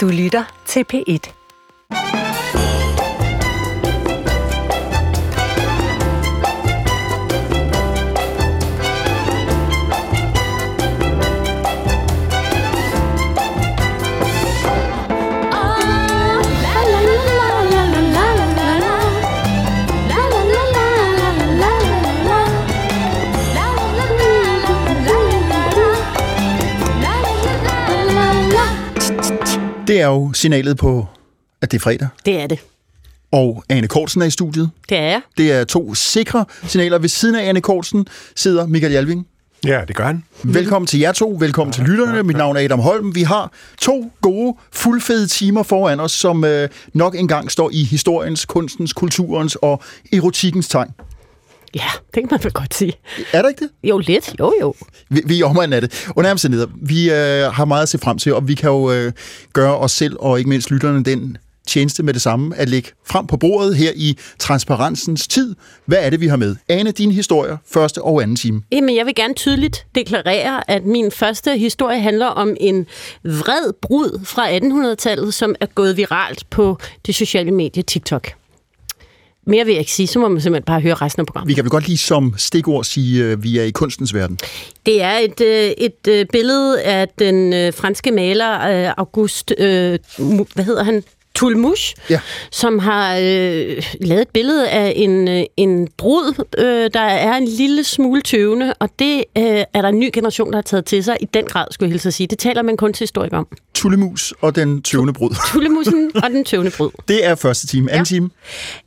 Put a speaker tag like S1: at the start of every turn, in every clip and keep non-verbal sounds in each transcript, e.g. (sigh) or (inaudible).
S1: Du lytter til P1.
S2: Det er jo signalet på, at det er fredag.
S1: Det er det.
S2: Og Ane Kortsen er i studiet.
S1: Det er jeg.
S2: Det er to sikre signaler. Ved siden af Ane Kortsen sidder Michael Jalving.
S3: Ja, det gør han.
S2: Velkommen til jer to. Velkommen til lytterne. Mit navn er Adam Holm. Vi har to gode, fuldfede timer foran os, som øh, nok engang står i historiens, kunstens, kulturens og erotikkens tegn.
S1: Ja, det kan man vel godt sige.
S2: Er der ikke det?
S1: Jo, lidt. Jo, jo.
S2: Vi, vi er omegn af det. Under omstændigheder, vi øh, har meget at se frem til, og vi kan jo øh, gøre os selv, og ikke mindst lytterne, den tjeneste med det samme, at lægge frem på bordet her i transparensens tid. Hvad er det, vi har med? Ane, dine historier, første og anden time.
S1: Jamen, jeg vil gerne tydeligt deklarere, at min første historie handler om en vred brud fra 1800-tallet, som er gået viralt på det sociale medie TikTok. Mere vil jeg ikke sige, så må man simpelthen bare høre resten af programmet.
S2: Vi kan vel godt lige som stikord sige, at vi er i kunstens verden.
S1: Det er et, øh, et øh, billede af den øh, franske maler øh, August, øh, hvad hedder han? Tulmush,
S2: Ja.
S1: som har øh, lavet et billede af en, øh, en brud, øh, der er en lille smule tøvende, og det øh, er der en ny generation, der har taget til sig i den grad, skulle jeg hilse at sige. Det taler man kun til historiker om.
S2: Tullemus og den tøvende brud. (laughs)
S1: Tullemussen og den tøvende brud.
S2: Det er første time. Anden
S1: Ja.
S2: time.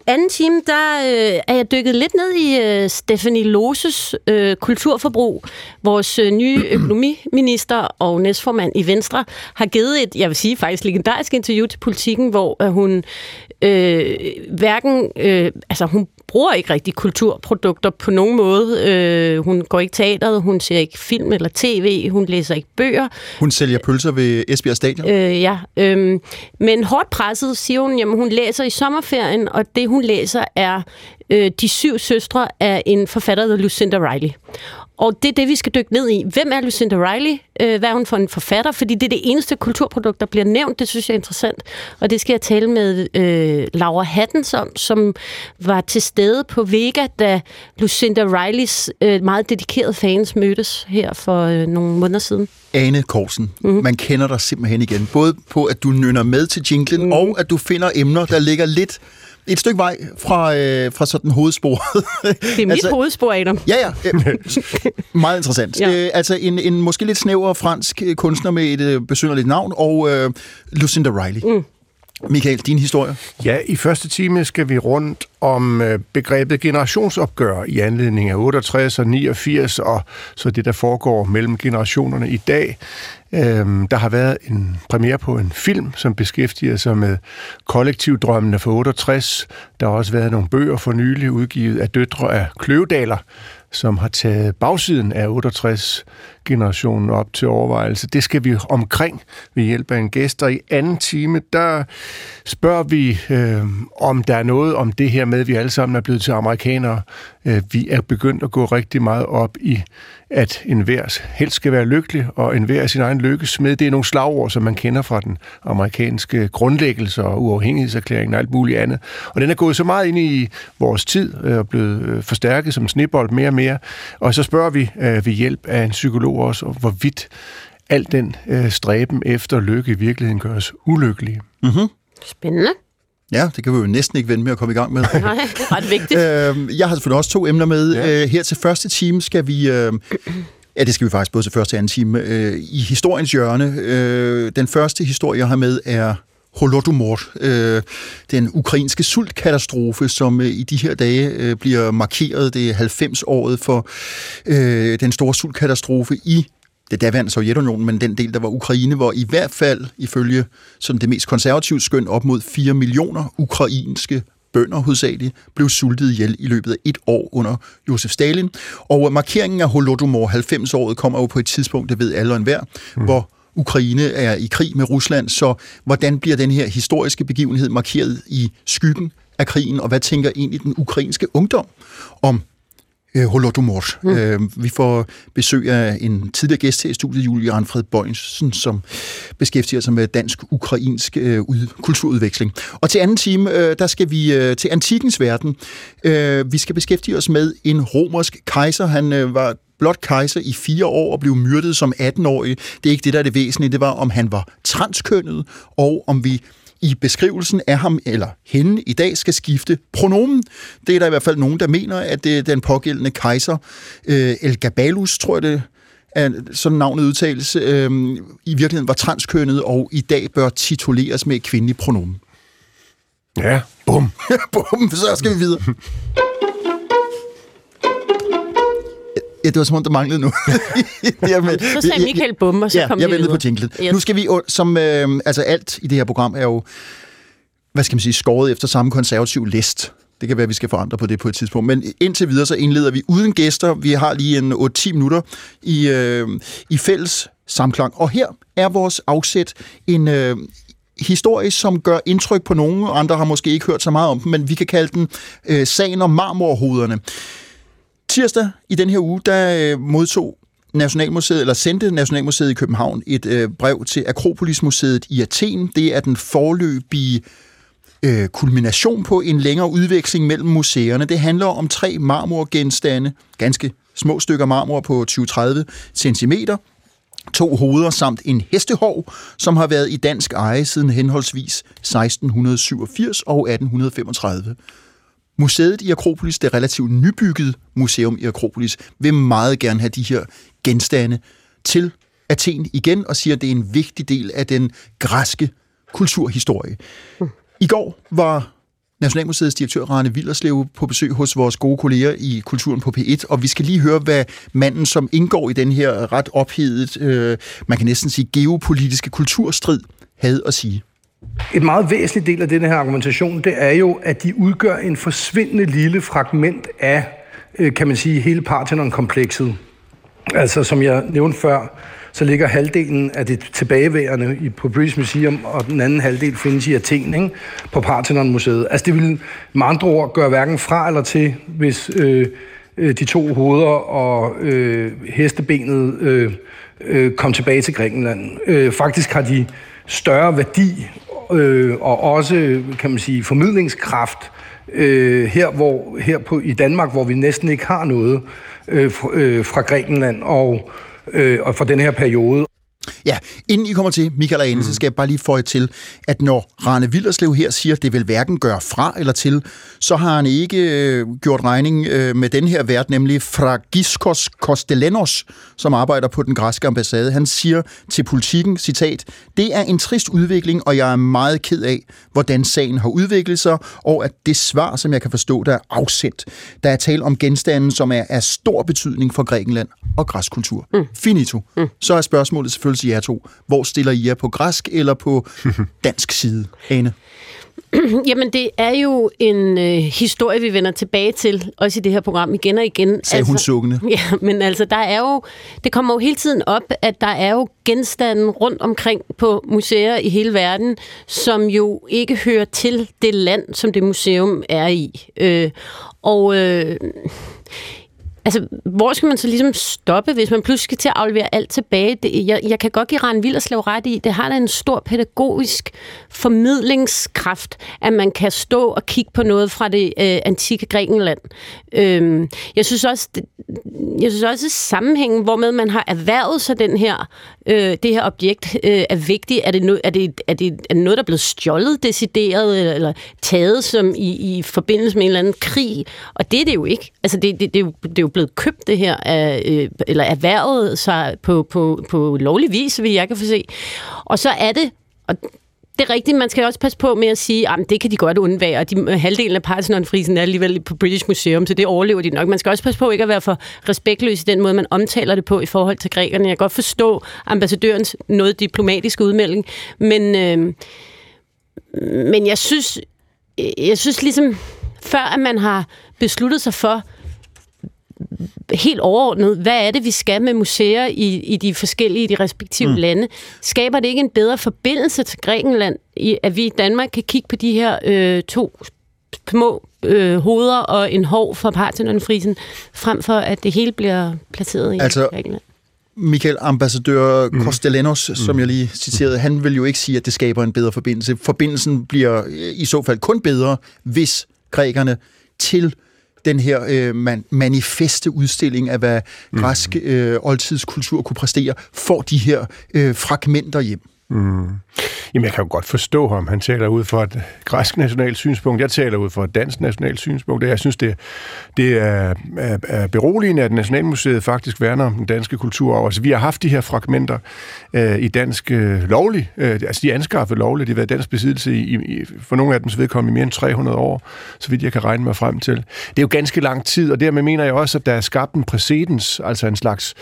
S1: Anden time, der øh, er jeg dykket lidt ned i øh, Stephanie Loses øh, kulturforbrug. Vores øh, nye (clears throat) økonomiminister og næstformand i Venstre har givet et, jeg vil sige faktisk legendarisk interview til politikken, hvor øh, hun øh, hverken, øh, altså hun bruger ikke rigtig kulturprodukter på nogen måde. Øh, hun går ikke teateret, hun ser ikke film eller tv, hun læser ikke bøger.
S2: Hun sælger pølser ved Esbjerg Stadion.
S1: Øh, ja, øh, men hårdt presset, siger hun, jamen hun læser i sommerferien, og det hun læser er øh, De syv søstre af en forfatter, der Lucinda Riley. Og det er det, vi skal dykke ned i. Hvem er Lucinda Riley? Øh, hvad er hun for en forfatter? Fordi det er det eneste kulturprodukt, der bliver nævnt. Det synes jeg er interessant. Og det skal jeg tale med øh, Laura Hattens om, som var til stede på Vega, da Lucinda Rileys øh, meget dedikerede fans mødtes her for øh, nogle måneder siden.
S2: Ane Korsen,
S1: Mhm.
S2: mm. man kender dig simpelthen igen. Både på, at du nynner med til jinglen,
S1: Mhm.
S2: mm. og at du finder emner, der ligger lidt et stykke vej fra, øh, fra sådan hovedsporet.
S1: Det er mit altså, hovedspor, Adam.
S2: Ja, ja. Øh, (laughs) meget interessant.
S1: Ja.
S2: Øh, altså en, en måske lidt snæver fransk øh, kunstner med et øh, besynderligt navn, og øh, Lucinda Riley. Mm. Michael, din historie?
S3: Ja, i første time skal vi rundt om øh, begrebet generationsopgør i anledning af 68 og 89, og så det, der foregår mellem generationerne i dag. Øhm, der har været en premiere på en film, som beskæftiger sig med kollektivdrømmene for 68. Der har også været nogle bøger for nylig udgivet af døtre af Kløvedaler, som har taget bagsiden af 68-generationen op til overvejelse. Det skal vi omkring ved hjælp af en gæst, og i anden time, der spørger vi, øh, om der er noget om det her med, at vi alle sammen er blevet til amerikanere. Øh, vi er begyndt at gå rigtig meget op i, at enhver helst skal være lykkelig, og enhver er sin egen lykkesmed. Det er nogle slagord, som man kender fra den amerikanske grundlæggelse og uafhængighedserklæringen og alt muligt andet. Og den er gået så meget ind i vores tid øh, og blevet øh, forstærket som snebold mere og mere. Og så spørger vi ved hjælp af en psykolog også, hvorvidt al den øh, stræben efter lykke i virkeligheden gør os ulykkelige.
S2: Mm-hmm.
S1: Spændende.
S2: Ja, det kan vi jo næsten ikke vente med at komme i gang med. (laughs)
S1: Nej, det er ret vigtigt. (laughs)
S2: Øhm, jeg har selvfølgelig også to emner med.
S3: Ja.
S2: Ja. Her til første time skal vi... Øh, ja, det skal vi faktisk både til første og anden time. Øh, I historiens hjørne. Øh, den første historie, jeg har med, er Holodomor, øh, den ukrainske sultkatastrofe, som øh, i de her dage øh, bliver markeret. Det er 90-året for øh, den store sultkatastrofe i det daværende Sovjetunionen, men den del, der var Ukraine, hvor i hvert fald, ifølge sådan det mest konservative skøn, op mod 4 millioner ukrainske bønder hovedsageligt blev sultet ihjel i løbet af et år under Josef Stalin. Og markeringen af Holodomor 90-året kommer jo på et tidspunkt, det ved alle og enhver, mm. hvor Ukraine er i krig med Rusland, så hvordan bliver den her historiske begivenhed markeret i skyggen af krigen, og hvad tænker egentlig den ukrainske ungdom om øh, Holodomor. Mm. Øh, vi får besøg af en tidligere gæst her i studiet, Julie Arnfred Bøjensen, som beskæftiger sig med dansk-ukrainsk øh, ud, kulturudveksling. Og til anden time, øh, der skal vi øh, til antikens verden. Øh, vi skal beskæftige os med en romersk kejser. Han øh, var blot kejser i fire år og blev myrdet som 18-årig. Det er ikke det, der er det væsentlige. Det var, om han var transkønnet, og om vi i beskrivelsen af ham eller hende i dag skal skifte pronomen. Det er der i hvert fald nogen, der mener, at det er den pågældende kejser, øh, Elgabalus, tror jeg det er, sådan navnet udtales, øh, i virkeligheden var transkønnet og i dag bør tituleres med et kvindeligt pronomen.
S3: Ja, bum. (laughs)
S2: bum, så skal vi videre. (laughs) Ja, det var som om, der manglede nu.
S1: Jamen, så sagde Michael Bum, og så
S2: ja,
S1: kom
S2: jeg ventede på jinglet.
S1: Yes.
S2: Nu skal vi, som øh, altså alt i det her program er jo, hvad skal man sige, skåret efter samme konservativ list. Det kan være, at vi skal forandre på det på et tidspunkt. Men indtil videre, så indleder vi uden gæster. Vi har lige en 8-10 minutter i, øh, i fælles samklang. Og her er vores afsæt en øh, historie, som gør indtryk på nogen. Andre har måske ikke hørt så meget om den, men vi kan kalde den øh, sagen om marmorhoderne. Tirsdag i den her uge, der øh, modtog Nationalmuseet, eller sendte Nationalmuseet i København et øh, brev til Akropolismuseet i Athen. Det er den forløbige øh, kulmination på en længere udveksling mellem museerne. Det handler om tre marmorgenstande, ganske små stykker marmor på 20-30 cm, to hoveder samt en hestehov, som har været i dansk eje siden henholdsvis 1687 og 1835. Museet i Akropolis, det relativt nybygget museum i Akropolis, vil meget gerne have de her genstande til Athen igen, og siger, at det er en vigtig del af den græske kulturhistorie. I går var Nationalmuseets direktør Rane Villerslev på besøg hos vores gode kolleger i Kulturen på P1, og vi skal lige høre, hvad manden, som indgår i den her ret ophedet, øh, man kan næsten sige geopolitiske kulturstrid, havde at sige.
S4: Et meget væsentligt del af denne her argumentation, det er jo, at de udgør en forsvindende lille fragment af, øh, kan man sige, hele Parthenon-komplekset. Altså, som jeg nævnte før, så ligger halvdelen af det tilbageværende i, på British Museum, og den anden halvdel findes i Athen, ikke? på Parthenon-museet. Altså, det vil med andre ord gøre hverken fra eller til, hvis øh, øh de to hoveder og øh, hestebenet øh, øh, kom tilbage til Grækenland. Øh, faktisk har de større værdi øh, og også, kan man sige, formidlingskraft øh, her, hvor, her på, i Danmark, hvor vi næsten ikke har noget øh, fra, øh, fra Grækenland og, øh, og fra den her periode.
S2: Ja, inden I kommer til, Michael og Ane, mm. så skal jeg bare lige få til, at når Rane Villerslev her siger, at det vil hverken gøre fra eller til, så har han ikke øh, gjort regning øh, med den her vært, nemlig Fragiskos Kostelenos, som arbejder på den græske ambassade. Han siger til politikken, citat, det er en trist udvikling, og jeg er meget ked af, hvordan sagen har udviklet sig, og at det svar, som jeg kan forstå, der er afsendt, der er tale om genstanden, som er af stor betydning for Grækenland og græsk kultur. Mm. Finito. Mm. Så er spørgsmålet selvfølgelig til jer to. Hvor stiller I jer på græsk eller på (laughs) dansk side? Ane? (clears throat)
S1: Jamen, det er jo en øh, historie, vi vender tilbage til, også i det her program igen og igen.
S2: Sagde altså, hun sukkende. (laughs)
S1: Ja, men altså, der er jo, det kommer jo hele tiden op, at der er jo genstande rundt omkring på museer i hele verden, som jo ikke hører til det land, som det museum er i. Øh, og... Øh, Altså, hvor skal man så ligesom stoppe, hvis man pludselig skal til at aflevere alt tilbage? Det, jeg, jeg kan godt give Rane Villerslev ret i, det har da en stor pædagogisk formidlingskraft, at man kan stå og kigge på noget fra det øh, antikke Grækenland. Øhm, jeg synes også, det, jeg synes også, at sammenhængen, hvormed man har erhvervet sig den her, øh, det her objekt, øh, er vigtigt. Er det, no, er, det, er, det, er det noget, der er blevet stjålet, decideret, eller, eller taget som i, i forbindelse med en eller anden krig? Og det er det jo ikke. Altså, det, det, det, er, jo, det er jo blevet købt, det her, af, øh, eller erhvervet sig på, på, på lovlig vis, vil jeg kan få se. Og så er det, og det er rigtigt, man skal også passe på med at sige, ah, at det kan de godt undvære, og de, halvdelen af Parthenon-frisen er alligevel på British Museum, så det overlever de nok. Man skal også passe på ikke at være for respektløs i den måde, man omtaler det på i forhold til grækerne. Jeg kan godt forstå ambassadørens noget diplomatiske udmelding, men, øh, men jeg synes, jeg synes ligesom, før at man har besluttet sig for, helt overordnet, hvad er det, vi skal med museer i, i de forskellige, de respektive mm. lande? Skaber det ikke en bedre forbindelse til Grækenland, i, at vi i Danmark kan kigge på de her øh, to små øh, hoveder og en hov fra Parthenonfrisen, frem for at det hele bliver placeret i
S2: altså,
S1: Grækenland?
S2: Michael Ambassadør mm. Costellanos, mm. som jeg lige citerede, han vil jo ikke sige, at det skaber en bedre forbindelse. Forbindelsen bliver øh, i så fald kun bedre, hvis grækerne til den her øh, man, manifeste udstilling af, hvad mm. græsk øh, oldtidskultur kunne præstere, får de her øh, fragmenter hjem.
S3: Mm. Jamen, jeg kan jo godt forstå ham. Han taler ud fra et græsk nationalt synspunkt. Jeg taler ud fra et dansk nationalt synspunkt. Jeg synes, det, det er, er, er beroligende, at Nationalmuseet faktisk værner om den danske kultur. Altså, vi har haft de her fragmenter øh, i dansk øh, lovlig. Øh, altså, de er anskaffet lovligt. De har været dansk besiddelse i, i, for nogle af dem så vedkommende i mere end 300 år, så vidt jeg kan regne mig frem til. Det er jo ganske lang tid, og dermed mener jeg også, at der er skabt en præcedens, altså en slags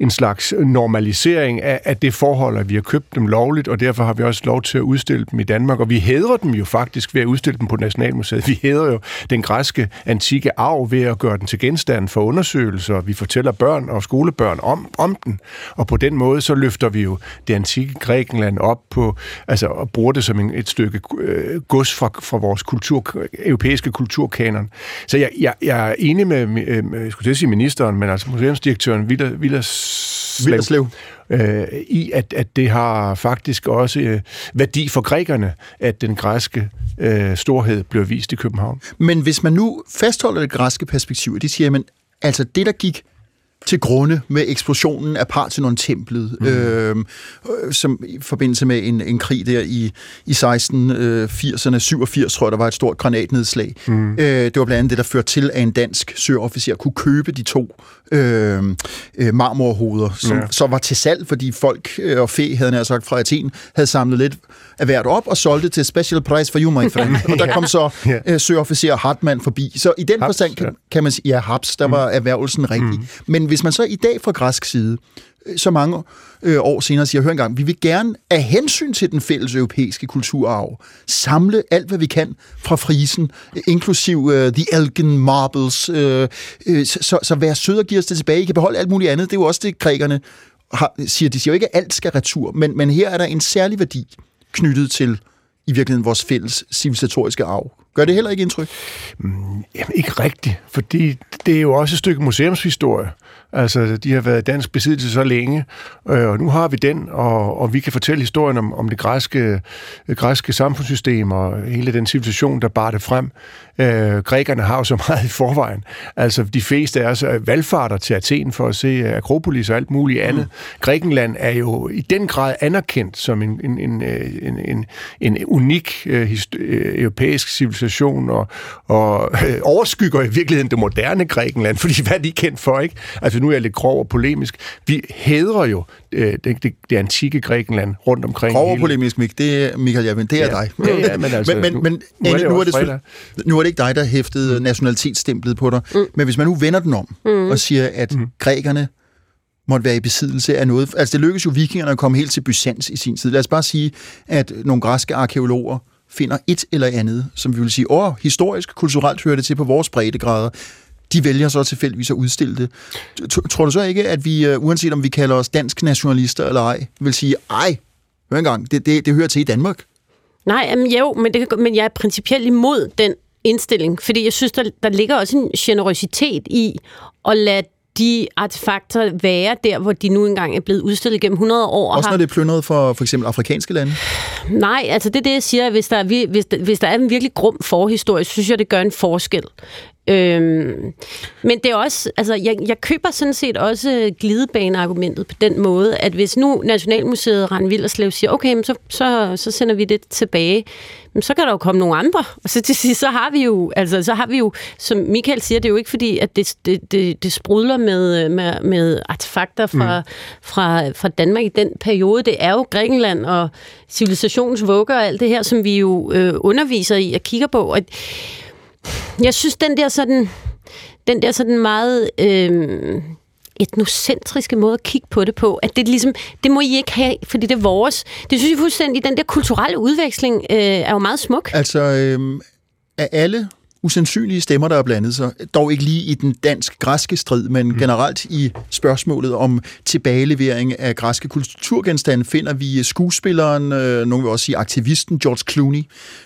S3: en slags normalisering af, af det forhold, at vi har købt dem lovligt, og derfor har vi også lov til at udstille dem i Danmark. Og vi hædrer dem jo faktisk ved at udstille dem på Nationalmuseet. Vi hædrer jo den græske antikke arv ved at gøre den til genstand for undersøgelser. Vi fortæller børn og skolebørn om, om den. Og på den måde, så løfter vi jo det antikke Grækenland op på, altså og bruger det som en, et stykke øh, gods fra, fra vores kultur, europæiske kulturkanon. Så jeg, jeg, jeg er enig med, øh, jeg skulle til at sige ministeren, men altså museumsdirektøren Vilas
S2: Villerslev.
S3: Øh, i, at, at det har faktisk også øh, værdi for grækerne, at den græske øh, storhed bliver vist i København.
S2: Men hvis man nu fastholder det græske perspektiv, de siger, men altså det, der gik til grunde med eksplosionen af Parthenon-templet, mm. øh, som i forbindelse med en, en krig der i, i 1680'erne, 87 tror jeg, der var et stort granatnedslag. Mm. Øh, det var blandt andet det, der førte til, at en dansk søofficer kunne købe de to øh, øh, marmorhoveder, som ja. så var til salg, fordi folk øh, og fe, havde jeg sagt fra Athen, havde samlet lidt af hvert op og solgte til special price for you, my friend. (laughs) og der kom så øh, søofficer Hartmann forbi. Så i den forstand kan, kan man sige, ja, Haps, der mm. var erhvervelsen rigtig. Mm. Men hvis man så i dag fra græsk side øh, så mange øh, år senere siger, hør engang, vi vil gerne af hensyn til den fælles europæiske kulturarv samle alt, hvad vi kan fra frisen, inklusiv uh, The Elgin Marbles, øh, øh, så, så vær sød og giv os det tilbage. I kan beholde alt muligt andet. Det er jo også det, grækerne har, siger. De siger jo ikke, at alt skal retur, men, men her er der en særlig værdi knyttet til i virkeligheden vores fælles civilisatoriske arv. Gør det heller ikke indtryk?
S3: Mm, jamen, ikke rigtigt, fordi det er jo også et stykke museumshistorie. Altså, de har været dansk besiddelse så længe, øh, og nu har vi den, og, og vi kan fortælle historien om, om det græske, øh, græske samfundssystem og hele den civilisation, der bar det frem. Øh, grækerne har jo så (laughs) meget i forvejen. Altså, de fleste af os valgfarter til Athen for at se Akropolis og alt muligt andet. Mm. Grækenland er jo i den grad anerkendt som en, en, en, en, en, en unik øh, øh, europæisk civilisation, og, og (laughs) øh, overskygger i virkeligheden det moderne Grækenland, (laughs) fordi hvad er de kendt for, ikke? Altså, nu er jeg lidt grov og polemisk. Vi hædrer jo øh, det, det, det antikke Grækenland rundt omkring.
S2: Grov og polemisk, Mik, det er Michael Javin, det er ja, dig.
S3: Ja, ja, men altså,
S2: men, men, men, nu, nu, er det nu, er det, nu er det ikke dig, der hæftede mm. nationalitetsstemplet på dig, mm. men hvis man nu vender den om mm. og siger, at mm. grækerne måtte være i besiddelse af noget. Altså det lykkedes jo vikingerne at komme helt til Byzans i sin tid. Lad os bare sige, at nogle græske arkeologer finder et eller andet, som vi vil sige, åh, historisk, kulturelt hører det til på vores breddegrader de vælger så tilfældigvis at udstille det. Tror du så ikke, at vi, øh, uanset om vi kalder os dansk nationalister eller ej, vil sige, ej, hør engang, det, det, det hører til i Danmark?
S1: Nej, jamen, jo, men, det, men jeg er principielt imod den indstilling, fordi jeg synes, der, der ligger også en generøsitet i at lade de artefakter være der, hvor de nu engang er blevet udstillet gennem 100 år.
S2: Også når det er plyndret for for eksempel afrikanske lande?
S1: Nej, altså det er det, jeg siger. Hvis der er, hvis, der, hvis der er en virkelig grum forhistorie, så synes jeg, det gør en forskel. Øhm, men det er også, altså jeg, jeg køber sådan set også glidebaneargumentet på den måde, at hvis nu Nationalmuseet Rand Villerslev siger, okay, men så, så, så sender vi det tilbage, men så kan der jo komme nogle andre. Og så til sidst, så har vi jo, altså så har vi jo, som Michael siger, det er jo ikke fordi, at det, det, det, det sprudler med, med, med artefakter fra, mm. fra, fra Danmark i den periode. Det er jo Grækenland og civilisationens vugger og alt det her, som vi jo øh, underviser i og kigger på. Og, jeg synes, den der sådan, den der sådan meget øh, etnocentriske måde at kigge på det på, at det ligesom, det må I ikke have, fordi det er vores. Det synes jeg fuldstændig, den der kulturelle udveksling øh, er jo meget smuk.
S2: Altså, øh, er alle usandsynlige stemmer, der er blandet sig. Dog ikke lige i den dansk-græske strid, men mm. generelt i spørgsmålet om tilbagelevering af græske kulturgenstande finder vi skuespilleren, øh, nogen vil også sige aktivisten George Clooney,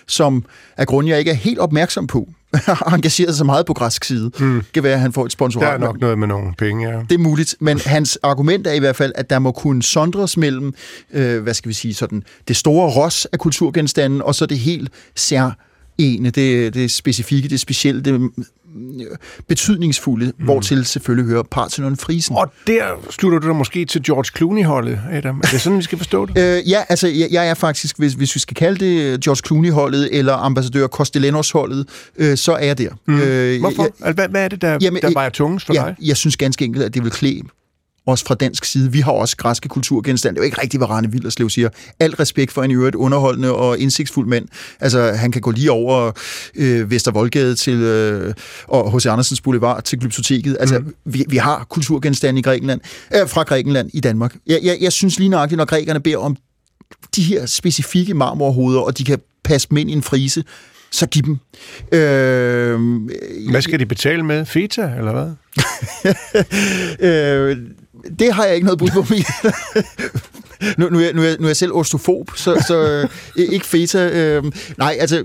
S2: som af grund jeg ikke er helt opmærksom på, har (laughs) engageret sig meget på græsk side. Mm. Kan være, at han får et sponsorat.
S3: Der er nok noget med nogle penge, ja.
S2: Det er muligt, men hans argument er i hvert fald, at der må kunne sondres mellem, øh, hvad skal vi sige, sådan, det store ros af kulturgenstanden, og så det helt sær ene, det, det specifikke, det specielle, det betydningsfulde, mm. hvortil selvfølgelig hører Parthenon Frisen.
S3: Og der slutter du dig måske til George Clooney-holdet, Adam. Er det sådan, vi skal forstå det? (laughs)
S2: øh, ja, altså jeg, jeg er faktisk, hvis, hvis vi skal kalde det George Clooney-holdet eller ambassadør Costellenos-holdet, øh, så er jeg der.
S3: Mm. Øh, Hvorfor? Jeg, altså, hvad, hvad er det, der, jamen, der vejer tungest for
S2: ja,
S3: dig?
S2: Jeg synes ganske enkelt, at det vil klæde også fra dansk side. Vi har også græske kulturgenstande. Det er jo ikke rigtigt, hvad Rane Villerslev siger. Alt respekt for en i øvrigt underholdende og indsigtsfuld mand. Altså, han kan gå lige over øh, Vestervoldgade til øh, og H.C. Andersens Boulevard til Glyptoteket. Altså, mm. vi, vi har kulturgenstande i Grækenland, øh, fra Grækenland i Danmark. Jeg, jeg, jeg synes lige nøjagtigt, når grækerne beder om de her specifikke marmorhoveder, og de kan passe dem ind i en frise, så giv dem. Øh,
S3: hvad skal de betale med? Feta, eller hvad? (laughs)
S2: øh, det har jeg ikke noget bud på, nu, nu, er, nu, er, nu er jeg selv ostofob, så, så øh, ikke feta. Øh, nej, altså,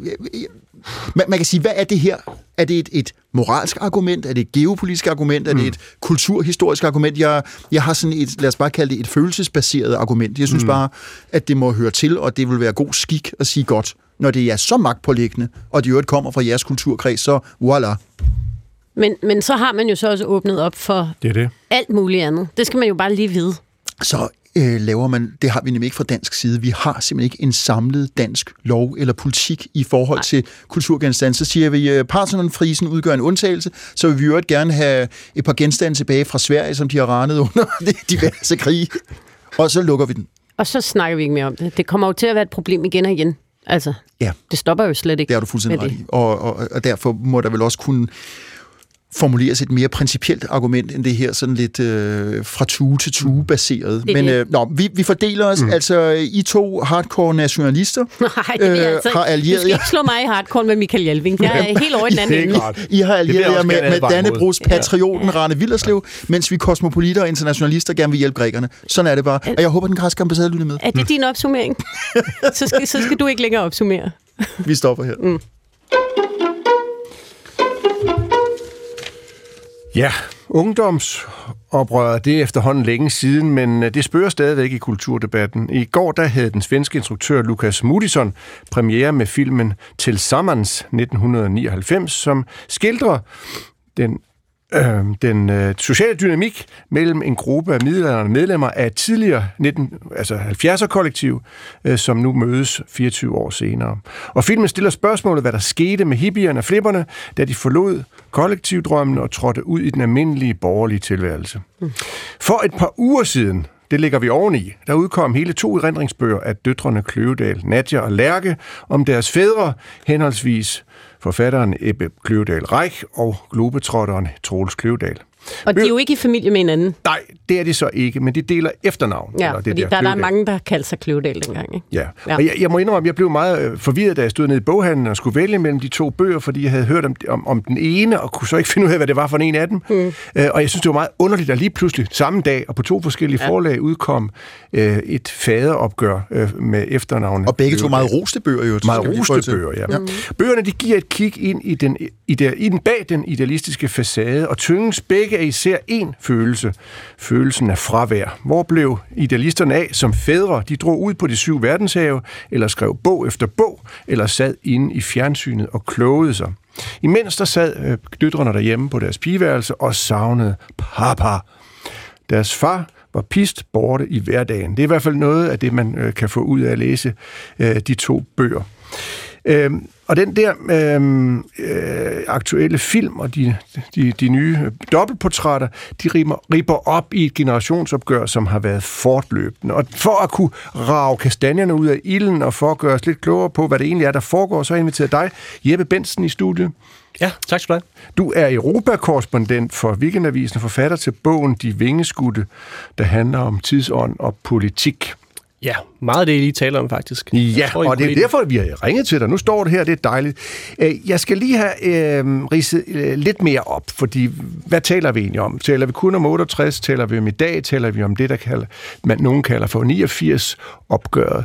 S2: man, man kan sige, hvad er det her? Er det et, et moralsk argument? Er det et geopolitisk argument? Er det mm. et kulturhistorisk argument? Jeg, jeg har sådan et, lad os bare kalde det et følelsesbaseret argument. Jeg synes mm. bare, at det må høre til, og det vil være god skik at sige godt, når det er så magtpålæggende, og det jo kommer fra jeres kulturkreds, så voilà.
S1: Men, men så har man jo så også åbnet op for
S3: det er det.
S1: alt muligt andet. Det skal man jo bare lige vide.
S2: Så øh, laver man, det har vi nemlig ikke fra dansk side, vi har simpelthen ikke en samlet dansk lov eller politik i forhold Nej. til kulturgenstande. Så siger vi, at øh, Parthenon-frisen udgør en undtagelse, så vil vi jo gerne have et par genstande tilbage fra Sverige, som de har ranet under (laughs) diverse krige. Og så lukker vi den.
S1: Og så snakker vi ikke mere om det. Det kommer jo til at være et problem igen og igen. Altså, ja. det stopper jo slet ikke.
S2: Det er du fuldstændig ret i. Og, og, og derfor må der vel også kunne formuleres et mere principielt argument end det her sådan lidt øh, fra tue til tue mm. baseret. Det Men øh, nå, vi, vi fordeler os. Mm. Altså, I to hardcore nationalister (laughs)
S1: Nej, det øh, altså, har allieret jer. Du skal ikke slå mig i hardcore med Michael Hjelving. Jeg er helt over i den anden ende.
S2: I har allieret jer med, med Dannebrogs patrioten ja. Rane Villerslev, mens vi kosmopoliter og internationalister gerne vil hjælpe grækerne. Sådan er det bare. Og jeg håber, den græske ambassade lytter med.
S1: Er det din opsummering? (laughs) så, skal, så skal du ikke længere opsummere.
S2: vi stopper her. Mm.
S3: Ja, ungdomsoprøret, det er efterhånden længe siden, men øh, det spørger stadigvæk i kulturdebatten. I går der havde den svenske instruktør Lukas Moodysson premiere med filmen Til Sammans 1999, som skildrer den øh, den øh, sociale dynamik mellem en gruppe af middelalderne medlemmer af tidligere 19, altså 70'er-kollektiv, øh, som nu mødes 24 år senere. Og filmen stiller spørgsmålet, hvad der skete med hippierne og flipperne, da de forlod kollektivdrømmen og trådte ud i den almindelige borgerlige tilværelse. Mm. For et par uger siden, det ligger vi oveni. Der udkom hele to erindringsbøger af døtrene Kløvedal, Nadja og Lærke, om deres fædre, henholdsvis forfatteren Ebbe Kløvedal Reich og globetrotteren Troels Kløvedal.
S1: Og de er jo ikke i familie med hinanden.
S3: Nej, det er de så ikke, men de deler efternavn.
S1: Ja, eller det fordi der, der er mange, der kalder sig Kløvedal dengang. Ikke?
S3: Ja, ja. og jeg, jeg må indrømme, at jeg blev meget øh, forvirret, da jeg stod nede i boghandlen og skulle vælge mellem de to bøger, fordi jeg havde hørt om, om, om den ene, og kunne så ikke (laughs) finde ud af, hvad det var for en af dem. Mm. Uh, og jeg synes, det var meget underligt, at lige pludselig samme dag og på to forskellige ja. forlag udkom uh, et faderopgør uh, med efternavnet.
S2: Og begge to meget roste bøger, jo.
S3: Meget roste bøger, ja. Mm. Bøgerne, de giver et kig ind i den, i, der, i den bag den idealistiske facade, og tynges begge af især én følelse. Følelsen af fravær. Hvor blev idealisterne af som fædre? De drog ud på de syv verdenshave, eller skrev bog efter bog, eller sad inde i fjernsynet og klogede sig. Imens der sad øh, døtrene derhjemme på deres pigeværelse og savnede papa. Deres far var pist borte i hverdagen. Det er i hvert fald noget af det, man øh, kan få ud af at læse øh, de to bøger. Øhm, og den der øhm, øh, aktuelle film og de, de, de nye dobbeltportrætter, de rimer, riber op i et generationsopgør, som har været fortløbende. Og for at kunne rave kastanjerne ud af ilden, og for at gøre os lidt klogere på, hvad det egentlig er, der foregår, så har jeg inviteret dig, Jeppe Bensen, i studiet.
S5: Ja, tak skal du have.
S3: Du er Europakorrespondent for Weekendavisen og forfatter til bogen De Vingeskudte, der handler om tidsånd og politik.
S5: Ja, meget af det, I lige taler om faktisk.
S3: Ja, tror, og det er derfor, vi har ringet til dig. Nu står det her, det er dejligt. Øh, jeg skal lige have øh, ridset øh, lidt mere op, fordi hvad taler vi egentlig om? Taler vi kun om 68? Taler vi om i dag? Taler vi om det, der kalder, man, nogen kalder for 89 opgøret?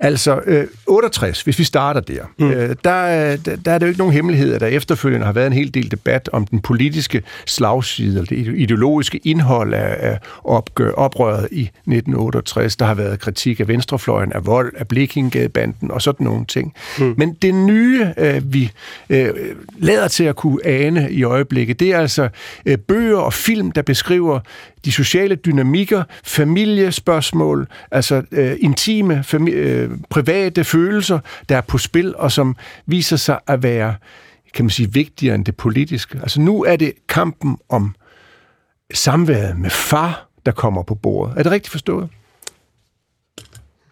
S3: Altså, øh, 68, hvis vi starter der, mm. øh, der, der, der er det jo ikke nogen hemmelighed, at der efterfølgende har været en hel del debat om den politiske slagside, eller det ideologiske indhold af, af opgør, oprøret i 1968. Der har været kritik af venstrefløjen, af vold, af Blikkingadebanden og sådan nogle ting. Mm. Men det nye, øh, vi øh, lader til at kunne ane i øjeblikket, det er altså øh, bøger og film, der beskriver de sociale dynamikker, familiespørgsmål, altså øh, intime, fami- øh, private følelser, der er på spil, og som viser sig at være, kan man sige, vigtigere end det politiske. Altså nu er det kampen om samværet med far, der kommer på bordet. Er det rigtigt forstået?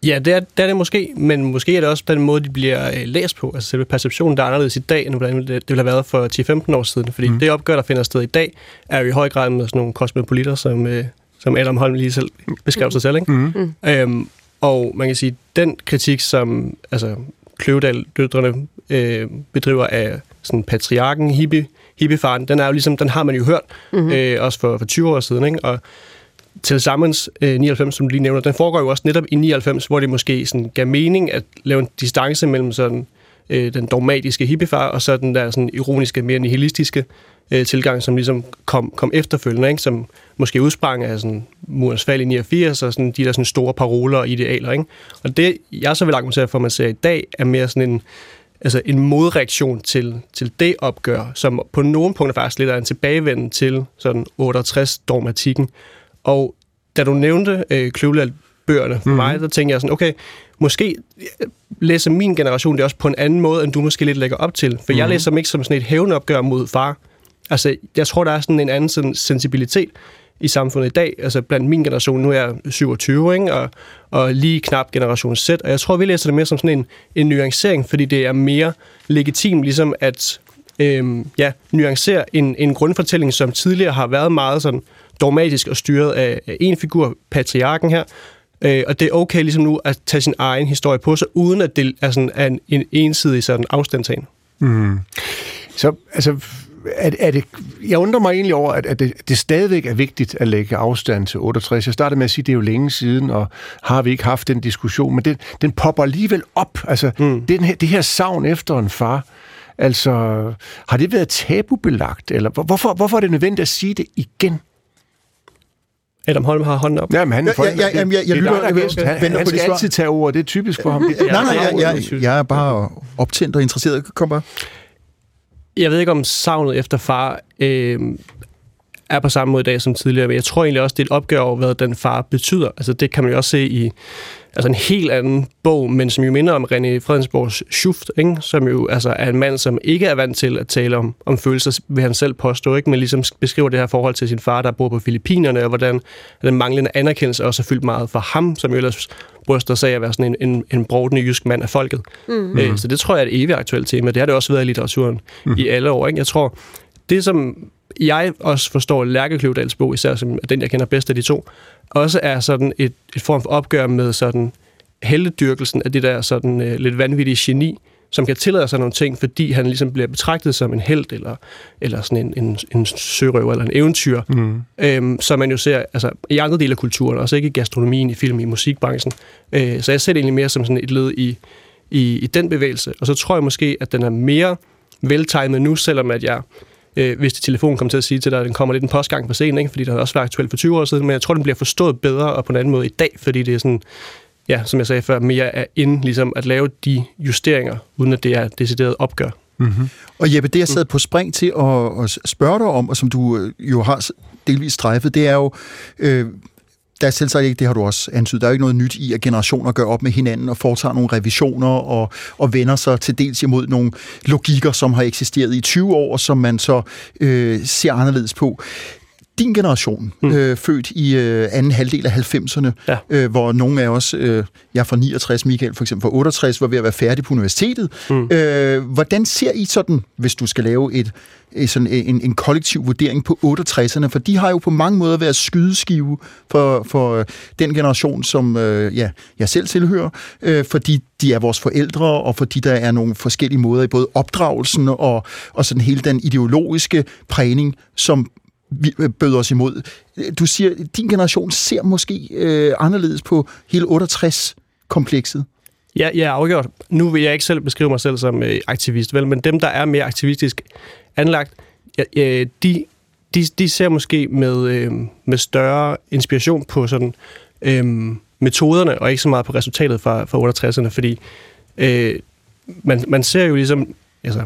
S5: Ja, det er, det er det måske, men måske er det også den måde, de bliver øh, læst på. Altså selve perceptionen, der er anderledes i dag, end hvordan det, det ville have været for 10-15 år siden. Fordi mm. det opgør, der finder sted i dag, er jo i høj grad med sådan nogle kosmopolitter, som, øh, som Adam Holm lige selv beskrev sig selv. Ikke? Mm. Mm. Øhm, og man kan sige, den kritik, som altså, Kløvedal-døtrene øh, bedriver af sådan patriarken, hippie, hippiefaren, den er jo ligesom, den har man jo hørt, mm-hmm. øh, også for, for 20 år siden, ikke? Og til Sammens øh, 99, som du lige nævner, den foregår jo også netop i 99, hvor det måske sådan gav mening at lave en distance mellem sådan øh, den dogmatiske hippiefar og så den der sådan ironiske, mere nihilistiske øh, tilgang, som ligesom kom, kom efterfølgende, ikke? som måske udsprang af sådan murens fald i 89 og sådan de der sådan store paroler og idealer. Ikke? Og det, jeg så vil argumentere for, at man ser i dag, er mere sådan en altså en modreaktion til, til det opgør, som på nogle punkter faktisk lidt er en tilbagevenden til sådan 68-dogmatikken. Og da du nævnte øh, Kløvland-bøgerne for mm. mig, så tænkte jeg sådan, okay, måske øh, læser min generation det også på en anden måde, end du måske lidt lægger op til. For mm. jeg mhm. læser dem ikke som sådan et hævnopgør mod far. Altså, jeg tror, der er sådan en anden sådan sensibilitet i samfundet i dag. Altså blandt min generation, nu er jeg 27, ikke? Og, og lige knap generation Z. Og jeg tror, vi læser det mere som sådan en, en nuancering, fordi det er mere legitimt ligesom at øhm, ja, nuancere en, en grundfortælling, som tidligere har været meget sådan dogmatisk og styret af, en figur, patriarken her, øh, og det er okay ligesom nu at tage sin egen historie på sig, uden at det er sådan en, en ensidig sådan afstandtagen.
S3: Mm. Så altså, er, er det, jeg undrer mig egentlig over, at, at det, det stadigvæk er vigtigt at lægge afstand til 68. Jeg startede med at sige, at det er jo længe siden, og har vi ikke haft den diskussion, men det, den popper alligevel op. Altså, mm. den her, det her savn efter en far, altså, har det været tabubelagt, eller hvorfor, hvorfor er det nødvendigt at sige det igen?
S5: Adam Holm har hånden op.
S3: Jamen, han er
S2: ja, ja, ja, jamen, jeg, jeg, lytter, jeg,
S3: jeg, han, han skal altid tage ord, det er typisk for ham.
S2: nej, nej, jeg, jeg, jeg er bare optændt og interesseret. Kom bare.
S5: Jeg ved ikke, om savnet efter far øh, er på samme måde i dag som tidligere, men jeg tror egentlig også, det er et opgør over, hvad den far betyder. Altså, det kan man jo også se i altså en helt anden bog, men som jo minder om René Fredensborgs Schuft, ikke? som jo altså, er en mand, som ikke er vant til at tale om, om følelser, vil han selv påstå, ikke? men ligesom beskriver det her forhold til sin far, der bor på Filippinerne, og hvordan den manglende anerkendelse også har fyldt meget for ham, som jo ellers bryster sig at være sådan en, en, en brodende jysk mand af folket. Mm. Øh, så det tror jeg er et evigt aktuelt tema. Det har det også været i litteraturen mm. i alle år. Ikke? Jeg tror, det som jeg også forstår Lærke Kløvedals bog, især som den, jeg kender bedst af de to, også er sådan et, et form for opgør med sådan heldedyrkelsen af det der sådan uh, lidt vanvittige geni, som kan tillade sig nogle ting, fordi han ligesom bliver betragtet som en held, eller, eller sådan en, en, en sørøver, eller en eventyr, mm. øhm, som man jo ser altså, i andre dele af kulturen, også ikke i gastronomien, i film, i musikbranchen. Øh, så jeg ser det egentlig mere som sådan et led i, i, i den bevægelse. Og så tror jeg måske, at den er mere veltegnet nu, selvom at jeg øh, hvis det telefon kommer til at sige til dig, at den kommer lidt en postgang for sent, ikke? fordi det har også været aktuelt for 20 år siden, men jeg tror, den bliver forstået bedre og på en anden måde i dag, fordi det er sådan, ja, som jeg sagde før, mere er inde ligesom at lave de justeringer, uden at det er decideret opgør.
S2: Mm-hmm. Og Jeppe, det jeg sad på spring til at, at spørge dig om, og som du øh, jo har delvis strejfet, det er jo, øh, der er selvsagt ikke, det har du også antydet, der er jo ikke noget nyt i, at generationer gør op med hinanden og foretager nogle revisioner og, og vender sig til dels imod nogle logikker, som har eksisteret i 20 år, som man så øh, ser anderledes på din generation, mm. øh, født i øh, anden halvdel af 90'erne,
S5: Ja.
S2: øh, hvor nogle af os, øh, jeg er fra 69, Michael for eksempel fra 68, var ved at være færdig på universitetet. Mm. Øh, hvordan ser I sådan, hvis du skal lave et, et sådan en, en kollektiv vurdering på 68'erne? For de har jo på mange måder været skydeskive for, for øh, den generation, som øh, ja, jeg selv tilhører, øh, fordi de er vores forældre, og fordi der er nogle forskellige måder i både opdragelsen og, og sådan hele den ideologiske prægning, som Øh, bød os imod. Du siger, at din generation ser måske øh, anderledes på hele 68-komplekset.
S5: Ja, ja, afgjort. Nu vil jeg ikke selv beskrive mig selv som øh, aktivist, vel, men dem, der er mere aktivistisk anlagt, øh, de, de, de ser måske med, øh, med større inspiration på sådan øh, metoderne, og ikke så meget på resultatet fra, fra 68'erne, fordi øh, man, man ser jo ligesom, altså,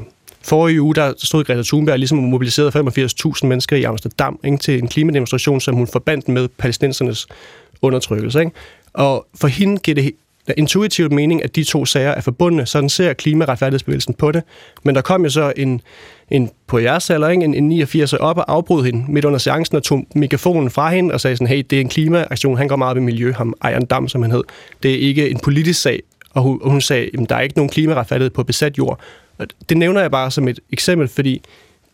S5: forrige uge, der stod Greta Thunberg ligesom og mobiliserede 85.000 mennesker i Amsterdam ikke, til en klimademonstration, som hun forbandt med palæstinensernes undertrykkelse. Ikke? Og for hende giver det intuitivt mening, at de to sager er forbundne. Sådan ser klimaretfærdighedsbevægelsen på det. Men der kom jo så en, en på jeres alder, ikke? En, en 89 op og afbrød hende midt under seancen og tog mikrofonen fra hende og sagde sådan, hey, det er en klimaaktion, han går meget op i miljø, ham Ejern Dam, som han hed. Det er ikke en politisk sag. Og hun, og hun sagde, at der er ikke nogen klimaretfærdighed på besat jord. Det nævner jeg bare som et eksempel, fordi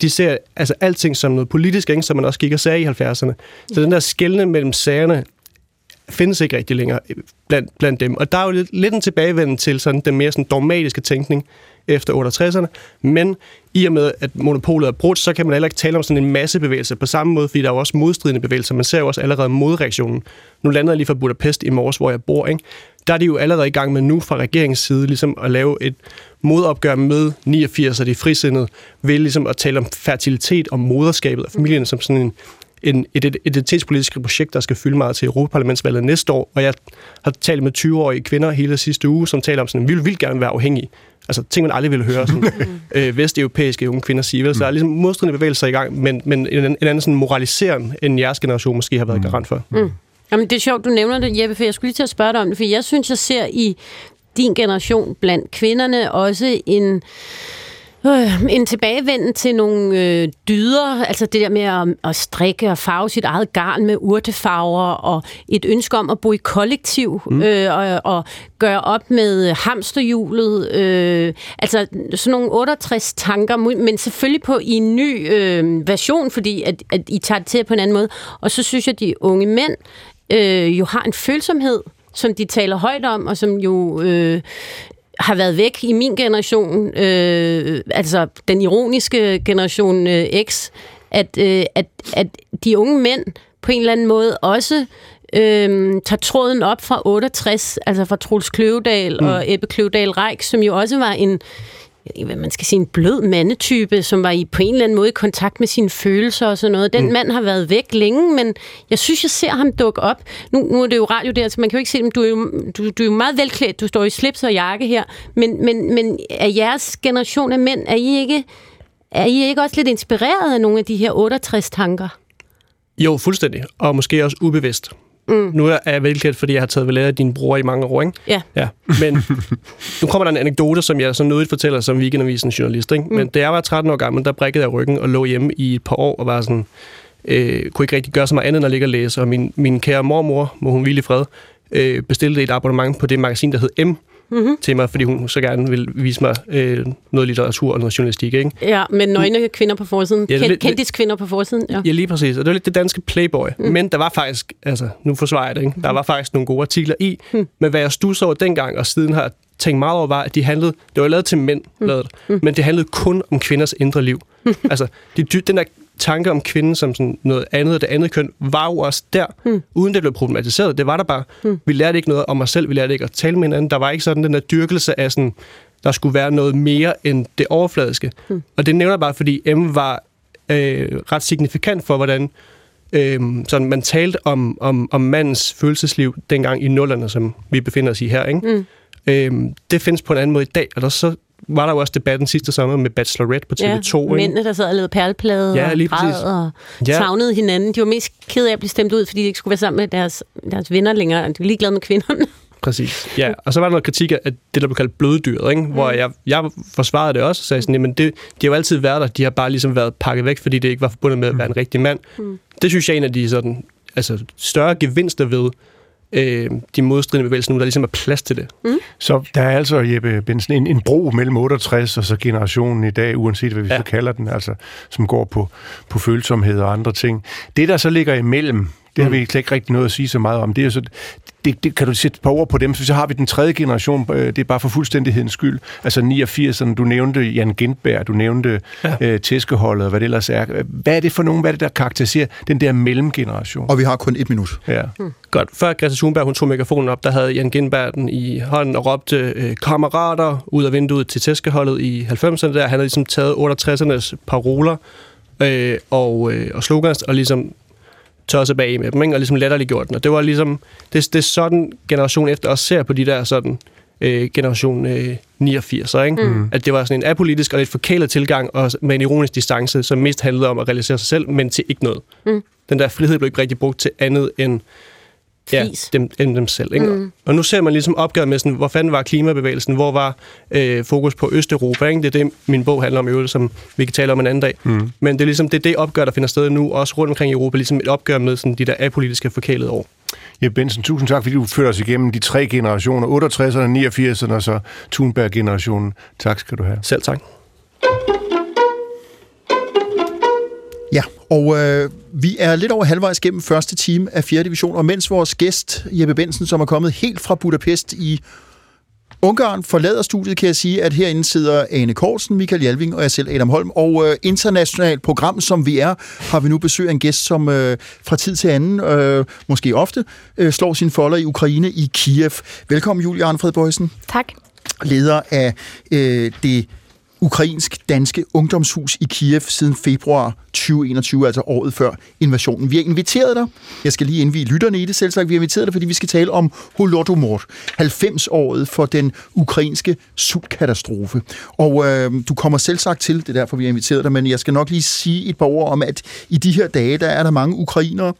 S5: de ser altså alting som noget politisk, ikke? som man også gik og sagde i 70'erne. Så den der skældne mellem sagerne findes ikke rigtig længere blandt, blandt dem. Og der er jo lidt, lidt en tilbagevenden til sådan den mere sådan dogmatiske tænkning efter 68'erne, men i og med, at monopolet er brudt, så kan man heller ikke tale om sådan en massebevægelse på samme måde, fordi der er jo også modstridende bevægelser. Man ser jo også allerede modreaktionen. Nu lander jeg lige fra Budapest i morges, hvor jeg bor, ikke? Der er de jo allerede i gang med nu fra regeringens side ligesom at lave et modopgør med 89 og de frisindede, ved ligesom at tale om fertilitet og moderskabet af familien som sådan en en, et, et identitetspolitisk projekt, der skal fylde meget til Europaparlamentsvalget næste år, og jeg har talt med 20-årige kvinder hele sidste uge, som taler om sådan, vi vil, vil gerne være afhængige. Altså ting, man aldrig ville høre sådan, (laughs) øh, vesteuropæiske unge kvinder sige. Vel? Så der er ligesom modstridende bevægelser i gang, men, men en, en anden sådan moraliserende, end jeres generation måske har været garant for.
S1: Mm. Jamen, det er sjovt, du nævner det, Jeppe, for jeg skulle lige til at spørge dig om det, for jeg synes, jeg ser i din generation blandt kvinderne også en øh, en tilbagevenden til nogle øh, dyder, altså det der med at, at strikke og farve sit eget garn med urtefarver, og et ønske om at bo i kollektiv, mm. øh, og, og gøre op med hamsterhjulet, øh, altså sådan nogle 68 tanker, men selvfølgelig på i en ny øh, version, fordi at, at I tager det til på en anden måde. Og så synes jeg, at de unge mænd øh, jo har en følsomhed, som de taler højt om, og som jo øh, har været væk i min generation, øh, altså den ironiske generation øh, X, at, øh, at, at de unge mænd på en eller anden måde også øh, tager tråden op fra 68, altså fra Troels Kløvedal mm. og Ebbe Kløvedal Reik, som jo også var en hvad man skal sige, en blød mandetype, som var i på en eller anden måde i kontakt med sine følelser og sådan noget. Den mm. mand har været væk længe, men jeg synes, jeg ser ham dukke op. Nu, nu er det jo radio der, så man kan jo ikke se dem. Du er jo, du, du er jo meget velklædt. Du står i slips og jakke her. Men, men, men er jeres generation af mænd, er I ikke, er I ikke også lidt inspireret af nogle af de her 68 tanker?
S5: Jo, fuldstændig. Og måske også ubevidst. Mm. Nu er jeg velkendt, fordi jeg har taget ved lære af dine bror i mange år, ikke?
S1: Ja.
S5: ja. Men (laughs) nu kommer der en anekdote, som jeg så nødigt fortæller som weekendavisens journalist, ikke? Men mm. da jeg var 13 år gammel, der brækkede jeg ryggen og lå hjemme i et par år og var sådan... Øh, kunne ikke rigtig gøre så meget andet end at ligge og læse. Og min, min kære mormor, må hun hvile i fred, øh, bestilte et abonnement på det magasin, der hed M, mm-hmm. til mig, fordi hun så gerne vil vise mig øh, noget litteratur og noget journalistik. Ikke?
S1: Ja, med nøgne kvinder på forsiden. Ja, Kend, kvinder på forsiden. Ja.
S5: ja, lige præcis. Og det var lidt det danske Playboy. Mm. Men der var faktisk, altså nu forsvarer jeg det, ikke? der var faktisk nogle gode artikler i. Mm. Men hvad jeg stusser over dengang, og siden har tænkt meget over, var, at de handlede, det var lavet til mænd, mm. lavet, mm. men det handlede kun om kvinders indre liv. Mm. (laughs) altså, de, den der tanke om kvinden som sådan noget andet, og det andet køn, var jo også der, mm. uden det blev problematiseret. Det var der bare. Mm. Vi lærte ikke noget om os selv, vi lærte ikke at tale med hinanden. Der var ikke sådan den der dyrkelse af sådan, der skulle være noget mere end det overfladiske. Mm. Og det nævner bare, fordi M var øh, ret signifikant for, hvordan øh, sådan man talte om, om, om mandens følelsesliv dengang i nullerne, som vi befinder os i her. Ikke? Mm. Øh, det findes på en anden måde i dag, og der så var der jo også debatten sidste sommer med Bachelorette på TV2. Ja,
S1: mændene, der sad og lavede perleplade
S5: ja, lige
S1: og græd og ja. savnede hinanden. De var mest ked af at blive stemt ud, fordi de ikke skulle være sammen med deres, deres venner længere. De var ligeglade med kvinderne.
S5: Præcis. Ja, og så var der noget kritik af det, der blev kaldt bloddyret, ikke? hvor jeg, jeg forsvarede det også og sagde sådan, jamen det, de har jo altid været der, de har bare ligesom været pakket væk, fordi det ikke var forbundet med at være en rigtig mand. Mm. Det synes jeg er en af de sådan, altså, større gevinster ved øh, de modstridende bevægelser nu, der ligesom er plads til det. Mm.
S3: Så der er altså, Jeppe Benson, en, en bro mellem 68 og så generationen i dag, uanset hvad vi ja. så kalder den, altså, som går på, på følsomhed og andre ting. Det, der så ligger imellem, det har vi ikke rigtig noget at sige så meget om. Det er så, det, det, kan du sætte et par ord på dem, så har vi den tredje generation, øh, det er bare for fuldstændighedens skyld. Altså 89'erne, du nævnte Jan Gentberg, du nævnte ja. øh, tæskeholdet, og hvad det ellers er. Hvad er det for nogen, hvad er det, der karakteriserer den der mellemgeneration?
S2: Og vi har kun et minut.
S5: Ja. Hmm. Godt. Før Greta Thunberg, hun tog mikrofonen op, der havde Jan Gentberg den i hånden og råbte øh, kammerater ud af vinduet til tæskeholdet i 90'erne der. Han havde ligesom taget 68'ernes paroler øh, og, øh, og slogans og ligesom tosset bag med dem, ikke? og ligesom latterligt gjort den. Og det var ligesom, det, det er sådan generation efter os ser på de der sådan, øh, generation øh, 89, ikke? Mm. At det var sådan en apolitisk og lidt forkælet tilgang, og med en ironisk distance, som mest handlede om at realisere sig selv, men til ikke noget. Mm. Den der frihed blev ikke rigtig brugt til andet end ja, dem, end dem selv. Ikke? Mm. Og nu ser man ligesom opgøret med, sådan, hvor fanden var klimabevægelsen, hvor var øh, fokus på Østeuropa. Ikke? Det er det, min bog handler om i øvrigt, som vi kan tale om en anden dag. Mm. Men det er ligesom det, er det opgør, der finder sted nu, også rundt omkring i Europa, ligesom et opgør med sådan, de der apolitiske forkælede år.
S3: Ja, Benson, tusind tak, fordi du førte os igennem de tre generationer, 68'erne, 89'erne og så Thunberg-generationen. Tak skal du have.
S5: Selv tak.
S2: Ja, og øh, vi er lidt over halvvejs gennem første time af 4. division, og mens vores gæst, Jeppe Bensen, som er kommet helt fra Budapest i Ungarn, forlader studiet, kan jeg sige, at herinde sidder Ane Korsen, Michael Jalving og jeg selv, Adam Holm. Og øh, internationalt program, som vi er, har vi nu besøg af en gæst, som øh, fra tid til anden, øh, måske ofte, øh, slår sin folder i Ukraine i Kiev. Velkommen, Julie Arnfred Bøjsen.
S6: Tak.
S2: Leder af øh, det ukrainsk-danske ungdomshus i Kiev siden februar 2021, altså året før invasionen. Vi har inviteret dig, jeg skal lige indvige lytterne i det selvsagt, vi har inviteret dig, fordi vi skal tale om Holodomor, 90-året for den ukrainske sultkatastrofe. Og øh, du kommer selv sagt til, det er derfor, vi har inviteret dig, men jeg skal nok lige sige et par ord om, at i de her dage, der er der mange ukrainere,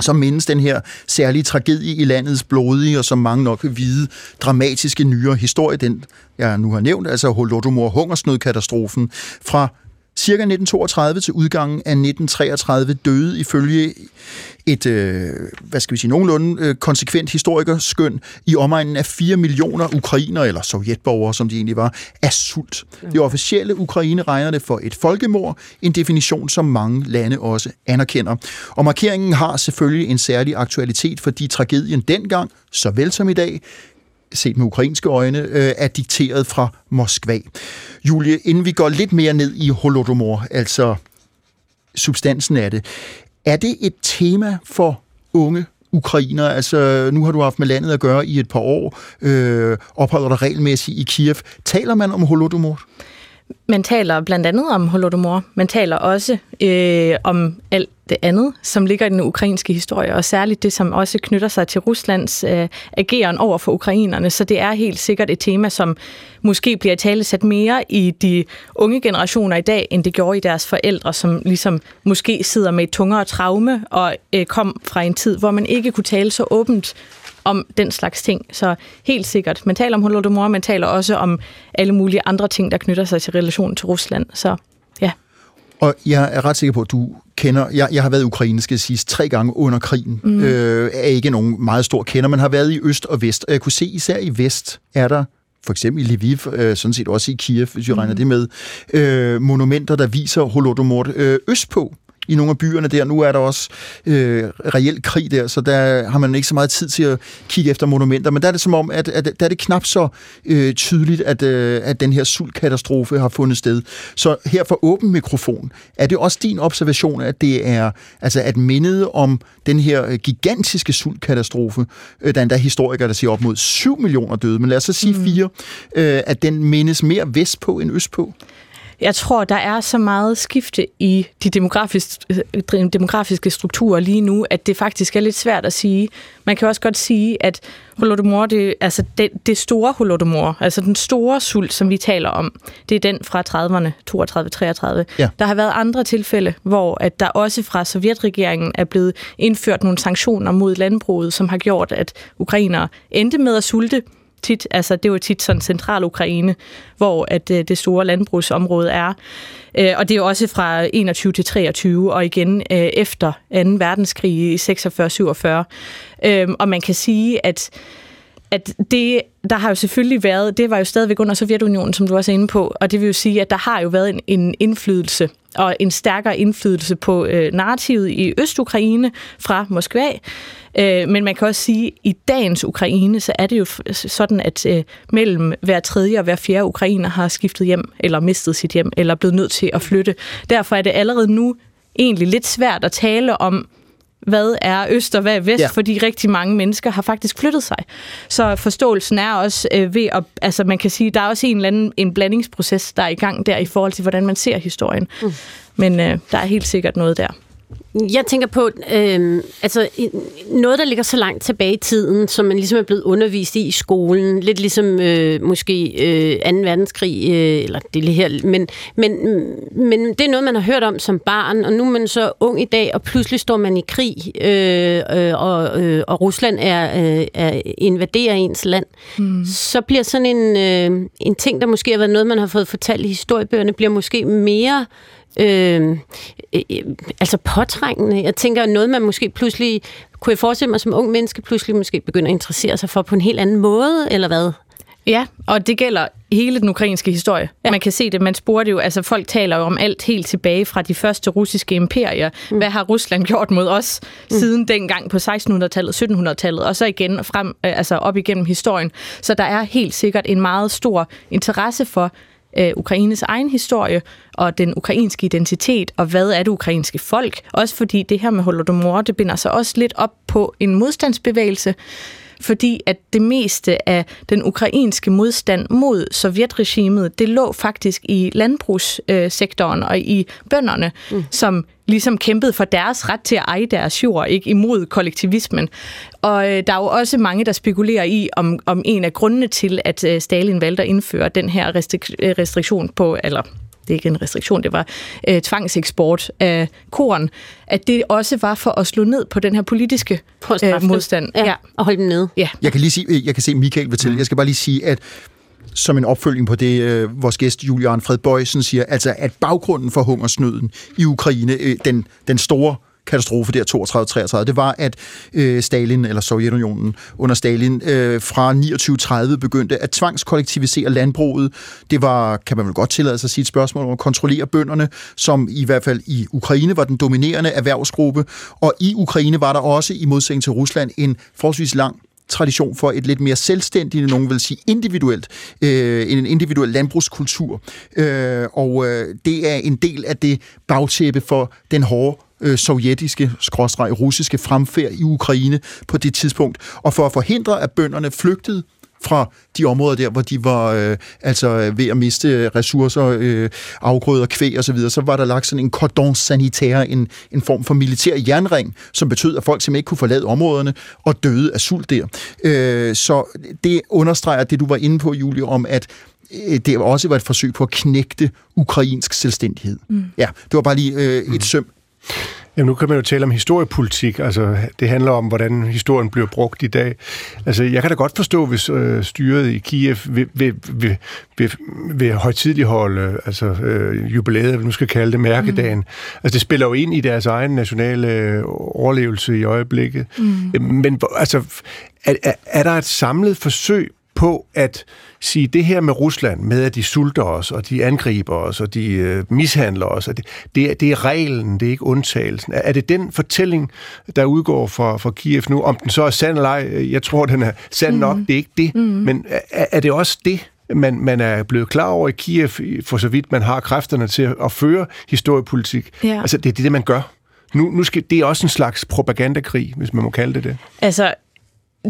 S2: som mindes den her særlige tragedie i landets blodige, og som mange nok vil vide, dramatiske nyere historie, den jeg nu har nævnt, altså Holodomor hungersnødkatastrofen fra Cirka 1932 til udgangen af 1933 døde ifølge et, øh, hvad skal vi sige, nogenlunde øh, konsekvent historikerskøn i omegnen af 4 millioner ukrainer, eller sovjetborgere, som de egentlig var, af sult. Det officielle Ukraine regner det for et folkemord, en definition, som mange lande også anerkender. Og markeringen har selvfølgelig en særlig aktualitet, fordi tragedien dengang, såvel som i dag, set med ukrainske øjne, øh, er dikteret fra Moskva. Julie, inden vi går lidt mere ned i Holodomor, altså substansen af det, er det et tema for unge ukrainer? Altså, nu har du haft med landet at gøre i et par år, øh, opholder dig regelmæssigt i Kiev. Taler man om Holodomor?
S6: Man taler blandt andet om Holodomor. Man taler også øh, om alt det andet, som ligger i den ukrainske historie, og særligt det, som også knytter sig til Ruslands øh, ageren over for ukrainerne. Så det er helt sikkert et tema, som måske bliver talesat mere i de unge generationer i dag, end det gjorde i deres forældre, som ligesom måske sidder med et tungere traume og øh, kom fra en tid, hvor man ikke kunne tale så åbent om den slags ting. Så helt sikkert. Man taler om Holodomor, man taler også om alle mulige andre ting, der knytter sig til relationen til Rusland. Så.
S2: Og jeg er ret sikker på, at du kender... Jeg, jeg har været i Ukraine, skal jeg sige, tre gange under krigen. Mm. Øh, er ikke nogen meget stor kender, men har været i øst og vest. Og jeg kunne se, især i vest er der for eksempel i Lviv, øh, sådan set også i Kiev, hvis vi mm. regner det med, øh, monumenter, der viser Holodomor øh, østpå i nogle af byerne der. Nu er der også øh, reelt krig der, så der har man ikke så meget tid til at kigge efter monumenter. Men der er det som om, at, at der er det knap så øh, tydeligt, at, øh, at den her sultkatastrofe har fundet sted. Så her for åben mikrofon, er det også din observation, at det er altså at mindet om den her gigantiske sultkatastrofe, øh, der er endda historikere, der siger op mod 7 millioner døde, men lad os så sige mm. fire, øh, at den mindes mere vestpå end østpå?
S6: Jeg tror, der er så meget skifte i de demografiske, øh, demografiske strukturer lige nu, at det faktisk er lidt svært at sige. Man kan også godt sige, at Holodomor, det, altså det, det store Holodomor, altså den store sult, som vi taler om, det er den fra 30'erne, 32-33.
S2: Ja.
S6: Der har været andre tilfælde, hvor at der også fra sovjetregeringen er blevet indført nogle sanktioner mod landbruget, som har gjort, at ukrainere endte med at sulte tit, altså det var tit sådan central Ukraine, hvor at øh, det store landbrugsområde er. Øh, og det er jo også fra 21 til 23, og igen øh, efter 2. verdenskrig i 46-47. Øh, og man kan sige, at at det, der har jo selvfølgelig været, det var jo stadigvæk under Sovjetunionen, som du også er inde på, og det vil jo sige, at der har jo været en, en indflydelse, og en stærkere indflydelse på øh, narrativet i Øst-Ukraine fra Moskva. Øh, men man kan også sige, at i dagens Ukraine, så er det jo sådan, at øh, mellem hver tredje og hver fjerde ukrainer har skiftet hjem, eller mistet sit hjem, eller blevet nødt til at flytte. Derfor er det allerede nu egentlig lidt svært at tale om, hvad er øst og hvad er vest, ja. fordi rigtig mange mennesker har faktisk flyttet sig. Så forståelsen er også øh, ved at, altså man kan sige, der er også en eller anden en blandingsproces, der er i gang der i forhold til, hvordan man ser historien. Mm. Men øh, der er helt sikkert noget der.
S1: Jeg tænker på, øh, altså noget, der ligger så langt tilbage i tiden, som man ligesom er blevet undervist i i skolen, lidt ligesom øh, måske øh, 2. verdenskrig, øh, eller det her, men, men, men det er noget, man har hørt om som barn, og nu er man så ung i dag, og pludselig står man i krig, øh, øh, og, øh, og Rusland er, øh, er invaderer ens land. Mm. Så bliver sådan en, øh, en ting, der måske har været noget, man har fået fortalt i historiebøgerne, bliver måske mere øh, øh, altså påtrængende. Jeg tænker, noget man måske pludselig, kunne jeg forestille mig som ung menneske, pludselig måske begynder at interessere sig for på en helt anden måde, eller hvad?
S6: Ja, og det gælder hele den ukrainske historie. Ja. Man kan se det, man spurgte jo, altså folk taler jo om alt helt tilbage fra de første russiske imperier. Mm. Hvad har Rusland gjort mod os mm. siden dengang på 1600-tallet, 1700-tallet, og så igen frem, øh, altså op igennem historien. Så der er helt sikkert en meget stor interesse for, øh, Ukraines egen historie og den ukrainske identitet, og hvad er det ukrainske folk. Også fordi det her med Holodomor, det binder sig også lidt op på en modstandsbevægelse, fordi at det meste af den ukrainske modstand mod sovjetregimet, det lå faktisk i landbrugssektoren og i bønderne, mm. som ligesom kæmpede for deres ret til at eje deres jord, ikke imod kollektivismen. Og øh, der er jo også mange, der spekulerer i, om, om en af grundene til, at øh, Stalin valgte at indføre den her restrik- restriktion på, eller det er ikke en restriktion, det var øh, tvangseksport af korn, at det også var for at slå ned på den her politiske øh, modstand.
S1: Ja, ja, og holde dem nede.
S2: Ja. Jeg kan lige sige, jeg kan se Michael vil til. Mm. Jeg skal bare lige sige, at som en opfølging på det, øh, vores gæst Julian Fred Bøjsen siger, altså at baggrunden for hungersnøden i Ukraine, øh, den, den store katastrofe der 32-33, det var, at øh, Stalin, eller Sovjetunionen under Stalin, øh, fra 29-30 begyndte at tvangskollektivisere landbruget. Det var, kan man vel godt tillade sig at sige et spørgsmål om at kontrollere bønderne, som i hvert fald i Ukraine var den dominerende erhvervsgruppe, og i Ukraine var der også, i modsætning til Rusland, en forholdsvis lang tradition for et lidt mere selvstændigt, nogen vil sige individuelt, øh, en individuel landbrugskultur. Øh, og øh, det er en del af det bagtæppe for den hårde øh, sovjetiske, skråstreg russiske fremfærd i Ukraine på det tidspunkt. Og for at forhindre, at bønderne flygtede fra de områder der, hvor de var øh, altså ved at miste ressourcer, øh, afgrøder, kvæg osv., så, så var der lagt sådan en cordon sanitaire, en, en form for militær jernring, som betød, at folk simpelthen ikke kunne forlade områderne og døde af sult der. Øh, så det understreger det, du var inde på, Julie, om at øh, det også var et forsøg på at knægte ukrainsk selvstændighed. Mm. Ja, det var bare lige øh, et mm. søm
S3: Jamen, nu kan man jo tale om historiepolitik. Altså, det handler om, hvordan historien bliver brugt i dag. Altså, jeg kan da godt forstå, hvis øh, styret i Kiev vil, vil, vil, vil, vil højtidligholde altså, øh, jubilæet, nu skal kalde det mærkedagen. Mm. Altså, det spiller jo ind i deres egen nationale øh, overlevelse i øjeblikket. Mm. Men altså, er, er, er der et samlet forsøg på at sige det her med Rusland, med at de sulter os, og de angriber os, og de øh, mishandler os, og det, det, er, det er reglen, det er ikke undtagelsen. Er, er det den fortælling, der udgår fra, fra Kiev nu, om den så er sand eller ej? Jeg tror, den er sand mm. nok, det er ikke det. Mm. Men er, er det også det, man, man er blevet klar over i Kiev, for så vidt man har kræfterne til at føre historiepolitik? Ja. Altså, det er det, man gør. Nu, nu skal, det er også en slags propagandakrig, hvis man må kalde det det.
S6: Altså,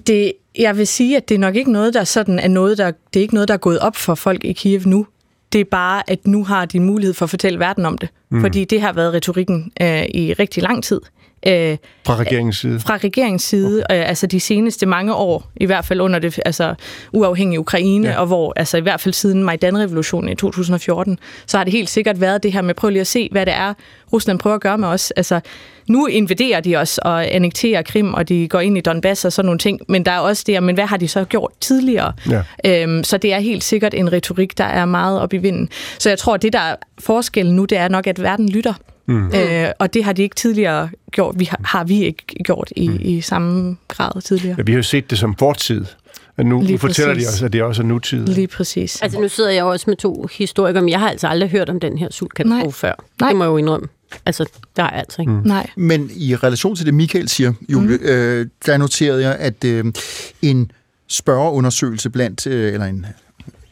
S6: det, jeg vil sige, at det er nok ikke noget, der sådan er noget, der, det er ikke noget, der er gået op for folk i Kiev nu. Det er bare, at nu har de mulighed for at fortælle verden om det. Mm. Fordi det har været retorikken øh, i rigtig lang tid.
S3: Øh, fra regeringens side?
S6: Fra regeringens side, okay. øh, altså de seneste mange år, i hvert fald under det altså, uafhængige Ukraine, ja. og hvor altså i hvert fald siden Majdan-revolutionen i 2014, så har det helt sikkert været det her med, prøv lige at se, hvad det er, Rusland prøver at gøre med os. Altså, nu invaderer de os og annekterer Krim, og de går ind i Donbass og sådan nogle ting, men der er også det, men hvad har de så gjort tidligere? Ja. Øhm, så det er helt sikkert en retorik, der er meget op i vinden. Så jeg tror, at det, der er forskellen nu, det er nok, at verden lytter. Mm. Øh, og det har de ikke tidligere gjort. Vi har, har vi ikke gjort i, mm. i samme grad tidligere.
S3: Ja, vi har jo set det som fortid. Men nu, nu fortæller de os, at det også er nutid.
S6: Lige præcis.
S1: Altså nu sidder jeg også med to historikere, men jeg har altså aldrig hørt om den her sultkatastrofe før. Nej. Det må jeg jo indrømme. Altså, der er altså ikke. Mm.
S6: Nej.
S2: Men i relation til det, Michael siger, Julie, mm. øh, der noterede jeg, at øh, en spørgeundersøgelse blandt, øh, eller en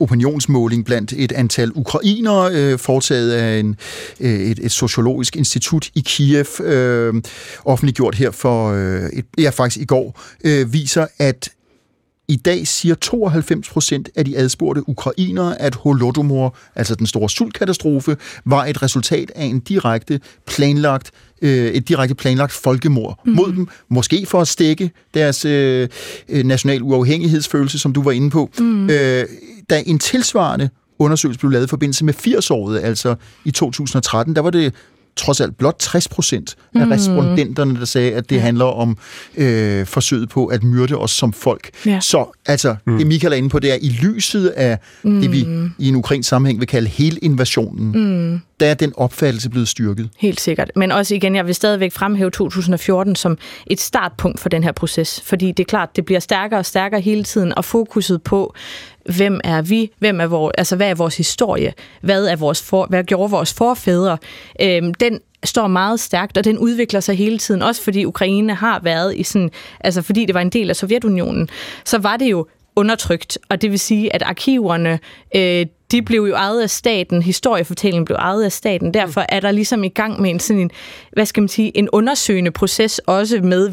S2: opinionsmåling blandt et antal ukrainere, øh, foretaget af en, øh, et, et sociologisk institut i Kiev, øh, offentliggjort her for, øh, et, ja faktisk i går, øh, viser, at i dag siger 92 procent af de adspurgte ukrainere, at Holodomor, altså den store sultkatastrofe, var et resultat af en direkte planlagt øh, et direkte planlagt folkemord mm. mod dem, måske for at stikke deres øh, øh, national uafhængighedsfølelse, som du var inde på. Mm. Øh, da en tilsvarende undersøgelse blev lavet i forbindelse med 80-året, altså i 2013, der var det trods alt blot 60 procent af mm. respondenterne, der sagde, at det handler om øh, forsøget på at myrde os som folk. Ja. Så altså, mm. det Michael er inde på, det er i lyset af mm. det, vi mm. i en ukrainsk sammenhæng vil kalde hele invasionen, mm der er den opfattelse blevet styrket.
S6: Helt sikkert. Men også igen, jeg vil stadigvæk fremhæve 2014 som et startpunkt for den her proces, fordi det er klart, det bliver stærkere og stærkere hele tiden, og fokuset på hvem er vi, hvem er vores, altså hvad er vores historie, hvad, er vores for, hvad gjorde vores forfædre, øhm, den står meget stærkt, og den udvikler sig hele tiden, også fordi Ukraine har været i sådan, altså fordi det var en del af Sovjetunionen, så var det jo undertrykt, og det vil sige, at arkiverne, øh, de blev jo ejet af staten, historiefortællingen blev ejet af staten, derfor er der ligesom i gang med en sådan en, hvad skal man sige, en undersøgende proces også med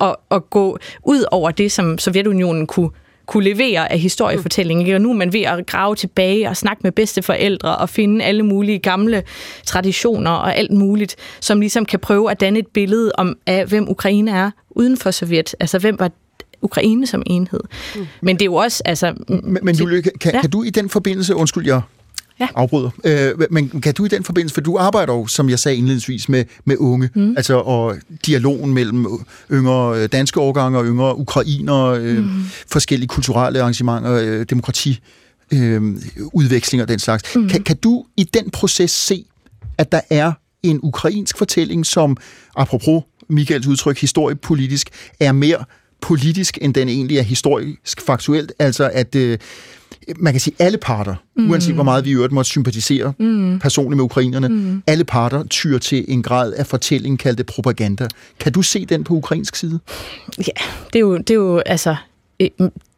S6: at, at gå ud over det, som Sovjetunionen kunne kunne levere af historiefortælling. Og nu er man ved at grave tilbage og snakke med bedsteforældre og finde alle mulige gamle traditioner og alt muligt, som ligesom kan prøve at danne et billede om, af hvem Ukraine er uden for Sovjet. Altså, hvem var Ukraine som enhed. Mm. Men det er jo også... Altså,
S2: men, men Julie, kan, ja. kan du i den forbindelse, undskyld, jeg ja. afbryder. Øh, men kan du i den forbindelse, for du arbejder jo, som jeg sagde indledningsvis, med, med unge, mm. altså og dialogen mellem yngre øh, danske årgange og yngre ukrainere, øh, mm. forskellige kulturelle arrangementer, øh, demokrati, øh, udvekslinger og den slags. Mm. Kan, kan du i den proces se, at der er en ukrainsk fortælling, som, apropos Michaels udtryk, historiepolitisk, er mere politisk, end den egentlig er historisk faktuelt. Altså at øh, man kan sige, alle parter, mm. uanset hvor meget vi i øvrigt måtte sympatisere mm. personligt med ukrainerne, mm. alle parter tyr til en grad af fortælling kaldt propaganda. Kan du se den på ukrainsk side?
S6: Ja, det er jo, det er jo altså, øh,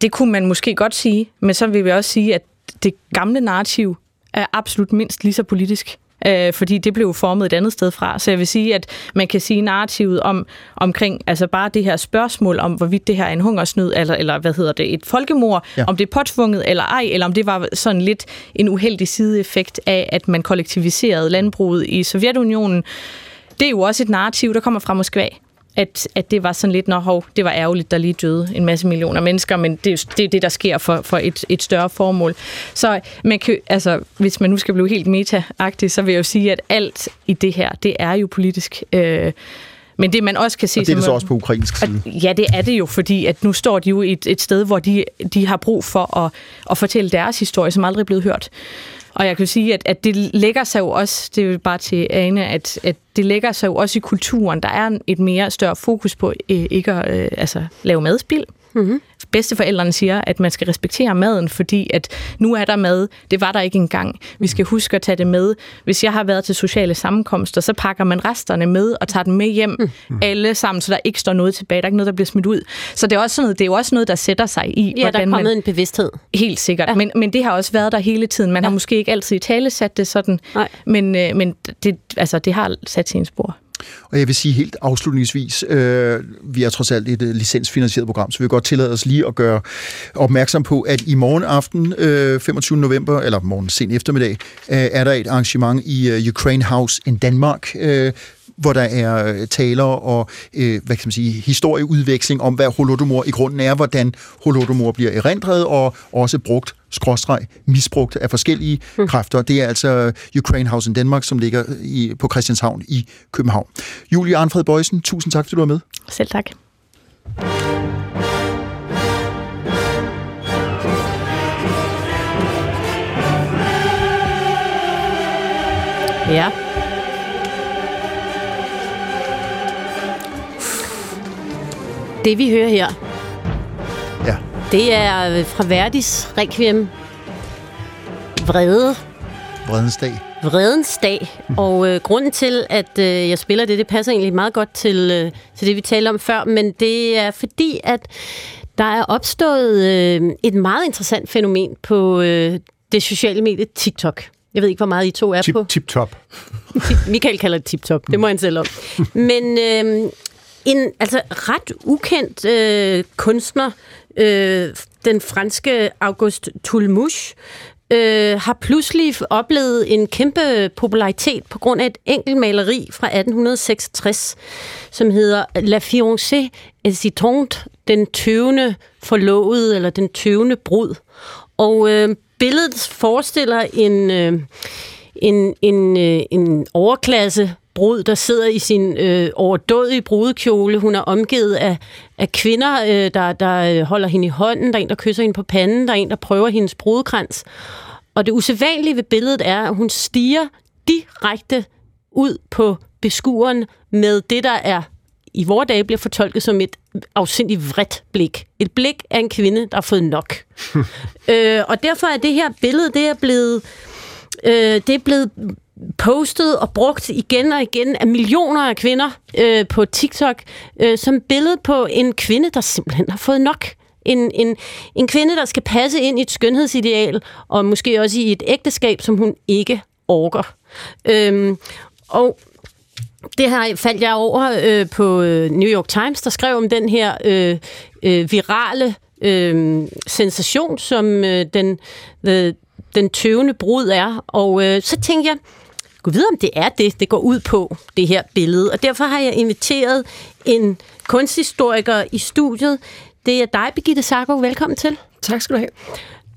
S6: det kunne man måske godt sige, men så vil vi også sige, at det gamle narrativ er absolut mindst lige så politisk øh, fordi det blev formet et andet sted fra. Så jeg vil sige, at man kan sige narrativet om, omkring altså bare det her spørgsmål om, hvorvidt det her er en hungersnød, eller, eller hvad hedder det, et folkemord, ja. om det er påtvunget eller ej, eller om det var sådan lidt en uheldig sideeffekt af, at man kollektiviserede landbruget i Sovjetunionen. Det er jo også et narrativ, der kommer fra Moskva at, at det var sådan lidt, når hov, det var ærgerligt, der lige døde en masse millioner mennesker, men det, det er det, der sker for, for et, et større formål. Så man kan, altså, hvis man nu skal blive helt meta-agtig, så vil jeg jo sige, at alt i det her, det er jo politisk. Øh, men det man også kan se...
S2: Og det er det så også på ukrainsk side?
S6: At, ja, det er det jo, fordi at nu står de jo et, et sted, hvor de, de har brug for at, at fortælle deres historie, som aldrig er blevet hørt. Og jeg kan sige, at, at det lægger sig jo også, det er jo bare til Ane, at, at det lægger sig jo også i kulturen. Der er et mere større fokus på øh, ikke at øh, altså, lave madspil. Mm-hmm bedsteforældrene siger, at man skal respektere maden, fordi at nu er der mad, det var der ikke engang. Vi skal huske at tage det med. Hvis jeg har været til sociale sammenkomster, så pakker man resterne med og tager dem med hjem mm. alle sammen, så der ikke står noget tilbage. Der er ikke noget, der bliver smidt ud. Så det er, også sådan noget, det er jo også noget, der sætter sig i.
S1: Ja, der er kommet man... en bevidsthed.
S6: Helt sikkert. Ja. Men, men det har også været der hele tiden. Man ja. har måske ikke altid i tale sat det sådan, Nej. men, øh, men det, altså, det har sat sine spor.
S2: Og jeg vil sige helt afslutningsvis, øh, vi er trods alt et øh, licensfinansieret program, så vi vil godt tillade os lige at gøre opmærksom på, at i morgen aften, øh, 25. november, eller morgen sen eftermiddag, øh, er der et arrangement i øh, Ukraine House in Danmark, øh, hvor der er øh, taler og øh, hvad kan man sige, historieudveksling om, hvad Holodomor i grunden er, hvordan Holodomor bliver erindret og også brugt skråstreg, misbrugt af forskellige mm. kræfter. Det er altså Ukraine House in Danmark, som ligger i, på Christianshavn i København. Julie Arnfred Bøjsen, tusind tak, fordi du var med.
S6: Selv tak.
S1: Ja. Det vi hører her,
S2: Ja.
S1: det er fra Verdis Requiem Vrede,
S2: Vredens dag.
S1: Vredens dag. Og øh, grunden til, at øh, jeg spiller det, det passer egentlig meget godt til, øh, til det, vi talte om før, men det er fordi, at der er opstået øh, et meget interessant fænomen på øh, det sociale medie TikTok. Jeg ved ikke, hvor meget I to er
S3: Tip,
S1: på.
S3: tip top.
S1: Tip- Michael kalder det tip-top. Det må han selv om. Men øh, en altså ret ukendt øh, kunstner, øh, den franske August Toulmouche, øh, har pludselig oplevet en kæmpe popularitet på grund af et enkelt maleri fra 1866, som hedder La fiancée hésitante, den tøvende forlovede, eller den tøvende brud. Og øh, billedet forestiller en... Øh, en, en, øh, en overklasse brud, der sidder i sin øh, overdådige brudekjole. Hun er omgivet af, af kvinder, øh, der, der øh, holder hende i hånden. Der er en, der kysser hende på panden. Der er en, der prøver hendes brudekrans. Og det usædvanlige ved billedet er, at hun stiger direkte ud på beskueren med det, der er i vores dage bliver fortolket som et afsindigt vredt blik. Et blik af en kvinde, der har fået nok. (laughs) øh, og derfor er det her billede, det er blevet øh, det er blevet postet og brugt igen og igen af millioner af kvinder øh, på TikTok øh, som billede på en kvinde, der simpelthen har fået nok. En, en, en kvinde, der skal passe ind i et skønhedsideal, og måske også i et ægteskab, som hun ikke orker. Øhm, og det her faldt jeg over øh, på øh, New York Times, der skrev om den her øh, øh, virale øh, sensation, som øh, den, øh, den tøvende brud er. Og øh, så tænkte jeg, gå videre om det er det, det går ud på, det her billede. Og derfor har jeg inviteret en kunsthistoriker i studiet. Det er dig, Birgitte Sarko. Velkommen til.
S7: Tak skal du have.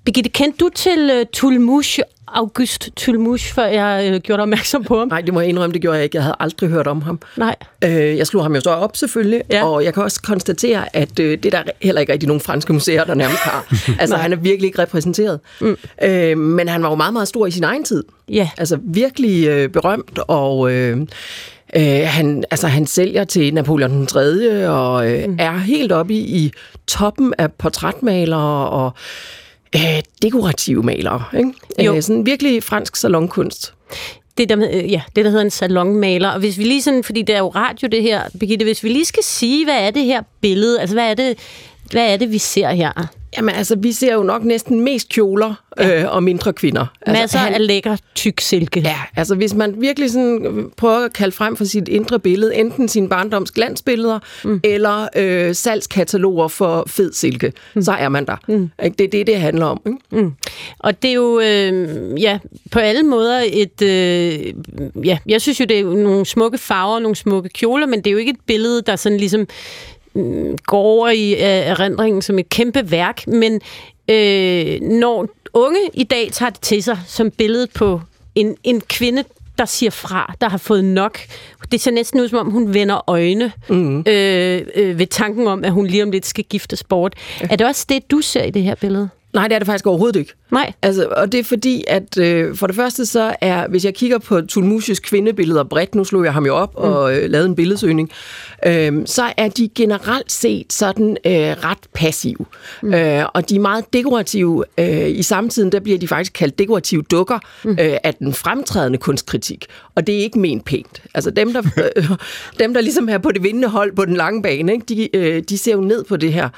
S1: Birgitte, kendte du til uh, Tulmush, August Tulmush, før jeg uh, gjorde dig opmærksom på ham?
S7: Nej, det må jeg indrømme, det gjorde jeg ikke. Jeg havde aldrig hørt om ham.
S1: Nej.
S7: Øh, jeg slog ham jo så op selvfølgelig,
S1: Ja.
S7: og jeg kan også konstatere, at øh, det er der heller ikke rigtig nogen franske museer, der nærmest har. (laughs) altså, han er virkelig ikke repræsenteret. Mm. Øh, men han var jo meget, meget stor i sin egen tid.
S1: Ja.
S7: Altså virkelig øh, berømt, og... Øh, Øh, han, altså, han sælger til Napoleon den 3. og øh, mm. er helt oppe i, i toppen af portrætmalere og øh, dekorative malere. Ikke?
S1: Jo.
S7: Øh, sådan virkelig fransk salonkunst.
S1: Det der, øh, ja, det, der hedder en salonmaler. Og hvis vi lige sådan, fordi det er jo radio det her, Birgitte, hvis vi lige skal sige, hvad er det her billede? Altså, hvad er det, hvad er det vi ser her?
S7: Jamen altså, vi ser jo nok næsten mest kjoler øh, og mindre kvinder. Altså,
S1: Masser han... af lækker tyk silke.
S7: Ja, altså hvis man virkelig sådan prøver at kalde frem for sit indre billede, enten sin barndoms glansbilleder, mm. eller øh, salgskataloger for fed silke, mm. så er man der. Mm. Ikke? Det er det, det handler om. Ikke?
S1: Mm. Og det er jo, øh, ja, på alle måder et, øh, ja, jeg synes jo, det er nogle smukke farver, nogle smukke kjoler, men det er jo ikke et billede, der sådan ligesom går i øh, erindringen som et kæmpe værk, men øh, når unge i dag tager det til sig som billede på en, en kvinde, der siger fra, der har fået nok. Det ser næsten ud, som om hun vender øjne mm. øh, øh, ved tanken om, at hun lige om lidt skal giftes bort. Er det også det, du ser i det her billede?
S7: Nej, det er det faktisk overhovedet ikke.
S1: Nej.
S7: Altså, og det er fordi, at øh, for det første så er, hvis jeg kigger på Tulmushis kvindebilleder bredt, nu slog jeg ham jo op mm. og øh, lavede en billedsøgning, øh, så er de generelt set sådan øh, ret passive. Mm. Øh, og de er meget dekorative. Øh, I samtiden, der bliver de faktisk kaldt dekorative dukker mm. øh, af den fremtrædende kunstkritik. Og det er ikke ment pænt. Altså dem, der, (laughs) øh, dem, der ligesom er på det vindende hold på den lange bane, ikke, de, øh, de ser jo ned på det her.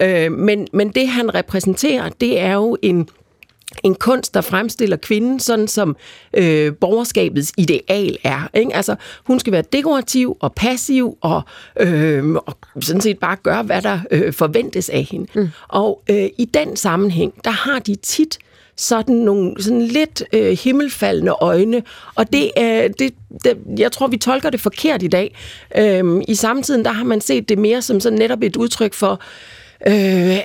S7: Øh, men, men det, han repræsenterer, det er jo en en kunst, der fremstiller kvinden sådan, som øh, borgerskabets ideal er. Ikke? Altså, hun skal være dekorativ og passiv og, øh, og sådan set bare gøre, hvad der øh, forventes af hende. Mm. Og øh, i den sammenhæng, der har de tit sådan nogle sådan lidt øh, himmelfaldende øjne, og det er, det, det, jeg tror, vi tolker det forkert i dag. Øh, I samtiden, der har man set det mere som sådan netop et udtryk for, øh,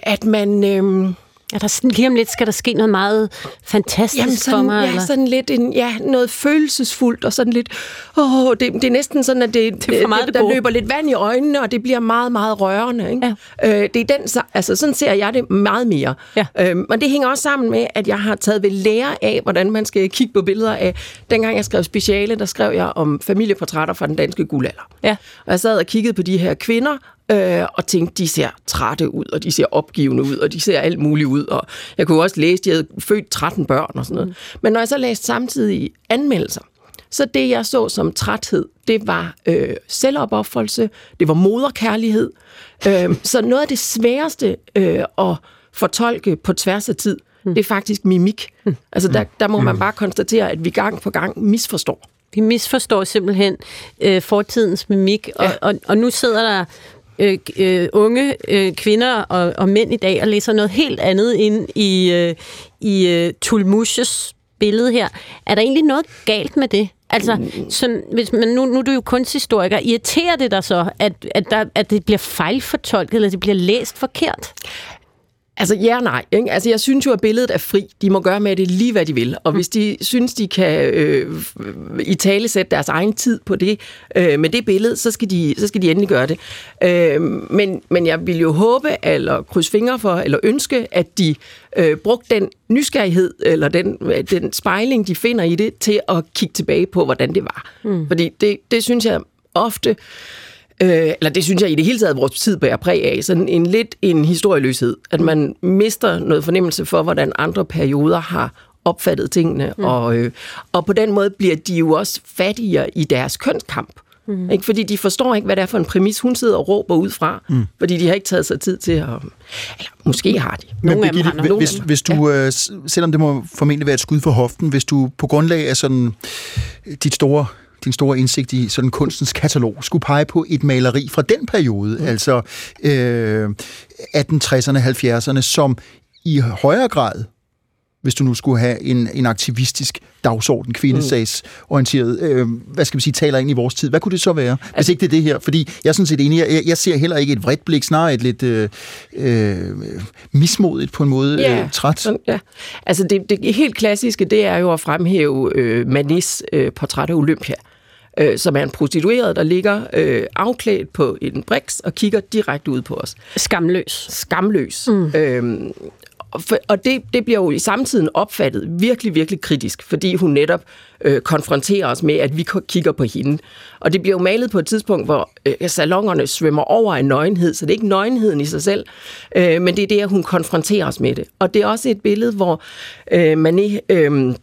S7: at man... Øh,
S1: Ja, der sådan, lige om lidt skal der ske noget meget fantastisk
S7: Jamen, sådan,
S1: for mig.
S7: Ja,
S1: eller?
S7: sådan lidt en, ja, noget følelsesfuldt, og sådan lidt, åh, det, det er næsten sådan, at det,
S1: Det er for meget det
S7: der
S1: gode.
S7: løber lidt vand i øjnene, og det bliver meget, meget rørende. Ikke?
S1: Ja.
S7: Øh, det er den, altså sådan ser jeg det meget mere.
S1: Ja.
S7: Øhm, og det hænger også sammen med, at jeg har taget ved lære af, hvordan man skal kigge på billeder af. Dengang jeg skrev speciale, der skrev jeg om familieportrætter fra den danske guldalder.
S1: Ja.
S7: Og jeg sad og kiggede på de her kvinder, øh, og tænkte, de ser trætte ud, og de ser opgivende ud, og de ser alt muligt ud. Og jeg kunne også læse, at de havde født 13 børn og sådan noget. Mm. Men når jeg så læste samtidig anmeldelser, så det, jeg så som træthed, det var øh, selvopoffrelse, det var moderkærlighed. Øh, så noget af det sværeste øh, at fortolke på tværs af tid, mm. det er faktisk mimik. Mm. Altså der, der må man bare konstatere, at vi gang på gang misforstår.
S1: Vi misforstår simpelthen øh, fortidens mimik, og,
S7: Ja.
S1: og, og nu sidder der øh, øh, unge øh, kvinder og, og mænd i dag og læser noget helt andet ind i, øh, i øh, Tulmushes billede her. Er der egentlig noget galt med det? Altså, sådan, hvis man, nu, nu er du jo kunsthistoriker. Irriterer det dig så, at, at, der, at det bliver fejlfortolket, eller det bliver læst forkert?
S7: Altså ja og nej. Ikke? Altså, jeg synes jo, at billedet er fri. De må gøre med det lige, hvad de vil. Og hvis de synes, de kan øh, i tale sætte deres egen tid på det, øh, med det billede, så skal, de, så skal de endelig gøre det. Øh, men, men jeg vil jo håbe, eller krydse fingre for, eller ønske, at de øh, brugte den nysgerrighed, eller den, den spejling, de finder i det, til at kigge tilbage på, hvordan det var. Mm. Fordi det, det synes jeg ofte... Øh, eller det synes jeg i det hele taget, at vores tid bærer præg af, sådan en lidt en historieløshed, at man mister noget fornemmelse for, hvordan andre perioder har opfattet tingene, mm. og, øh, og på den måde bliver de jo også fattigere i deres kønskamp. Mm. Ikke? Fordi de forstår ikke, hvad det er for en præmis, hun sidder og råber ud fra, mm. fordi de har ikke taget sig tid til at... Eller måske har de.
S1: Nogle dem
S2: Birgitte,
S1: har
S2: hvis, hvis du, ja. s- selvom det må formentlig være et skud for hoften, hvis du på grundlag af sådan dit store din store indsigt i sådan kunstens katalog, skulle pege på et maleri fra den periode, mm. altså øh, 1860'erne, 70'erne, som i højere grad, hvis du nu skulle have en, en aktivistisk dagsorden, kvindesagsorienteret, øh, hvad skal vi sige, taler ind i vores tid, hvad kunne det så være, hvis
S7: Altså-
S2: ikke det er det her? Fordi jeg er sådan set enig, jeg, jeg ser heller ikke et vredt blik, snarere et lidt øh, øh, mismodigt på en måde, øh, træt.
S7: Sådan, ja. Altså det, det helt klassiske, det er jo at fremhæve øh, Manis øh, portræt af Olympia, øh, som er en prostitueret, der ligger øh, afklædt på en briks og kigger direkte ud på os.
S1: Skamløs.
S7: Skamløs. Mm. Øhm, og det, det bliver jo i samtiden opfattet virkelig, virkelig kritisk, fordi hun netop øh, konfronterer os med, at vi kigger på hende. Og det bliver jo malet på et tidspunkt, hvor øh, salongerne svømmer over af nøgenhed, så det er ikke nøgenheden i sig selv, øh, men det er det, at hun konfronterer os med det. Og det er også et billede, hvor øh, Manet... Øh,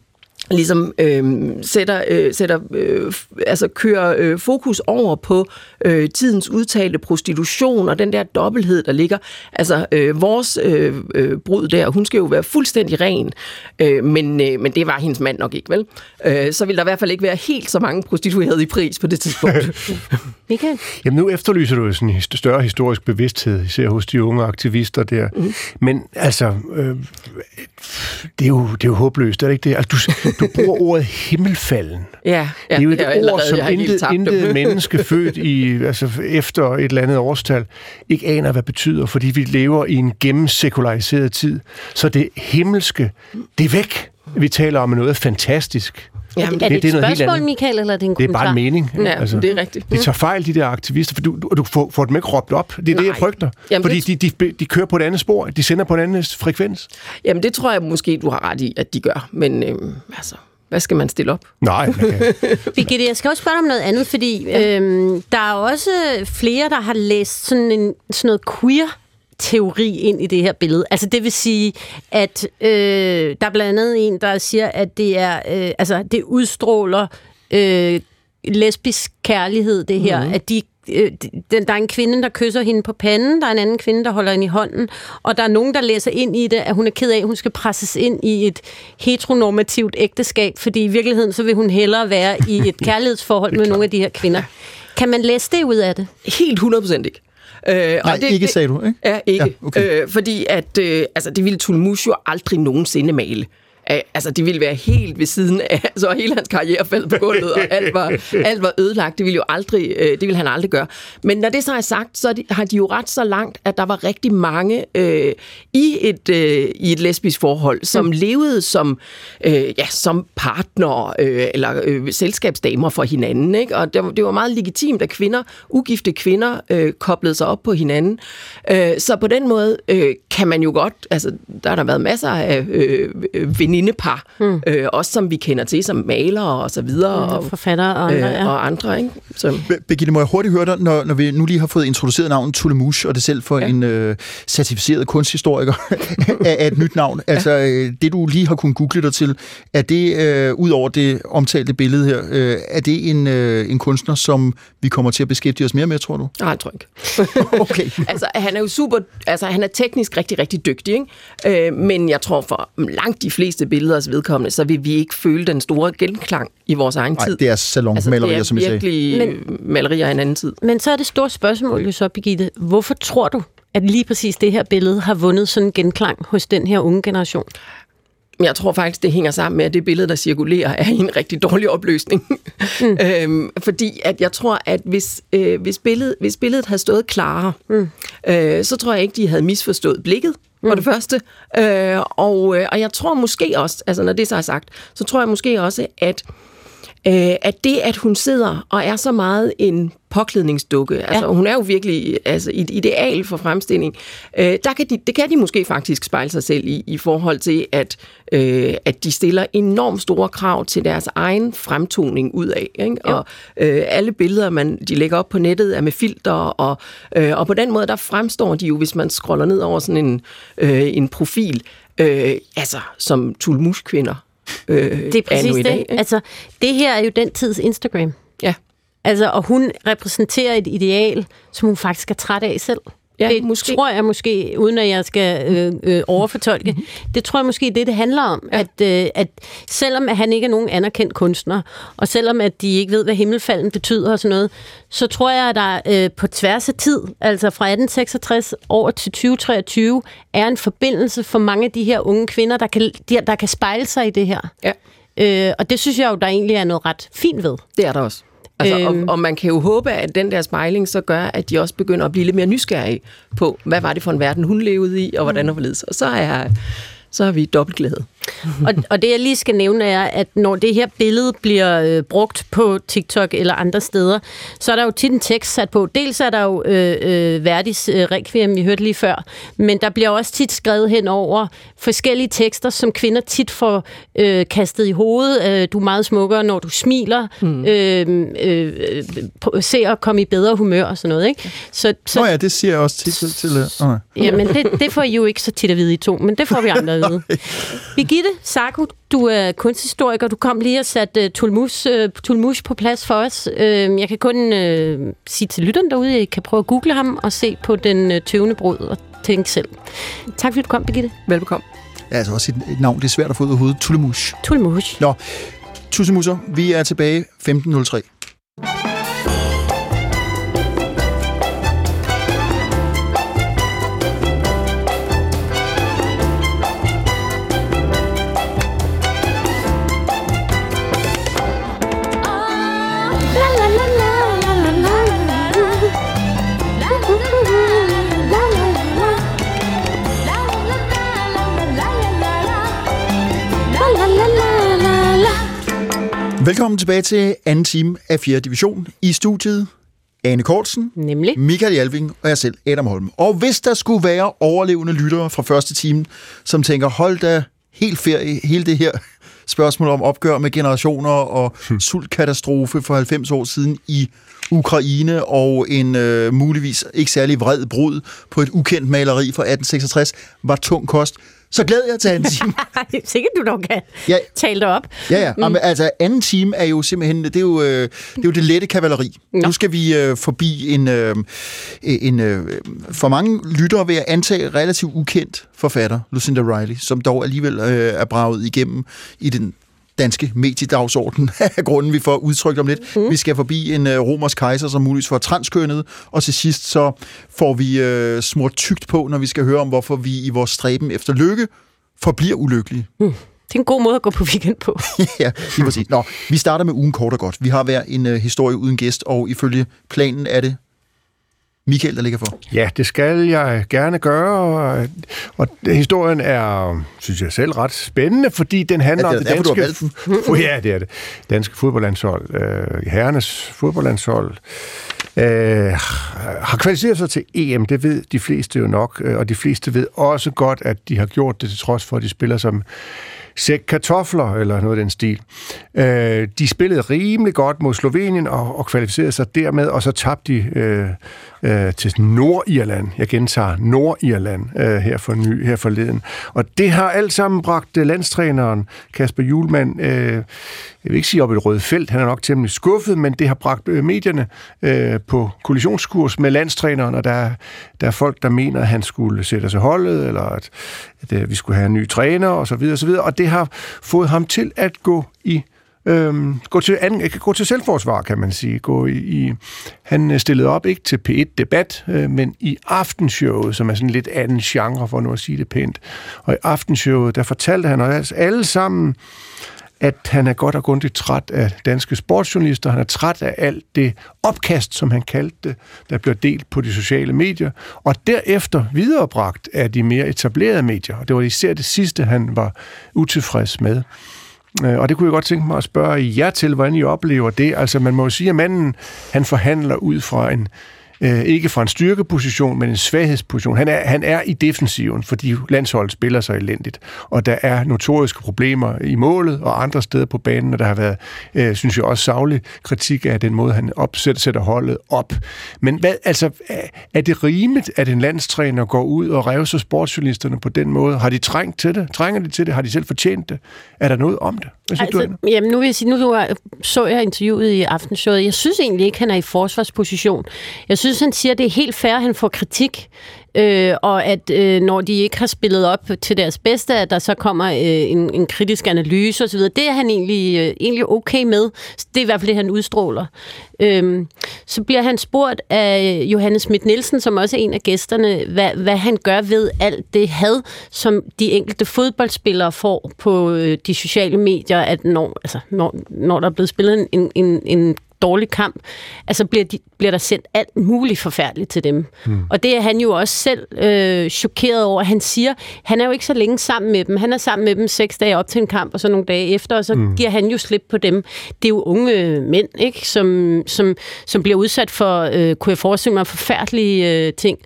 S7: ligesom øh, sætter, øh, sætter øh, f- altså kører øh, fokus over på øh, tidens udtalte prostitution og den der dobbelthed, der ligger. Altså øh, vores øh, øh, brud der, hun skal jo være fuldstændig ren, øh, men, øh, men det var hendes mand nok ikke, vel? Øh, så vil der i hvert fald ikke være helt så mange prostituerede i pris på det tidspunkt. (laughs)
S1: Michael?
S3: Jamen nu efterlyser du jo sådan en større historisk bevidsthed, især hos de unge aktivister der. Mm. Men altså, øh, det, er jo, det er jo håbløst, er det ikke det? Altså, du, du bruger ordet himmelfalden.
S7: ja, ja,
S3: det er jo et
S7: jeg
S3: ord, som intet, intet menneske født i, altså efter et eller andet årstal ikke aner, hvad betyder, fordi vi lever i en gennemsekulariseret tid. Så det himmelske, det er væk. Vi taler om noget fantastisk.
S7: Jamen,
S1: er det,
S3: det er
S1: et
S3: noget helt
S1: spørgsmål,
S3: andet.
S1: Michael, eller er det en
S3: Det er
S1: kommentar?
S3: bare en mening.
S7: Ja, det er rigtigt.
S3: De tager fejl, de der aktivister, for du, du, du får, får dem ikke råbt op. Det er Nej. det, jeg frygter.
S7: Jamen,
S3: fordi
S7: det-
S3: de, de, de kører på et andet spor. De sender på en anden frekvens.
S7: Jamen det tror jeg måske, du har ret i, at de gør, men øh, altså, hvad skal man stille op?
S3: Nej, kan. (laughs)
S1: Birgitte, jeg skal også spørge dig om noget andet, fordi øhm, der er også flere, der har læst sådan, en, sådan noget queer teori ind i det her billede. Altså det vil sige, at øh, der er blandt andet en, der siger, at det er øh, altså det udstråler øh, lesbisk kærlighed, det her, mm. at de øh, den, der er en kvinde, der kysser hende på panden, der er en anden kvinde, der holder hende i hånden, og der er nogen, der læser ind i det, at hun er ked af, at hun skal presses ind i et heteronormativt ægteskab, fordi i virkeligheden så vil hun hellere være i et (laughs) kærlighedsforhold med nogle af de her kvinder. Kan man læse det ud af det?
S7: Helt 100% ikke. Øh,
S2: Nej,
S7: det,
S2: ikke sagde du, ikke?
S7: Ja, ikke.
S2: Ja, okay.
S7: øh, fordi at, øh, altså, det ville Tulmus jo aldrig nogensinde male. Øh, Altså, det ville være helt ved siden af, (laughs) så hele hans karriere faldt på gulvet, og alt var, (laughs) alt var ødelagt. Det ville jo aldrig, øh, det ville han aldrig gøre. Men når det så er sagt, så er de, har de jo ret så langt, at der var rigtig mange øh, i, et, øh, i et lesbisk forhold, som mm. levede som, øh, ja, som partner øh, eller øh, selskabsdamer for hinanden. Ikke? Og det var, det var meget legitimt, at kvinder, ugifte kvinder, øh, koblede sig op på hinanden. Øh, så på den måde øh, kan man jo godt, altså der har der været masser af øh, venindepar, mm. øh, også som vi kender til, som malere og så videre.
S1: Og forfattere og andre,
S7: øh,
S1: ja.
S7: og andre ikke? Så,
S2: Be- Birgitte, må jeg hurtigt høre dig, når, når vi nu lige har fået introduceret navnet Tulemush, og det selv for ja. en øh, certificeret kunsthistoriker (laughs) af, af et nyt navn. Altså, øh, det du lige har kunnet google dig til, er det, øh, ud over det omtalte billede her, øh, er det en, øh, en kunstner, som vi kommer til at beskæftige os mere med, tror du?
S7: nej, jeg tror ikke. (laughs)
S2: Okay. (laughs)
S7: altså, han er jo super, altså han er teknisk rigtig, rigtig dygtig, ikke? Øh, men jeg tror for langt de fleste billeders vedkommende, så vil vi ikke føle den store genklang i vores egen
S2: Nej,
S7: tid.
S2: det er salonmalerier,
S7: altså,
S2: som
S7: det
S2: jeg
S7: er
S2: sagde.
S7: virkelig Men... malerier af en anden tid.
S1: Men så er det store spørgsmål jo så, Birgitte. Hvorfor tror du, at lige præcis det her billede har vundet sådan en genklang hos den her unge generation?
S7: Men jeg tror faktisk, det hænger sammen med, at det billede, der cirkulerer, er en rigtig dårlig opløsning. Mm. (laughs) øhm, fordi at jeg tror, at hvis, øh, hvis, billedet, hvis billedet havde stået klarere, mm. øh, så tror jeg ikke, de havde misforstået blikket, for mm. det første. Øh, og, øh, og jeg tror måske også, altså når det så er sagt, så tror jeg måske også, at øh, at det, at hun sidder og er så meget en påklædningsdukke, ja. altså hun er jo virkelig altså, et ideal for fremstilling, øh, der kan de, det kan de måske faktisk spejle sig selv i, i forhold til, at, øh, at de stiller enormt store krav til deres egen fremtoning ud af. Ikke? Og øh, alle billeder, man, de lægger op på nettet, er med filter, og, øh, og på den måde, der fremstår de jo, hvis man scroller ned over sådan en, øh, en profil, øh, altså som tulmuskvinder øh,
S1: Det er præcis det.
S7: dag. Ikke?
S1: Altså, det her er jo den tids Instagram.
S7: Ja.
S1: Altså, og hun repræsenterer et ideal, som hun faktisk er træt af selv.
S7: Ja,
S1: det
S7: måske.
S1: tror jeg måske, uden at jeg skal øh, øh, overfortolke, mm-hmm. det tror jeg måske, det det handler om. Ja. At, øh, at selvom at han ikke er nogen anerkendt kunstner, og selvom at de ikke ved, hvad himmelfalden betyder og sådan noget, så tror jeg, at der øh, på tværs af tid, altså fra 1866 over til 2023, er en forbindelse for mange af de her unge kvinder, der kan, de, der kan spejle sig i det her.
S7: Ja.
S1: Øh, og det synes jeg jo, der egentlig er noget ret fint ved.
S7: Det er der også. Altså,
S1: Øhm.
S7: og, og man kan jo håbe, at den der spejling så gør, at de også begynder at blive lidt mere nysgerrige på, hvad var det for en verden, hun levede i, og hvordan og hvorledes. Og så er, så er vi dobbelt glade.
S1: Og, og det jeg lige skal nævne er, at når det her billede bliver øh, brugt på TikTok eller andre steder, så er der jo tit en tekst sat på. Dels er der jo øh, øh, Verdis øh, Requiem, vi hørte lige før, men der bliver også tit skrevet hen over forskellige tekster, som kvinder tit får øh, kastet i hovedet. Øh, du er meget smukkere, når du smiler. Mm. Øh, øh, se at komme i bedre humør og sådan noget. Ikke? Så, så,
S2: Nå ja, det siger jeg også tit til... uh, uh.
S1: Jamen, det, det får I jo ikke så tit at vide i to, men det får vi andre at vide. (laughs) Birgitte Sarko, du er kunsthistoriker. Du kom lige og satte uh, Tulmus, uh, Tulmus på plads for os. Uh, jeg kan kun uh, sige til lytteren derude, at I kan prøve at google ham og se på den uh, tøvende brud og tænke selv. Tak fordi du kom, Birgitte.
S7: Velbekomme.
S2: Ja, altså også et, et navn, det er svært at få ud af hovedet. Tulemush.
S1: Tulmus.
S2: Nå, tussemusser, vi er tilbage 15.03. til anden time af 4. division. I studiet Ane Kortsen,
S1: Nemlig.
S2: Michael Jalving og jeg selv, Adam Holm. Og hvis der skulle være overlevende lyttere fra første time, som tænker, hold da helt ferie, hele det her (laughs) spørgsmål om opgør med generationer og (laughs) sultkatastrofe for 90 år siden i Ukraine og en øh, muligvis ikke særlig vred brud på et ukendt maleri fra 1866 var tung kost, så glæder jeg til anden time. (laughs)
S1: Sikkert du dog kan
S2: Ja.
S1: tale dig op.
S2: Ja, ja. Mm. Altså, anden time er jo simpelthen, det er jo, øh, det, er jo det lette kavaleri.
S1: Nå.
S2: Nu skal vi øh, forbi en, øh, en øh, for mange lyttere vil jeg antage relativt ukendt forfatter, Lucinda Riley, som dog alligevel øh, er braget igennem i den danske mediedagsorden af (laughs) grunden, vi får udtrykt om lidt. Mm. Vi skal forbi en øh, romersk kejser, som muligvis for transkønnet, og til sidst så får vi øh, smurt tygt på, når vi skal høre om, hvorfor vi i vores stræben efter lykke forbliver ulykkelige.
S1: Det er en god måde at gå på weekend på. (laughs)
S2: ja, lige præcis. Nå, vi starter med ugen kort og godt. Vi har hver en øh, historie uden gæst, og ifølge planen er det Michael, der ligger for.
S3: Ja, det skal jeg gerne gøre, og, og historien er, synes jeg selv, ret spændende, fordi den handler
S2: Ja,
S3: om
S2: det er
S3: danske... Fu- (laughs) ja, det er det. Danske fodboldlandshold, øh, herrenes fodboldlandshold, øh, har kvalificeret sig til EM, det ved de fleste jo nok, øh, og de fleste ved også godt, at de har gjort det til trods for, at de spiller som sæk kartofler, eller noget af den stil. Øh, de spillede rimelig godt mod Slovenien og, og kvalificerede sig dermed, og så tabte de øh, øh, til Nordirland. Jeg gentager Nordirland øh, her, for ny, her forleden. Og det har alt sammen bragt øh, landstræneren Kasper Julemand, øh, jeg vil ikke sige op i et rødt felt, han er nok temmelig skuffet, men det har bragt øh, medierne øh, på kollisionskurs med landstræneren, og der, der er folk, der mener, at han skulle sætte sig holdet, eller at, at øh, vi skulle have en ny træner, og så videre, og så videre. Og det har fået ham til at gå i Øhm, gå, til an, gå til selvforsvar, kan man sige. Gå i, i, han øh, stillede op ikke til P1-debat, øh, men i aftenshowet, som er sådan lidt anden genre, for nu at sige det pænt. Og i aftenshowet, der fortalte han os alle sammen, at han er godt og grundigt træt af danske sportsjournalister. Han er træt af alt det opkast, som han kaldte det, der bliver delt på de sociale medier, og derefter viderebragt af de mere etablerede medier. Og det var især det sidste, han var utilfreds med. Øh, Og det kunne jeg godt tænke mig at spørge jer til, hvordan I oplever det. Altså man må jo sige, at manden han forhandler ud fra en, øh, ikke fra en styrkeposition, men en svaghedsposition. Han er, han er i defensiven, fordi landsholdet spiller så elendigt, og der er notoriske problemer i målet og andre steder på banen, og der har været, øh, synes jeg også, savlig kritik af den måde, han opsætter sætter holdet op. Men hvad, altså, er- det rimeligt, at en landstræner går ud og revser sportsjournalisterne på den måde? Har de trængt til det? Trænger de til det? Har de selv fortjent det? Er der noget om det? Hvad siger altså, du,
S1: jamen, nu vil jeg sige, nu så jeg interviewet i aftenshowet. Jeg synes egentlig ikke, han er i forsvarsposition. Jeg synes, han siger, at det er helt fair, at han får kritik. Øh, og at øh, når de ikke har spillet op til deres bedste, at der så kommer øh, en, en kritisk analyse osv., det er han egentlig, øh, egentlig okay med. Det er i hvert fald det, han udstråler. Øhm, så bliver han spurgt af Johannes Schmidt Nielsen, som også er en af gæsterne, hvad, hvad han gør ved alt det had, som de enkelte fodboldspillere får på øh, de sociale medier, at når, altså, når, når der er blevet spillet en, en, en dårlig kamp, altså bliver, de, bliver der sendt alt muligt forfærdeligt til dem. Hmm. Og det er han jo også selv øh, chokeret over. Han siger, han er jo ikke så længe sammen med dem. Han er sammen med dem seks dage op til en kamp, og så nogle dage efter, og så hmm. giver han jo slip på dem. Det er jo unge mænd, ikke, som, som, som bliver udsat for, øh, kunne jeg forestille mig, forfærdelige øh, ting.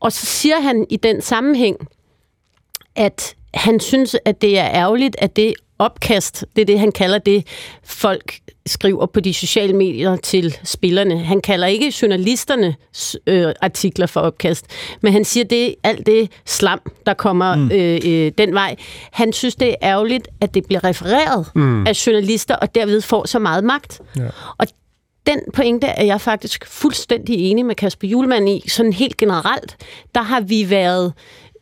S1: Og så siger han i den sammenhæng, at han synes, at det er ærgerligt, at det opkast, det er det, han kalder det, folk skriver på de sociale medier til spillerne. Han kalder ikke journalisterne øh, artikler for opkast, men han siger, det er alt det slam, der kommer mm. øh, øh, den vej. Han synes, det er ærgerligt, at det bliver refereret mm. af journalister, og derved får så meget magt. Ja. Og den pointe er jeg faktisk fuldstændig enig med Kasper Julemand i. Sådan helt generelt, der har vi været,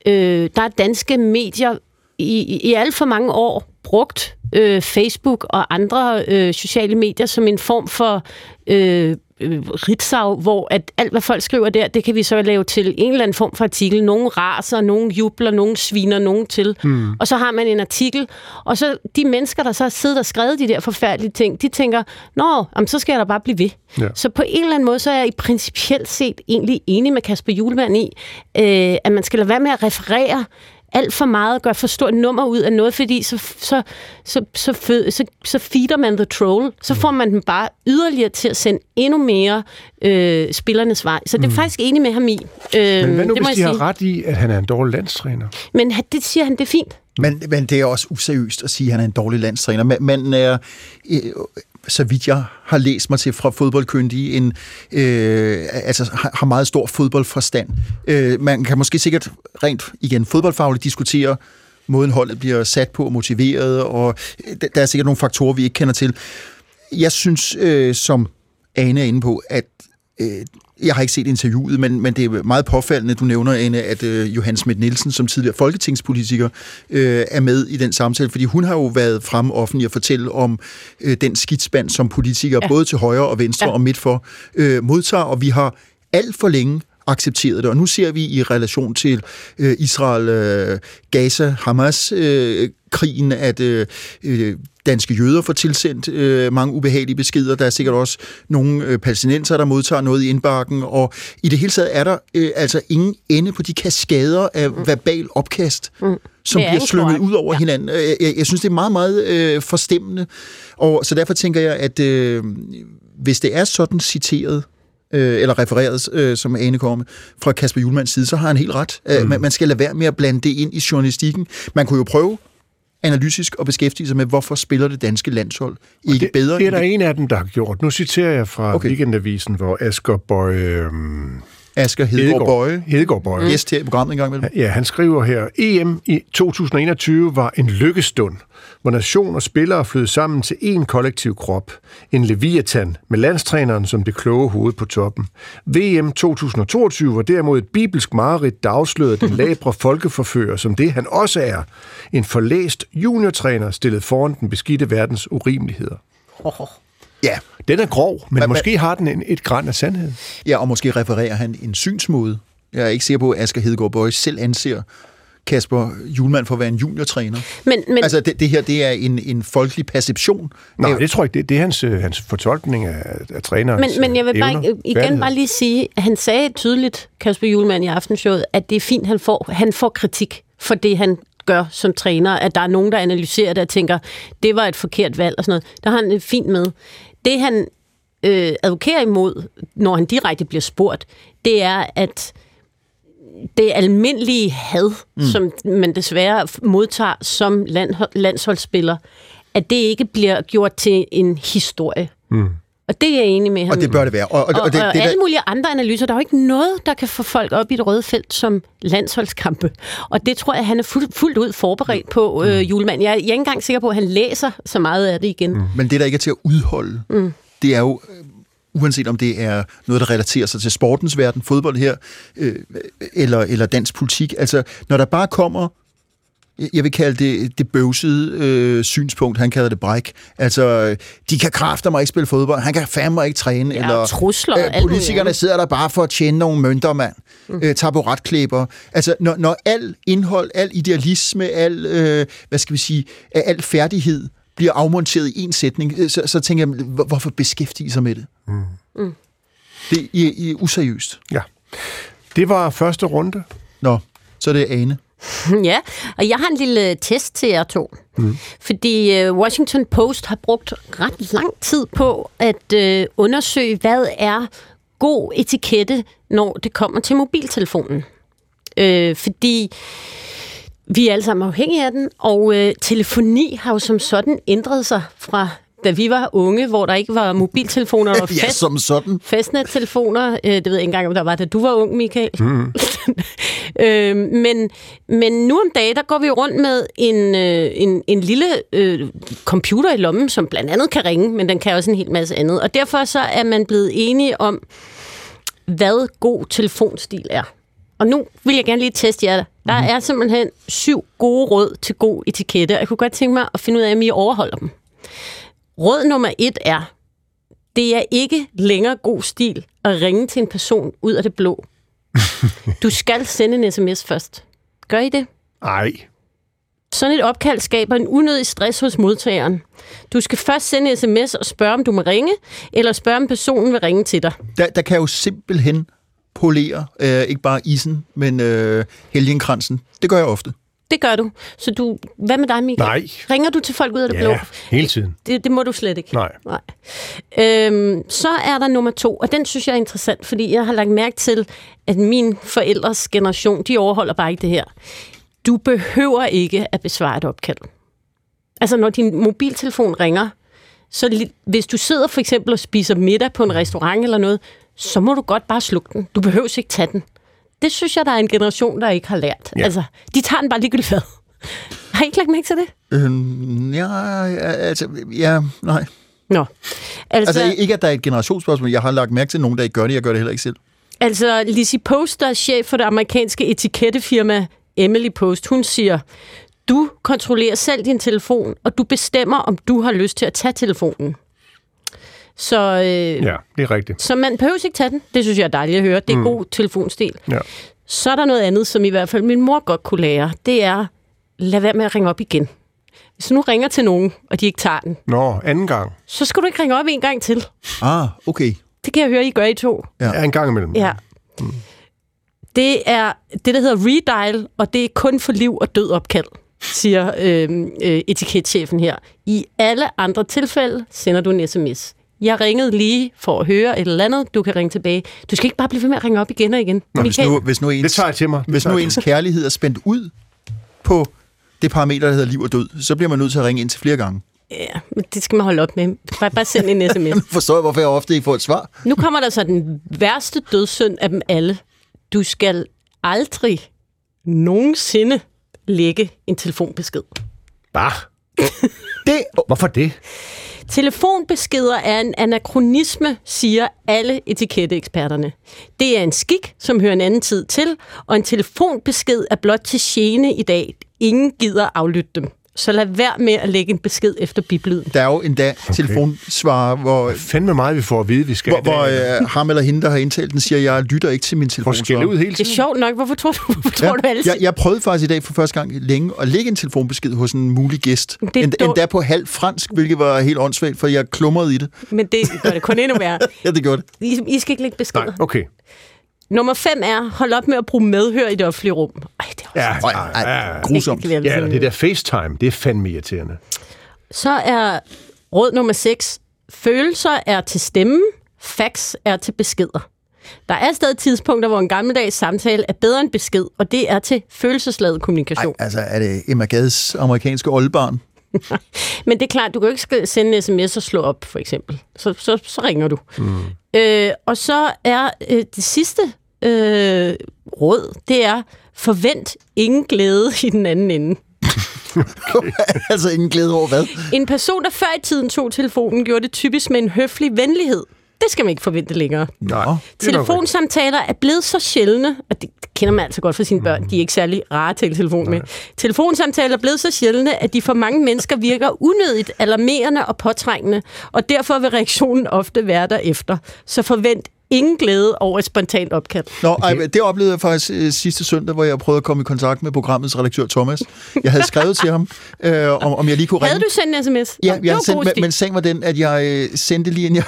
S1: øh, der er danske medier i, i, i alt for mange år brugt øh, Facebook og andre øh, sociale medier som en form for øh, øh, ritsag, hvor at alt, hvad folk skriver der, det kan vi så lave til en eller anden form for artikel. Nogen raser, nogen jubler, nogen sviner, nogen til. Mm. Og så har man en artikel, og så de mennesker, der så har siddet og skrevet de der forfærdelige ting, de tænker, nå, jamen, så skal jeg da bare blive ved. Ja. Så på en eller anden måde, så er jeg i principielt set egentlig enig med Kasper Julemand i, øh, at man skal lade være med at referere alt for meget, gør for stort nummer ud af noget, fordi så, så, så, så, fød, så, så feeder man the troll. Så får man dem bare yderligere til at sende endnu mere øh, spillernes vej. Så det er mm. faktisk enig med ham i. Øh,
S3: Men hvad nu,
S1: det må
S3: hvis de
S1: jeg
S3: har
S1: sige.
S3: ret i, at han er en dårlig landstræner?
S1: Men det siger han, det er fint.
S2: Men, men det er også useriøst at sige, at han er en dårlig landstræner. Men, man er, øh, så vidt jeg har læst mig til fra fodboldkyndige, en, øh, altså har har meget stor fodboldforstand. Øh, man kan måske sikkert rent igen fodboldfagligt diskutere, måden holdet bliver sat på og motiveret, og øh, der er sikkert nogle faktorer, vi ikke kender til. Jeg synes, øh, som Ane er inde på, at øh, jeg har ikke set interviewet, men, men det er meget påfaldende, du nævner, Anne, at øh, Johan Schmidt Nielsen, som tidligere folketingspolitiker, øh, er med i den samtale, fordi hun har jo været frem offentlig og fortælle om øh, den skidspand, som politikere, ja. både til højre og venstre ja. og midt for, øh, modtager, og vi har alt for længe accepteret det. Og nu ser vi i relation til øh, Israel, øh, Gaza, Hamas, øh, krigen, at øh, øh, danske jøder får tilsendt øh, mange ubehagelige beskeder. Der er sikkert også nogle øh, palæstinenser, der modtager noget i indbakken, og i det hele taget er der øh, altså ingen ende på de kaskader af mm. verbal opkast, mm. som bliver slynget ud over ja. hinanden. Jeg, jeg, jeg synes, det er meget, meget øh, forstemmende, og så derfor tænker jeg, at øh, hvis det er sådan citeret, øh, eller refereret, øh, som Ane kommer fra Kasper Julmans side, så har han helt ret. Øh, mm. Man, man skal lade være med at blande det ind i journalistikken. Man kunne jo prøve analytisk og beskæftige sig med, hvorfor spiller det danske landshold ikke
S3: det,
S2: bedre?
S3: Det er der det? en af dem, der har gjort. Nu citerer jeg fra okay. Weekendavisen, hvor Asger Bøje... Øh,
S2: Asger Hedegaard Bøje.
S3: Hedegaard Bøje.
S2: Mm. Gæst her i programmet en gang imellem.
S3: Ja, han skriver her, EM i 2021 var en lykkestund hvor nation og spillere flød sammen til én kollektiv krop. En leviathan med landstræneren som det kloge hoved på toppen. VM 2022 var derimod et bibelsk mareridt, der afslørede den (laughs) labre folkeforfører, som det han også er. En forlæst juniortræner stillet foran den beskidte verdens urimeligheder. Ja, den er grov, men men måske har den en, et græn af sandhed.
S2: Ja, og måske refererer han en synsmåde. Jeg er ikke sikker på, at Asger Hedegaard Bøje selv anser Kasper Julemand for at være en juniortræner. Men, men, altså, det, det her, det er en, en folkelig perception.
S3: Nej, det tror jeg ikke. Det, det er hans, øh, hans fortolkning af, af trænerens
S1: Men, men jeg vil bare evner, igen færdighed. bare lige sige, at han sagde tydeligt, Kasper Julemand i aftenshowet, at det er fint, han får, han får kritik for det, han gør som træner, at der er nogen, der analyserer det og tænker, det var et forkert valg og sådan noget. Der har han det fint med. Det, han øh, advokerer imod, når han direkte bliver spurgt, det er, at det almindelige had, mm. som man desværre modtager som land, landsholdsspiller, at det ikke bliver gjort til en historie. Mm. Og det er jeg enig med ham.
S2: Og det bør det være.
S1: Og, og, og, og, det, og det, alle der... mulige andre analyser. Der er jo ikke noget, der kan få folk op i det røde felt som landsholdskampe. Og det tror jeg, han er fuld, fuldt ud forberedt på, øh, mm. julemand. Jeg, jeg er ikke engang sikker på, at han læser så meget af det igen. Mm.
S2: Men det, der ikke er til at udholde, mm. det er jo uanset om det er noget, der relaterer sig til sportens verden, fodbold her, øh, eller, eller dansk politik. Altså, når der bare kommer jeg vil kalde det det bøvsede øh, synspunkt, han kalder det bræk. Altså, de kan kræfter mig ikke spille fodbold, han kan fandme ikke træne.
S1: Ja,
S2: eller
S1: trusler.
S2: Øh, politikerne sidder der bare for at tjene nogle mønter, mand. Mm. Øh, taburetklæber. Altså, når, når al indhold, al idealisme, al, øh, hvad skal vi sige, al færdighed bliver afmonteret i en sætning, øh, så, så tænker jeg, hvorfor beskæftige sig med det? Mm. Mm. Det er, er useriøst.
S3: Ja. Det var første runde.
S2: Nå, så er det Ane. (laughs)
S1: Ja, og jeg har en lille test til jer to. Mm. Fordi uh, Washington Post har brugt ret lang tid på at uh, undersøge, hvad er god etikette, når det kommer til mobiltelefonen. Uh, fordi vi er alle sammen afhængige af den, og øh, telefoni har jo som sådan ændret sig fra da vi var unge, hvor der ikke var mobiltelefoner og (laughs)
S2: fest, ja, som sådan.
S1: fastnettelefoner. Øh, det ved jeg ikke engang, om der var, da du var ung, Michael. Mm. (laughs) øh, men, men nu om dagen, der går vi rundt med en, øh, en, en lille øh, computer i lommen, som blandt andet kan ringe, men den kan også en hel masse andet. Og derfor så er man blevet enige om, hvad god telefonstil er. Og nu vil jeg gerne lige teste jer. Der mm. er simpelthen syv gode råd til god etikette, jeg kunne godt tænke mig at finde ud af, om I overholder dem. Råd nummer et er, det er ikke længere god stil at ringe til en person ud af det blå. (laughs) Du skal sende en sms først. Gør I det?
S3: Nej.
S1: Sådan et opkald skaber en unødig stress hos modtageren. Du skal først sende en sms og spørge, om du må ringe, eller spørge, om personen vil ringe til dig.
S2: Der, der kan jo simpelthen polere, øh, ikke bare isen, men øh, helgenkransen. Det gør jeg ofte.
S1: Det gør du. Så du, hvad med dig, Michael?
S3: Nej.
S1: Ringer du til folk ud af det
S3: ja,
S1: blå?
S3: hele tiden.
S1: Det, det må du slet ikke.
S3: Nej.
S1: Nej. Øhm, så er der nummer to, og den synes jeg er interessant, fordi jeg har lagt mærke til, at min forældres generation, de overholder bare ikke det her. Du behøver ikke at besvare et opkald. Altså, når din mobiltelefon ringer, så hvis du sidder for eksempel og spiser middag på en restaurant eller noget, så må du godt bare slukke den. Du behøver ikke tage den. Det synes jeg, der er en generation, der ikke har lært. Ja. Altså, de tager den bare ligegyldigt hvad. Har I ikke lagt mærke til det?
S2: Øh, ja, altså, ja, nej.
S1: Nå.
S2: Altså, altså, ikke, at der er et generationsspørgsmål. Jeg har lagt mærke til nogen, der ikke gør det. Jeg gør det heller ikke selv.
S1: Altså, Lizzie Post, der er chef for det amerikanske etikettefirma Emily Post, hun siger, du kontrollerer selv din telefon, og du bestemmer, om du har lyst til at tage telefonen. Så, øh,
S3: Ja, det er rigtigt.
S1: så man behøver ikke tage den. Det synes jeg er dejligt at høre. Det er mm. god telefonstil.
S3: Ja.
S1: Så er der noget andet, som i hvert fald min mor godt kunne lære. Det er, lad være med at ringe op igen. Hvis du nu ringer til nogen, og de ikke tager den,
S3: Nå, anden gang.
S1: så skal du ikke ringe op en gang til.
S2: Ah, okay.
S1: Det kan jeg høre, I gør I to.
S2: Ja.
S3: Ja, en gang imellem.
S1: Ja. Det er det, der hedder redial, og det er kun for liv og død opkald, siger øh, øh, etiketchefen her. I alle andre tilfælde sender du en sms. Jeg ringede lige for at høre et eller andet. Du kan ringe tilbage. Du skal ikke bare blive ved med at ringe op igen og igen.
S2: Nå, hvis, nu, hvis, nu
S3: Det
S2: ens,
S3: tager jeg til mig. Det
S2: hvis
S3: tager
S2: nu
S3: jeg
S2: ens kærlighed er spændt ud på det parameter, der hedder liv og død, så bliver man nødt til at ringe ind til flere gange.
S1: Ja, men det skal man holde op med. Bare, bare send en sms.
S2: Nu (laughs) forstår jeg, hvorfor jeg ofte ikke får et svar.
S1: Nu kommer der så den værste dødssynd af dem alle. Du skal aldrig nogensinde lægge en telefonbesked.
S3: Bah. (laughs)
S2: Det,
S3: Hvorfor det?
S1: Telefonbeskeder er en anachronisme, siger alle etiketteeksperterne. Det er en skik, som hører en anden tid til, og en telefonbesked er blot til gene i dag. Ingen gider aflytte dem. Så lad være med at lægge en besked efter biblyden.
S2: der er jo endda okay. telefonsvarer, hvor,
S3: Fandme meget, vi får at vide, vi skal
S2: hvor, hvor øh, ham eller hende, der har indtalt den, siger, jeg lytter ikke til min
S3: skælde ud hele
S1: Det er
S3: tiden.
S1: sjovt nok. Hvorfor tror du, hvorfor tror du altid?
S2: jeg, jeg prøvede faktisk i dag for første gang længe at lægge en telefonbesked hos en mulig gæst.
S1: Det er
S2: End,
S1: dumt.
S2: endda på halv fransk, hvilket var helt åndssvagt, for jeg klumrede i det.
S1: Men det gør det kun endnu værre. (laughs)
S2: Ja, det gjorde det.
S1: I, I skal ikke lægge beskeder.
S3: Nej, okay.
S1: Nummer fem er, hold op med at bruge medhør i det offentlige rum. Ej, det er også
S3: Ja,
S2: Ej, ej, grusomt.
S1: Det
S3: ja det der FaceTime, det er fandme irriterende.
S1: Så er råd nummer 6. Følelser er til stemmen, facts er til beskeder. Der er stadig tidspunkter, hvor en gammeldags samtale er bedre end besked, og det er til følelsesladet kommunikation.
S2: Ej, altså, er det Emma Gades amerikanske oldebarn? (laughs)
S1: Men det er klart, du kan jo ikke sende en sms og slå op, for eksempel. Så, så, så ringer du. Mm. Øh, og så er øh, det sidste øh, råd, det er, forvent ingen glæde i den anden ende. (laughs)
S2: altså, ingen glæde over hvad?
S1: En person, der før i tiden tog telefonen, gjorde det typisk med en høflig venlighed. Det skal man ikke forvente længere.
S3: Nej. Er.
S1: Telefonsamtaler er blevet så sjældne, og det kender man altså godt fra sine børn, de er ikke særlig rare til telefon med. Telefonsamtaler er blevet så sjældne, at de for mange mennesker virker unødigt alarmerende og påtrængende, og derfor vil reaktionen ofte være derefter. Så forvent ingen glæde over et spontant opkald.
S2: Nå, ej, det oplevede jeg faktisk øh, sidste søndag, hvor jeg prøvede at komme i kontakt med programmets redaktør Thomas. Jeg havde skrevet til ham, øh, om, om jeg lige kunne ringe.
S1: Havde du sendt en sms?
S2: Ja,
S1: Nå,
S2: jeg havde
S1: det var
S2: sendt, men, men sagen var den, at jeg øh, sendte lige, inden jeg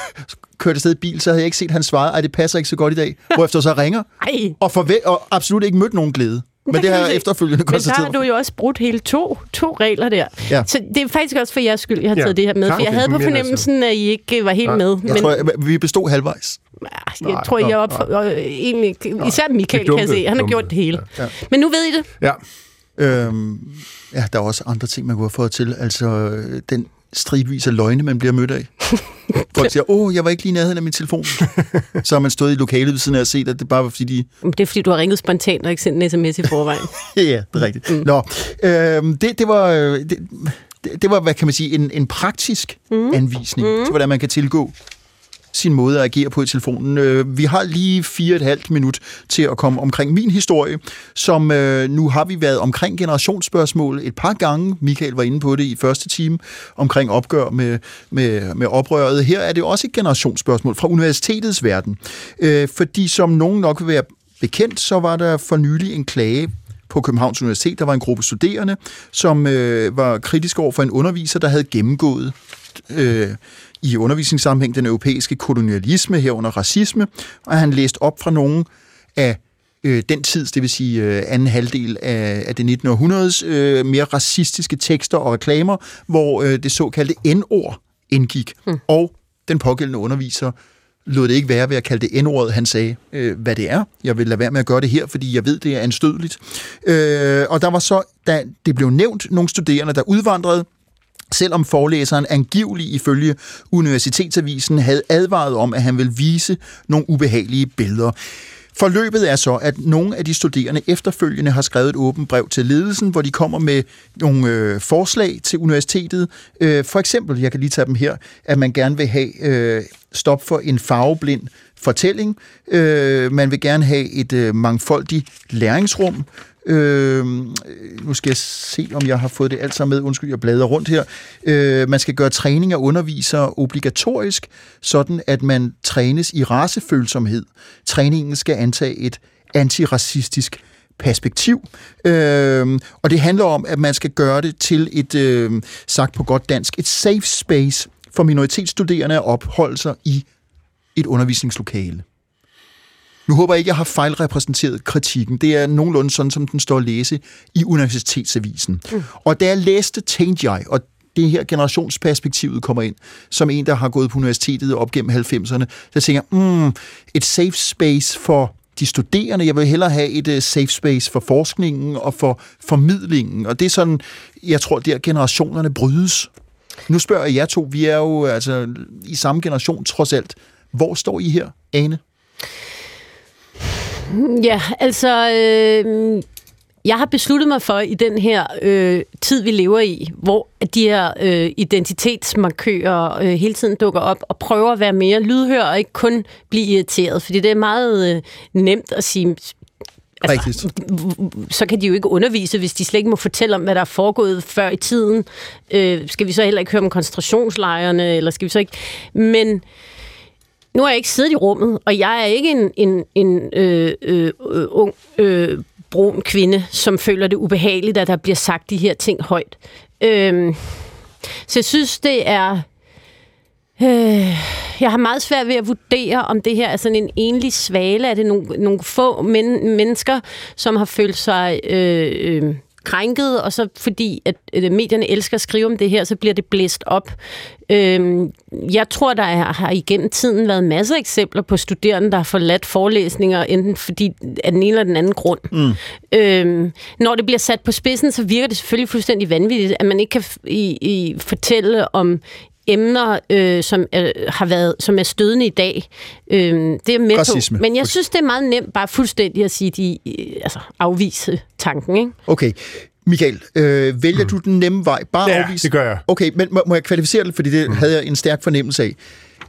S2: kørte afsted i bil, så havde jeg ikke set hans svaret. Ej, det passer ikke så godt i dag. (laughs) Hvorefter så ringer,
S1: Ej,
S2: og, forve- og absolut ikke mødt nogen glæde. Men det
S1: kan
S2: har jeg efterfølgende
S1: Men der har
S2: konstateret.
S1: du jo også brudt hele to, to regler der.
S2: Ja.
S1: Så det er faktisk også for jeres skyld, jeg har
S3: Ja,
S1: taget det her med. For jeg
S3: okay.
S1: havde på
S3: altså-
S1: fornemmelsen, at I ikke var helt
S3: Nej.
S1: med.
S2: Jeg
S1: Men
S2: tror, jeg, vi bestod halvvejs.
S1: jeg
S3: Nej,
S1: tror, jeg er
S3: nå,
S1: op for, øh, egentlig, især Michael,
S3: Det er
S1: kan jeg se. Han har gjort det hele.
S2: Ja.
S1: Men nu ved I det.
S3: Ja.
S2: Øhm, ja, der er også andre ting, man kunne have fået til. Altså, øh, den stribevis af løgne, man bliver mødt af. (laughs) Folk siger, åh, jeg var ikke lige i nærheden af min telefon. (laughs) så har man stået i lokalet ved siden af og set, at det bare var fordi, de
S1: Det er, fordi du har ringet spontant og ikke sendt en sms i forvejen. (laughs)
S2: Ja, det er rigtigt. Mm. Nå, øhm, det, det var... øh, Det, det, det var, hvad kan man sige, en, en praktisk mm. anvisning mm. til, hvordan man kan tilgå sin måde at agere på i telefonen. Øh, Vi har lige fire og et halvt minut til at komme omkring min historie, som øh, nu har vi været omkring generationsspørgsmål et par gange. Michael var inde på det i første time, omkring opgør med, med, med oprøret. Her er det også et generationsspørgsmål fra universitetets verden. Øh, Fordi som nogen nok vil være bekendt, så var der for nylig en klage på Københavns Universitet. Der var en gruppe studerende, som øh, var kritisk over for en underviser, der havde gennemgået øh, i undervisningssammenhæng den europæiske kolonialisme herunder racisme, og han læste op fra nogle af øh, den tids, det vil sige øh, anden halvdel af, af det 19. århundredes, øh, mere racistiske tekster og reklamer, hvor øh, det såkaldte N-ord indgik. Hmm. Og den pågældende underviser lod det ikke være ved at kalde det N-ordet. Han sagde, øh, hvad det er. Jeg vil lade være med at gøre det her, fordi jeg ved, det er anstødeligt. Øh, og der var så, da det blev nævnt, nogle studerende, der udvandrede, selvom forelæseren angivelig ifølge Universitetsavisen havde advaret om, at han ville vise nogle ubehagelige billeder. Forløbet er så, at nogle af de studerende efterfølgende har skrevet et åbent brev til ledelsen, hvor de kommer med nogle øh, forslag til universitetet. Øh, for eksempel, jeg kan lige tage dem her, at man gerne vil have øh, stop for en farveblind fortælling. Øh, man vil gerne have et øh, mangfoldigt læringsrum. Øh, nu skal jeg se, om jeg har fået det alt sammen med. Undskyld, jeg bladrer rundt her. Øh, man skal gøre træning af undervisere obligatorisk, sådan at man trænes i racefølsomhed. Træningen skal antage et antiracistisk perspektiv. Øh, og det handler om, at man skal gøre det til et, øh, sagt på godt dansk, et safe space for minoritetsstuderende at opholde sig i et undervisningslokale. Nu håber jeg ikke, jeg har fejlrepræsenteret kritikken. Det er nogenlunde sådan, som den står at læse i Universitetsavisen. Mm. Og da jeg læste, tænkte jeg, og det her generationsperspektivet kommer ind, som en, der har gået på universitetet op gennem 90'erne, så tænker jeg, mm, et safe space for de studerende. Jeg vil hellere have et uh, safe space for forskningen og for formidlingen. Og det er sådan, jeg tror, der generationerne brydes. Nu spørger jeg jer to, vi er jo altså i samme generation trods alt. Hvor står I her, Ane?
S1: Ja, altså... Øh, jeg har besluttet mig for i den her øh, tid, vi lever i, hvor de her øh, identitetsmarkører øh, hele tiden dukker op og prøver at være mere lydhør og ikke kun blive irriteret, fordi det er meget øh, nemt at sige, Altså, så kan de jo ikke undervise, hvis de slet ikke må fortælle om, hvad der er foregået før i tiden. Øh, skal vi så heller ikke høre om koncentrationslejrene, eller skal vi så ikke... Men nu har jeg ikke siddet i rummet, og jeg er ikke en, en, en øh, øh, øh, ung øh, brun kvinde, som føler det ubehageligt, at der bliver sagt de her ting højt. Øh, så jeg synes, det er... Øh, jeg har meget svært ved at vurdere, om det her er sådan en enlig svale. Er det nogle, nogle få men, mennesker, som har følt sig... Øh, øh, krænket, og så fordi, at medierne elsker at skrive om det her, så bliver det blæst op. Øhm, jeg tror, der er, har igennem tiden været masser af eksempler på studerende, der har forladt forelæsninger, enten fordi af den ene eller den anden grund. Mm. Øhm, når det bliver sat på spidsen, så virker det selvfølgelig fuldstændig vanvittigt, at man ikke kan i, i fortælle om emner, øh, som, er, har været, som er stødende i dag. Øh, det er med Racisme. på. Men jeg synes, det er meget nemt bare fuldstændig at sige, de øh, altså, afvise tanken. Ikke?
S2: Okay. Michael, øh, vælger mm. du den nemme vej? Bare
S3: ja,
S2: afvise?
S3: det gør jeg.
S2: Okay, men må, må jeg kvalificere det, fordi det mm. havde jeg en stærk fornemmelse af.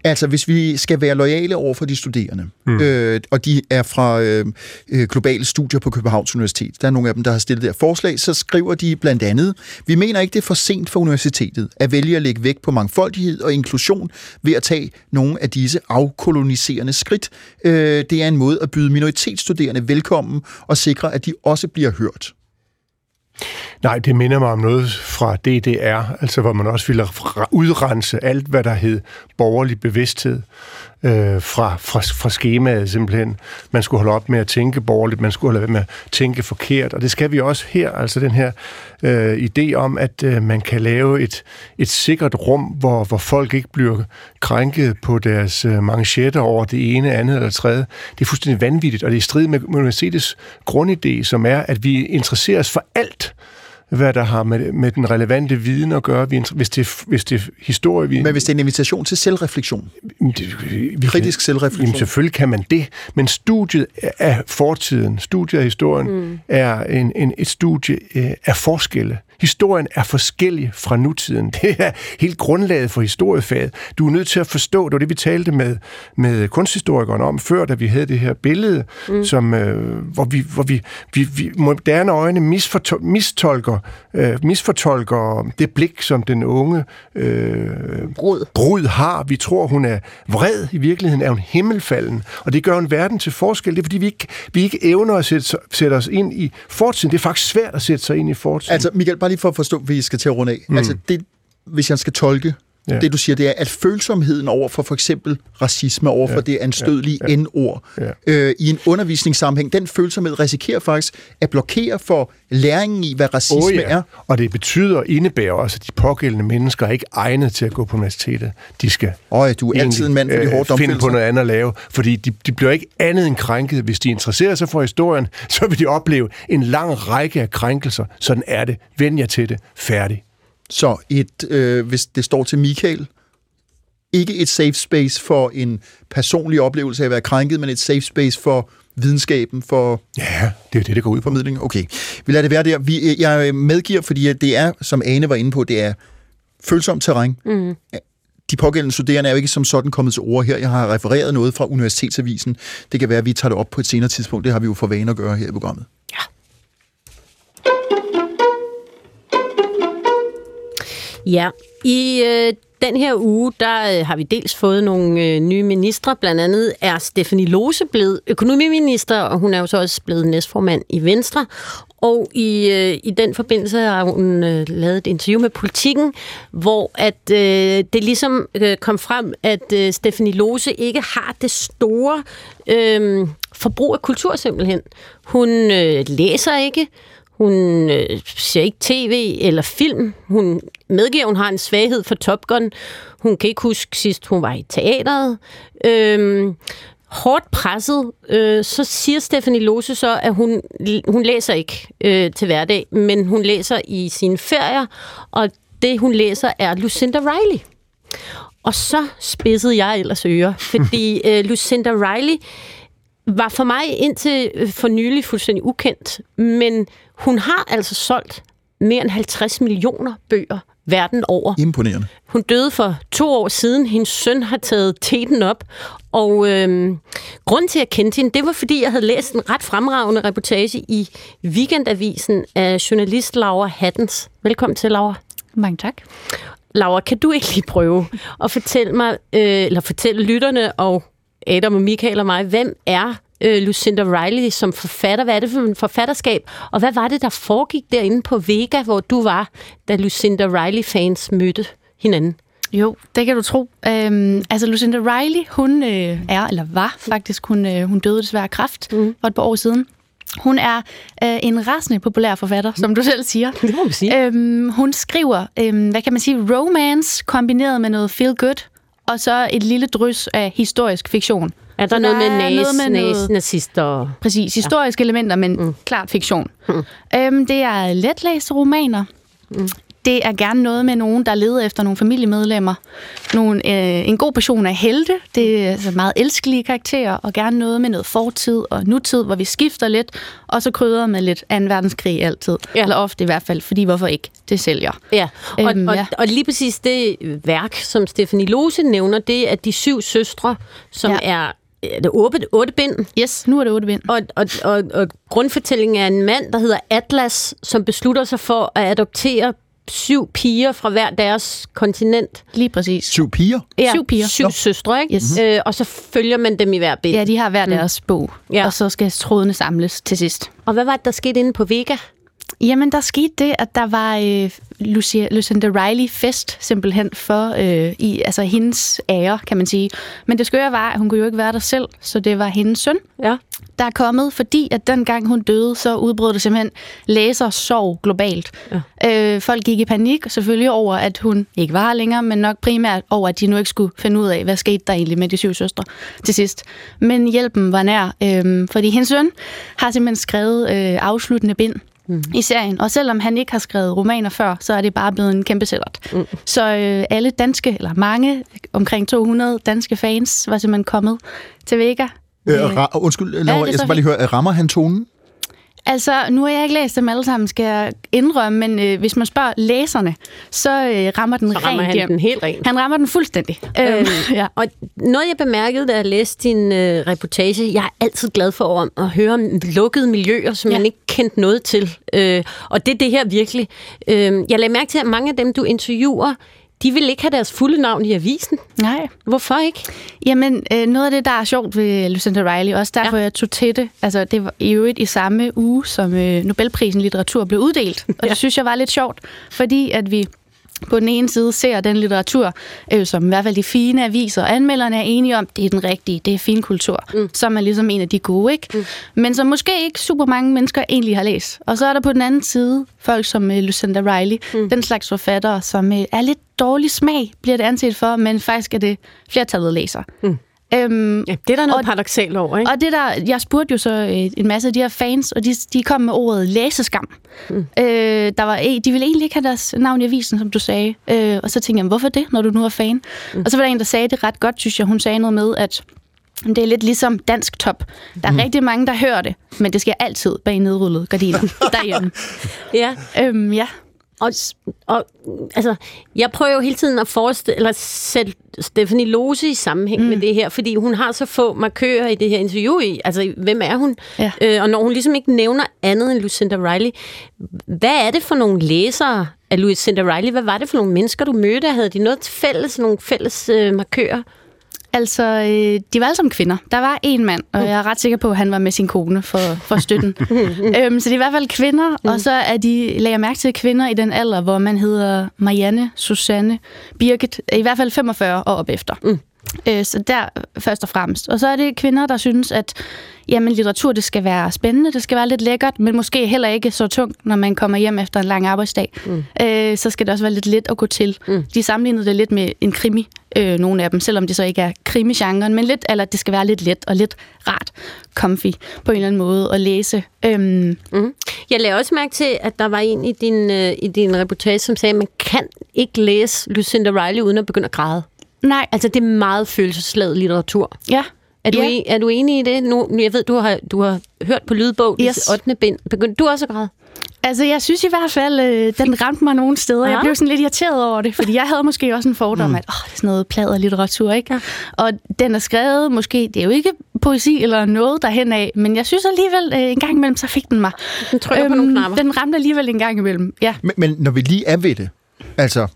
S2: Altså, hvis vi skal være lojale over for de studerende, mm. øh, og de er fra øh, øh, globale studier på Københavns Universitet, der er nogle af dem, der har stillet der forslag, så skriver de blandt andet, vi mener ikke, det er for sent for universitetet at vælge at lægge vægt på mangfoldighed og inklusion ved at tage nogle af disse afkoloniserende skridt. Øh, det er en måde at byde minoritetsstuderende velkommen og sikre, at de også bliver hørt.
S3: Nej, det minder mig om noget fra DDR, altså hvor man også ville udrense alt, hvad der hed borgerlig bevidsthed øh, fra, fra, fra skemaet simpelthen. Man skulle holde op med at tænke borgerligt, man skulle holde op med at tænke forkert, og det skal vi også her, altså den her øh, idé om, at øh, man kan lave et, et sikkert rum, hvor, hvor folk ikke bliver krænket på deres øh, manchetter over det ene, andet eller tredje. Det er fuldstændig vanvittigt, og det er i strid med universitetets grundidé, som er, at vi interesserer os for alt, hvad der har med, med den relevante viden at gøre, hvis det, hvis det er historie... Vi,
S2: men hvis det er en invitation til selvreflektion? Det, vi Kritisk kan, selvreflektion?
S3: Jamen selvfølgelig kan man det, men studiet af fortiden, studiet af historien, mm. er en, en, et studie øh, af forskelle. Historien er forskellig fra nutiden. (laughs) Det er helt grundlaget for historiefaget. Du er nødt til at forstå, det var det, vi talte med, med kunsthistorikeren om før, da vi havde det her billede, mm. som, øh, hvor, vi, hvor vi, vi, vi moderne øjne misfortol- mistolker, øh, misfortolker det blik, som den unge øh, brud. brud har. Vi tror, hun er vred. I virkeligheden er hun himmelfalden. Og det gør en verden til forskel. Det er, fordi vi ikke, vi ikke evner at sætte, sætte os ind i fortiden. Det er faktisk svært at sætte sig ind i fortiden.
S2: Altså, Michael, bare lige for at forstå, vi skal til at runde af. Mm. Altså, det, hvis jeg skal tolke Ja. Det du siger, det er, at følsomheden over for for eksempel racisme, over for ja. det anstødelige ja. ja. N-ord, ja. øh, i en undervisningssammenhæng, den følsomhed risikerer faktisk at blokere for læringen i, hvad racisme oh, ja. er.
S3: Og det betyder, indebærer også, at de pågældende mennesker er ikke egnet til at gå på universitetet. De skal
S2: oh, du er altid en mand for de hårde
S3: øh, finde på noget andet at lave, fordi de, de bliver ikke andet end krænket. Hvis de interesserer sig for historien, (laughs) så vil de opleve en lang række af krænkelser. Sådan er det. Vend jer til det. Færdig.
S2: Så et, øh, hvis det står til Michael, ikke et safe space for en personlig oplevelse af at være krænket, men et safe space for videnskaben, for
S3: Ja, det er det, det går ud på.
S2: formidling. Okay, vi lader det være der. Vi, jeg medgiver, fordi at det er, som Ane var inde på, det er følsomt terræn. Mm. De pågældende studerende er jo ikke som sådan kommet til ord her. Jeg har refereret noget fra Universitetsavisen. Det kan være, at vi tager det op på et senere tidspunkt. Det har vi jo for vane at gøre her i programmet.
S1: Ja, i øh, den her uge, der øh, har vi dels fået nogle øh, nye ministre. Blandt andet er Stephanie Lose blevet økonomiminister, og hun er jo så også blevet næstformand i Venstre. Og i, øh, i den forbindelse har hun øh, lavet et interview med Politiken, hvor at øh, det ligesom øh, kom frem, at øh, Stephanie Lose ikke har det store øh, forbrug af kultur simpelthen. Hun øh, læser ikke, hun øh, ser ikke tv eller film. Hun medgiver, hun har en svaghed for Top Gun. Hun kan ikke huske sidst, hun var i teateret. Øhm, hårdt presset, øh, så siger Stephanie Lose så, at hun, hun læser ikke øh, til hverdag, men hun læser i sine ferier, og det hun læser er Lucinda Riley. Og så spidsede jeg ellers ører, fordi (laughs) øh, Lucinda Riley var for mig indtil øh, for nylig fuldstændig ukendt, men hun har altså solgt mere end 50 millioner bøger verden over.
S2: Imponerende.
S1: Hun døde for to år siden. Hendes søn har taget teten op. Og øhm, grunden til, at jeg kendte hende, det var, fordi jeg havde læst en ret fremragende reportage i Weekendavisen af journalist Laura Hattens. Velkommen til, Laura.
S8: Mange tak.
S1: Laura, kan du ikke lige prøve at fortælle mig, øh, eller fortælle lytterne og Adam og Michael og mig, hvem er øh, Lucinda Riley som forfatter? Hvad er det for en forfatterskab? Og hvad var det, der foregik derinde på Vega, hvor du var, da Lucinda Riley-fans mødte hinanden?
S8: Jo, det kan du tro. Øhm, altså Lucinda Riley, hun øh, er, eller var faktisk, hun, øh, hun døde desværre af kræft mm. for et par år siden. Hun er øh, en rasende populær forfatter, som du selv siger.
S1: Det må man sige.
S8: Øhm, hun skriver, øhm, hvad kan man sige, romance kombineret med noget feel good, og så et lille drys af historisk fiktion.
S1: Er der
S8: Så
S1: noget med næs,
S8: noget med
S1: næs,
S8: noget-
S1: nazister?
S8: Præcis, historiske ja. elementer, men mm. klart fiktion. Mm. Øhm, det er letlæste romaner. Mm. Det er gerne noget med nogen, der leder efter nogle familiemedlemmer. Nogle, øh, en god portion af helte. Det er altså meget elskelige karakterer, og gerne noget med noget fortid og nutid, hvor vi skifter lidt, og så krydder med lidt 2. verdenskrig altid.
S1: Ja.
S8: Eller ofte i hvert fald, fordi hvorfor ikke? Det sælger.
S1: Ja, og,
S8: Øhm,
S1: og,
S8: ja.
S1: og lige præcis det værk, som Stephanie Lose nævner, det er De Syv Søstre, som. Ja. er er det otte, otte bind.
S8: Yes, nu er det otte bind.
S1: Og, og, og, og grundfortællingen er en mand, der hedder Atlas, som beslutter sig for at adoptere syv piger fra hver deres kontinent.
S8: Lige præcis.
S2: Syv piger.
S1: Ja,
S8: Syv piger.
S1: Syv
S8: Nå.
S1: søstre, ikke?
S8: Yes.
S1: Øh, og så følger man dem i hver bind.
S8: Ja, de har hver deres bog,
S1: ja.
S8: og så skal trådene samles til sidst.
S1: Og hvad var det, der skete inde på Vega?
S8: Jamen, der skete det, at der var øh, Lucia, Lucinda Riley fest simpelthen for øh, i, altså hendes ære, kan man sige. Men det skøre var, at hun kunne jo ikke være der selv, så det var hendes søn,
S1: Ja.
S8: der er kommet, fordi at dengang hun døde, så udbrød det simpelthen læsersorg globalt. Ja. Øh, folk gik i panik, selvfølgelig over, at hun ikke var her længere, men nok primært over, at de nu ikke skulle finde ud af, hvad skete der egentlig med de syv søstre til sidst. Men hjælpen var nær, øh, fordi hendes søn har simpelthen skrevet øh, afsluttende bind mm. i serien. Og selvom han ikke har skrevet romaner før, så er det bare blevet en kæmpe sælgert. Mm. Så øh, alle danske, eller mange, omkring 200 danske fans, var simpelthen kommet til Vega.
S2: Øh, ra- undskyld, Laura,
S8: er
S2: jeg skal bare lige høre, rammer han tonen?
S8: Altså, nu har jeg ikke læst dem alle sammen, skal jeg indrømme, men øh, hvis man spørger læserne, så øh, rammer den
S1: Så rammer
S8: rent
S1: han
S8: hjem.
S1: den helt rent.
S8: Han rammer den fuldstændig.
S1: Øhm,
S8: Øhm, ja.
S1: Og noget, jeg bemærkede, da jeg læste din øh, reportage, jeg er altid glad for om at høre om lukkede miljøer, som. Ja. man ikke kendte noget til. Øh, og det er det her virkelig. Øh, jeg lagde mærke til, at mange af dem, du interviewer, de vil ikke have deres fulde navn i avisen.
S8: Nej.
S1: Hvorfor ikke?
S8: Jamen, øh, noget af det, der er sjovt ved Lucinda Riley, også derfor
S1: Ja.
S8: jeg tog til det, altså det var i øvrigt i samme uge, som øh, Nobelprisen i litteratur blev uddelt. Og (laughs)
S1: Ja.
S8: det synes jeg var lidt sjovt, fordi at vi på den ene side ser den litteratur, øh, som i hvert fald de fine aviser og anmelderne er enige om, det er den rigtige, det er fin kultur, mm. som er ligesom en af de gode, ikke? Mm. Men som måske ikke super mange mennesker egentlig har læst. Og så er der på den anden side folk som øh, Lucinda Riley, mm. den slags forfattere, som øh, er lidt dårlig smag, bliver det anset for, men faktisk er det flertallet læser. Mm. Øhm,
S1: ja, det er der noget paradoxalt over, ikke?
S8: Og det der, jeg spurgte jo så øh, en masse af de her fans, og de, de kom med ordet læseskam. Mm. Øh, der var, de ville egentlig ikke have deres navn i avisen, som du sagde. Øh, og så tænkte jeg, hvorfor det, når du nu er fan? Mm. Og så var der en, der sagde det ret godt, synes jeg. Hun sagde noget med, at det er lidt ligesom dansk top. Der er mm. rigtig mange, der hører det, men det sker altid bag nedrullet gardiner (laughs) derhjemme.
S1: ja.
S8: Øhm, ja.
S1: Og, og altså, jeg prøver jo hele tiden at forestille, eller sætte Stephanie Lose i sammenhæng mm. med det her, fordi hun har så få markører i det her interview i. Altså, hvem er hun? Ja. Øh, og når hun ligesom ikke nævner andet end Lucinda Riley, hvad er det for nogle læsere af Lucinda Riley? Hvad var det for nogle mennesker, du mødte? Havde de noget fælles, nogle fælles øh, markører?
S8: Altså, øh, de var alle sammen kvinder. Der var en mand, og jeg er ret sikker på, at han var med sin kone for, for støtten. (laughs) øhm, så det er i hvert fald kvinder, mm. og så er de, lagde jeg mærke til kvinder i den alder, hvor man hedder Marianne, Susanne, Birgit, i hvert fald 45 år op efter. Mm. Øh, så der først og fremmest. Og så er det kvinder, der synes, at jamen, litteratur det skal være spændende, det skal være lidt lækkert, men måske heller ikke så tungt, når man kommer hjem efter en lang arbejdsdag. Mm. Øh, så skal det også være lidt let at gå til. Mm. De sammenlignede det lidt med en krimi, øh, nogle af dem, selvom det så ikke er krimi-genren, men lidt, eller det skal være lidt let og lidt rart, comfy på en eller anden måde at læse. Øhm.
S1: Mm. Jeg lavede også mærke til, at der var en i din, øh, i din reportage, som sagde, at man kan ikke læse Lucinda Riley uden at begynde at græde.
S8: Nej.
S1: Altså, det er meget følelsesladet litteratur.
S8: Ja.
S1: Er du, ja. en, er du enig i det? Nu, jeg ved, du har, du har hørt på lydbog, yes. 8. bind. Begyndte du også at græde?
S8: Altså, jeg synes i hvert fald, øh, den ramte mig nogle steder. Ja. Jeg blev sådan lidt irriteret over det, fordi jeg havde måske også en fordom, mm. at åh, det er sådan noget plader litteratur, ikke? Ja. Og den er skrevet, måske, det er jo ikke poesi eller noget derhen af, men jeg synes alligevel, øh, en gang imellem, så fik den mig.
S1: Den trykker øhm, på nogle knapper.
S8: Den ramte alligevel en gang imellem, ja.
S2: Men, men når vi lige er ved det, altså,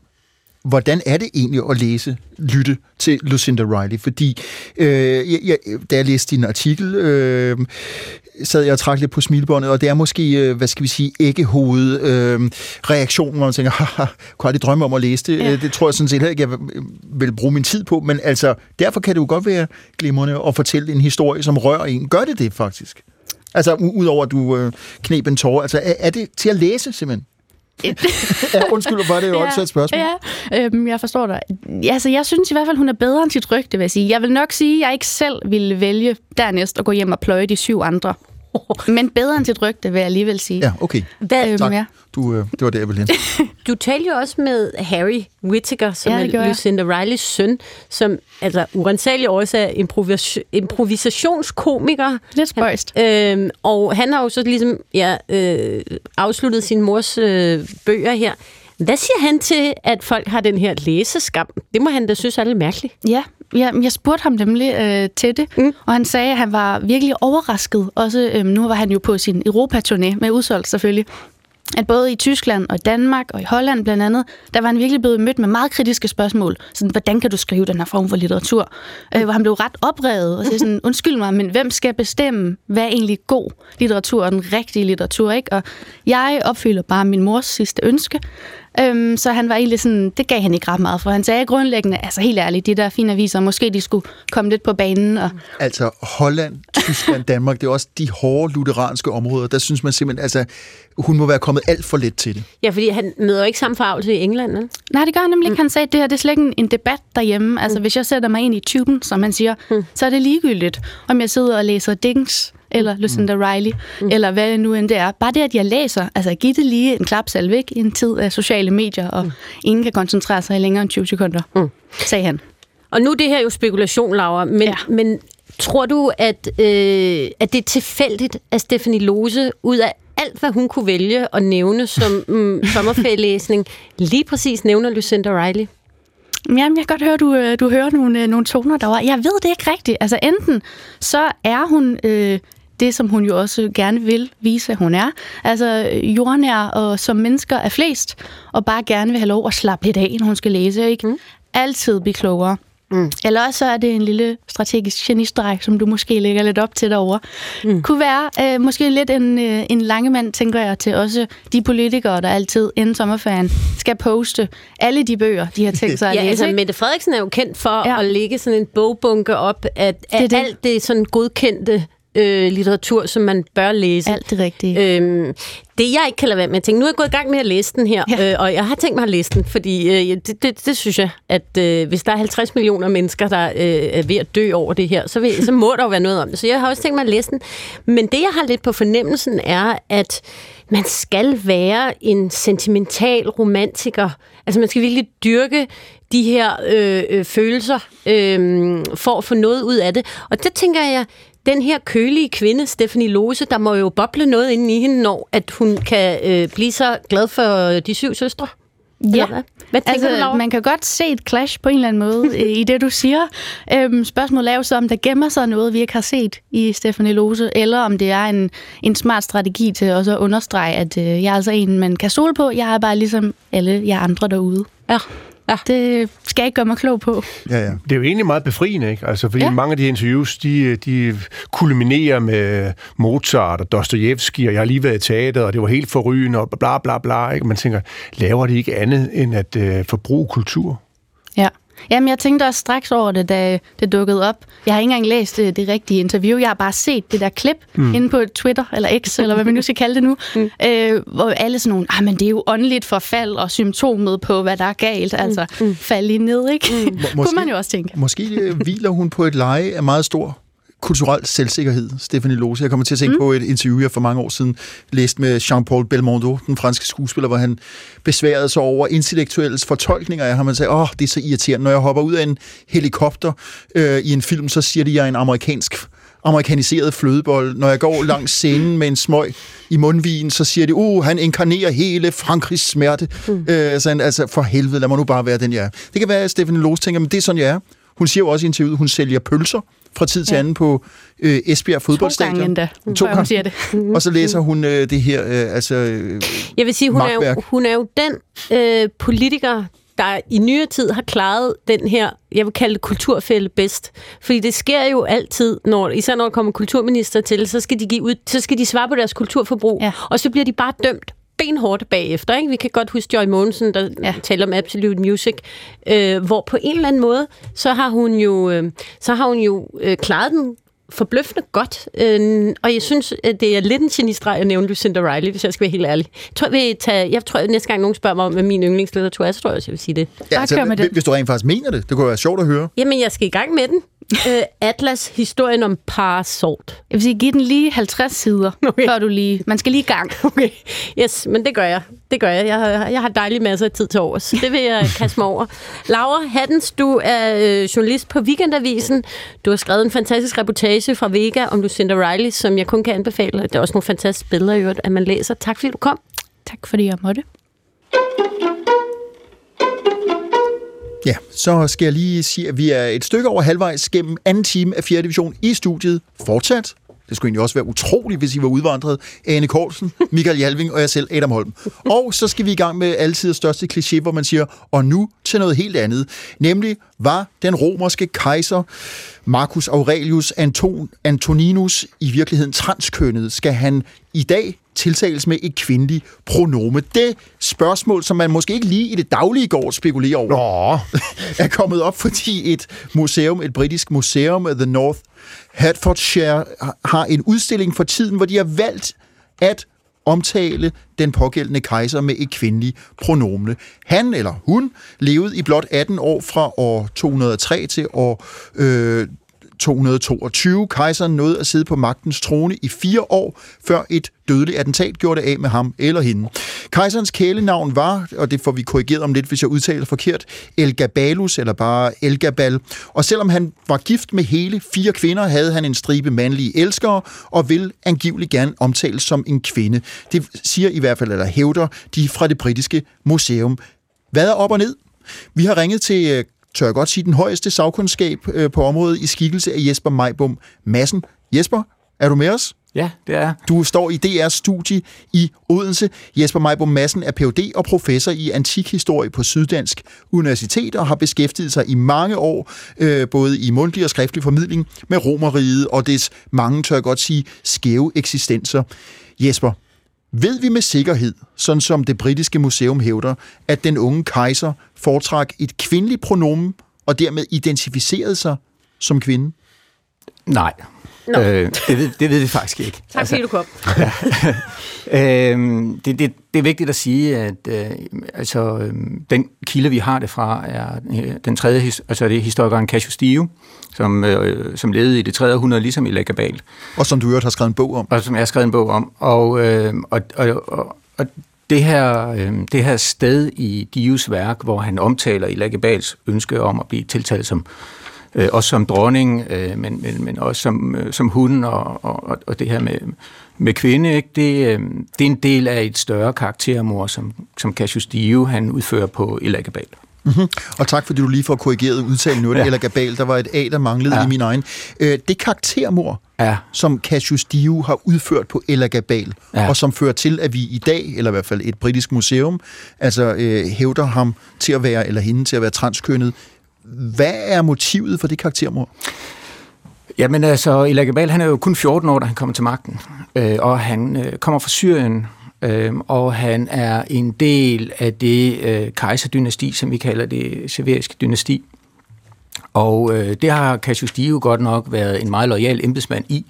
S2: hvordan er det egentlig at læse, lytte til Lucinda Riley? Fordi øh, jeg, jeg, da jeg læste din artikel, øh, sad jeg og trak lidt på smilbåndet, og det er måske, øh, hvad skal vi sige, æggehoved øh, reaktionen, hvor man tænker, (laughs) haha, kunne aldrig drømme om at læse det. Ja. Det tror jeg sådan set heller ikke, jeg vil bruge min tid på, men altså, derfor kan det jo godt være glimrende at fortælle en historie, som rører en. Gør det det faktisk? Altså, udover at du øh, knep en tårer, altså, er, er det til at læse simpelthen? Ja, undskyld, var det jo (laughs) også et spørgsmål.
S8: Ja, øhm, jeg forstår dig. Altså, jeg synes i hvert fald, hun er bedre end sit rygte, vil jeg sige. Jeg vil nok sige, at jeg ikke selv ville vælge dernæst at gå hjem og pløje de syv andre. (laughs) Men bedre end sit rygte, vil jeg alligevel sige.
S2: Ja, okay.
S1: Hvad,
S2: øhm, tak. Ja. Du, øh, det var det, jeg ville (laughs)
S1: Du talte jo også med Harry Whittaker, som ja, er Lucinda Rileys søn, som altså urensagelig også er improvis- improvisationskomiker.
S8: Lidt spøjst.
S1: Han, øh, og han har jo så ligesom ja, øh, afsluttet sin mors øh, bøger her. Hvad siger han til, at folk har den her læseskam? Det må han da synes er lidt mærkeligt.
S8: Ja, Ja, jeg spurgte ham nemlig øh, til det, mm. og han sagde, at han var virkelig overrasket. Også øh, nu var han jo på sin Europaturné med udsolgt selvfølgelig. At både i Tyskland og Danmark og i Holland blandt andet, der var han virkelig blevet mødt med meget kritiske spørgsmål. Sådan, hvordan kan du skrive den her form for litteratur? Øh, hvor han blev ret oprevet og sagde sådan, undskyld mig, men hvem skal bestemme, hvad er egentlig god litteratur og den rigtige litteratur? Ikke? Og jeg opfylder bare min mors sidste ønske, Øhm, så han var egentlig sådan, det gav han ikke ret meget for. Han sagde grundlæggende, altså helt ærligt, de der fine aviser, måske de skulle komme lidt på banen. Og...
S2: Altså Holland, Tyskland, (laughs) Danmark, det er også de hårde lutheranske områder. Der synes man simpelthen, altså hun må være kommet alt for let til det.
S1: Ja, fordi han møder ikke samme farvelse i England, ne?
S8: Nej, det gør han nemlig ikke. Han sagde, at det her det er slet ikke en debat derhjemme. Altså, mm. hvis jeg sætter mig ind i typen, som han siger, mm. så er det ligegyldigt, om jeg sidder og læser Dings eller Lucinda mm. Riley, mm. eller hvad det nu end det er. Bare det, at jeg læser, altså giv det lige en klapsalve, ikke? I en tid af sociale medier, og mm. ingen kan koncentrere sig i længere end 20 sekunder, mm. sagde han.
S1: Og nu er det her jo spekulation, Laura, men, ja. men tror du, at, øh, at det er tilfældigt, at Stephanie Lose ud af alt, hvad hun kunne vælge at nævne som (laughs) mm, sommerferielæsning, lige præcis nævner Lucinda Riley?
S8: Jamen, jeg kan godt høre, du, øh, du hører nogle, øh, nogle toner derovre. Jeg ved det ikke rigtigt. Altså, enten så er hun øh, det, som hun jo også gerne vil vise, at hun er. Altså jordnær og som mennesker er flest, og bare gerne vil have lov at slappe lidt af, når hun skal læse. Ikke? Mm. Altid blive klogere. Mm. Eller også så er det en lille strategisk genistreg, som du måske lægger lidt op til derovre. Mm. Kunne være øh, måske lidt en, øh, en lange mand, tænker jeg, til også de politikere, der altid inden sommerferien skal poste alle de bøger, de har (laughs) tænkt sig at
S1: ja,
S8: læse.
S1: altså Mette Frederiksen er jo kendt for ja. at lægge sådan en bogbunke op, at, at det det. alt det sådan godkendte øh, litteratur, som man bør læse.
S8: Alt det rigtige.
S1: Øhm, det jeg ikke kan lade være med at tænke, nu er jeg gået i gang med at læse den her, ja. øh, og jeg har tænkt mig at læse den, fordi øh, det, det, det synes jeg, at øh, hvis der er 50 millioner mennesker, der øh, er ved at dø over det her, så, vil, så må der jo være noget om det. Så jeg har også tænkt mig at læse den. Men det, jeg har lidt på fornemmelsen, er, at man skal være en sentimental romantiker. Altså man skal virkelig dyrke de her øh, øh, følelser øh, for at få noget ud af det. Og det tænker jeg, den her kølige kvinde, Stephanie Lose, der må jo boble noget inde i hende, når at hun kan øh, blive så glad for de syv søstre.
S8: Ja,
S1: hvad? Hvad
S8: altså,
S1: du, Laura?
S8: man kan godt se et clash på en eller anden måde (laughs) øh, i det, du siger. Øhm, spørgsmålet er jo så, om der gemmer sig noget, vi ikke har set i Stephanie Lose, eller om det er en, en smart strategi til også at understrege, at øh, jeg er altså en, man kan stole på. Jeg er bare ligesom alle jer andre derude.
S1: Ja. Ja.
S8: Det skal jeg ikke gøre mig klog på.
S2: Ja, ja.
S3: Det er jo egentlig meget befriende, ikke? Altså, fordi
S8: Ja.
S3: mange af de interviews, de, de kulminerer med Mozart og Dostojevski, og jeg har lige været i teater, og det var helt forrygende, og bla bla bla, ikke? Man tænker, laver de ikke andet end at øh, forbruge kultur?
S8: Ja. Jamen, jeg tænkte også straks over det, da det dukkede op. Jeg har ikke engang læst det, det rigtige interview. Jeg har bare set det der klip mm. inde på Twitter, eller X, eller hvad vi nu skal kalde det nu, (laughs) mm. øh, hvor alle sådan nogle, ah, men det er jo åndeligt forfald og symptomet på, hvad der er galt. Altså, mm. fald lige ned, ikke? Mm. (laughs) Kunne man jo også tænke.
S2: Måske øh, hviler hun på et leje af meget stor kulturel selvsikkerhed, Stephanie Lose. Jeg kommer til at tænke mm. på et interview, jeg for mange år siden læste med Jean-Paul Belmondo, den franske skuespiller, hvor han besværede sig over intellektuelles fortolkninger af ham. Han sagde, åh, oh, det er så irriterende. Når jeg hopper ud af en helikopter øh, i en film, så siger de, at jeg er en amerikansk amerikaniseret flødebold. Når jeg går langs (laughs) scenen med en smøg i mundvigen, så siger de, uh, han inkarnerer hele Frankrigs smerte. Mm. Øh, så han, altså, for helvede, lad mig nu bare være den, jeg er. Det kan være, at Stephanie Lose tænker, men det er sådan, jeg er. Hun siger jo også i interviewet, hun sælger pølser fra tid til
S8: Ja.
S2: anden på øh, Esbjerg
S8: To
S2: fodboldstadion.
S8: gange endda,
S2: To gange.
S8: siger det.
S2: Og så læser hun øh, det her, øh, altså... Øh,
S1: Jeg vil sige, hun er, jo, hun er jo den øh, politiker, der i nyere tid har klaret den her, jeg vil kalde det kulturfælde bedst. Fordi det sker jo altid, når, især når der kommer kulturminister til, så skal de, give ud, så skal de svare på deres kulturforbrug,
S8: Ja.
S1: og så bliver de bare dømt benhårdt bagefter. Ikke? Vi kan godt huske Joy Mogensen, der ja. Taler om Absolute Music, øh, hvor på en eller anden måde, så har hun jo, øh, så har hun jo øh, klaret den forbløffende godt. Øh, og jeg synes, at det er lidt en genistreg at nævne Lucinda Riley, hvis jeg skal være helt ærlig. Jeg tror, jeg, tage, jeg tror, at næste gang nogen spørger mig om, hvad min yndlingslitteratur er, så tror jeg også, jeg vil sige det.
S2: ja,
S8: den.
S2: hvis du rent faktisk mener det, det kunne være sjovt at høre.
S1: Jamen, jeg skal i gang med den. Øh, Atlas, historien om Parasort.
S8: Jeg vil sige, giv den lige 50 sider, (laughs)
S1: Okay.
S8: før du lige... Man skal lige i gang. (laughs)
S1: Okay, yes, men det gør jeg. Det gør jeg. Jeg har, jeg har dejlig masser af tid til over, så det vil jeg (laughs) kaste mig over. Laura Hattens, du er øh, journalist på Weekendavisen. Du har skrevet en fantastisk reportage fra Vega om Lucinda Riley, som jeg kun kan anbefale. Det er også nogle fantastiske billeder, i øvrigt, at man læser. Tak fordi du kom.
S8: Tak fordi jeg måtte.
S2: Ja, så skal jeg lige sige, at vi er et stykke over halvvejs gennem anden time af 4. division i studiet. Fortsat. Det skulle egentlig også være utroligt, hvis I var udvandret. Ane Korsen, Michael Jalving og jeg selv, Adam Holm. Og så skal vi i gang med altid største kliché, hvor man siger, og nu til noget helt andet. Nemlig, var den romerske kejser Marcus Aurelius Anton, Antoninus i virkeligheden transkønnet? Skal han i dag tiltales med et kvindeligt pronome? Det spørgsmål, som man måske ikke lige i det daglige går spekulerer over
S3: Nå, (laughs)
S2: er kommet op, fordi et museum, et britisk museum, The North Hertfordshire, har en udstilling for tiden, hvor de har valgt at omtale den pågældende kejser med et kvindeligt pronomne. Han eller hun levede i blot 18 år fra år 203 til år øh, 222. Kejseren nåede at sidde på magtens trone i fire år, før et dødeligt attentat gjorde det af med ham eller hende. Kejserens kælenavn var, og det får vi korrigeret om lidt, hvis jeg udtaler forkert, Elgabalus, eller bare Elgabal. Og selvom han var gift med hele fire kvinder, havde han en stribe mandlige elskere, og vil angiveligt gerne omtales som en kvinde. Det siger i hvert fald, eller hævder de fra det britiske museum. Hvad er op og ned? Vi har ringet til, øh, tør jeg godt sige, den højeste sagkundskab øh, på området i skikkelse af Jesper Majbom Madsen. Jesper, er du med os?
S9: Ja, det er
S2: Du står i DR's studie i Odense. Jesper Majbom Madsen er Ph.D. og professor i antikhistorie på Syddansk Universitet og har beskæftiget sig i mange år, øh, både i mundtlig og skriftlig formidling, med romeriet og dets mange, tør jeg godt sige, skæve eksistenser. Jesper, ved vi med sikkerhed, sådan som det britiske museum hævder, at den unge kejser foretrak et kvindeligt pronomen og dermed identificerede sig som kvinde?
S9: Nej, Øh, det, ved, det ved vi faktisk ikke.
S1: Tak altså, fordi du kom. (laughs)
S9: øh, det, det, det er vigtigt at sige, at øh, altså, øh, den kilde, vi har det fra, er øh, den tredje, altså det er historikeren Cassius Dio, som, øh, som levede i det tredje århundrede, ligesom i Lagabal.
S2: Og som du øvrigt har skrevet en bog om.
S9: Og som jeg har skrevet en bog om. Og, øh, og, og, og, og det her, øh, det her sted i Dios værk, hvor han omtaler i Lagabals ønske om at blive tiltalt som øh, også som dronning, øh, men, men, men også som, øh, som hunden og, og, og det her med, med kvinde, ikke? Det, øh, det er en del af et større karaktermor, som, som Cassius Dio han udfører på Elagabal.
S2: Mm-hmm. Og tak fordi du lige får korrigeret udtalen nu, ja. eller Gabal, der var et A, der manglede ja. i min egen. Øh, det karaktermor, ja. som Cassius Dio har udført på Ella Gabal, ja. og som fører til, at vi i dag, eller i hvert fald et britisk museum, altså øh, hævder ham til at være, eller hende til at være transkønnet. Hvad er motivet for det karaktermord?
S9: Jamen altså, Ella Gabal, han er jo kun 14 år, da han kommer til magten, øh, og han øh, kommer fra Syrien, øh, og han er en del af det øh, kejserdynasti, som vi kalder det severiske dynasti. Og øh, det har Cassius Dio godt nok været en meget lojal embedsmand i,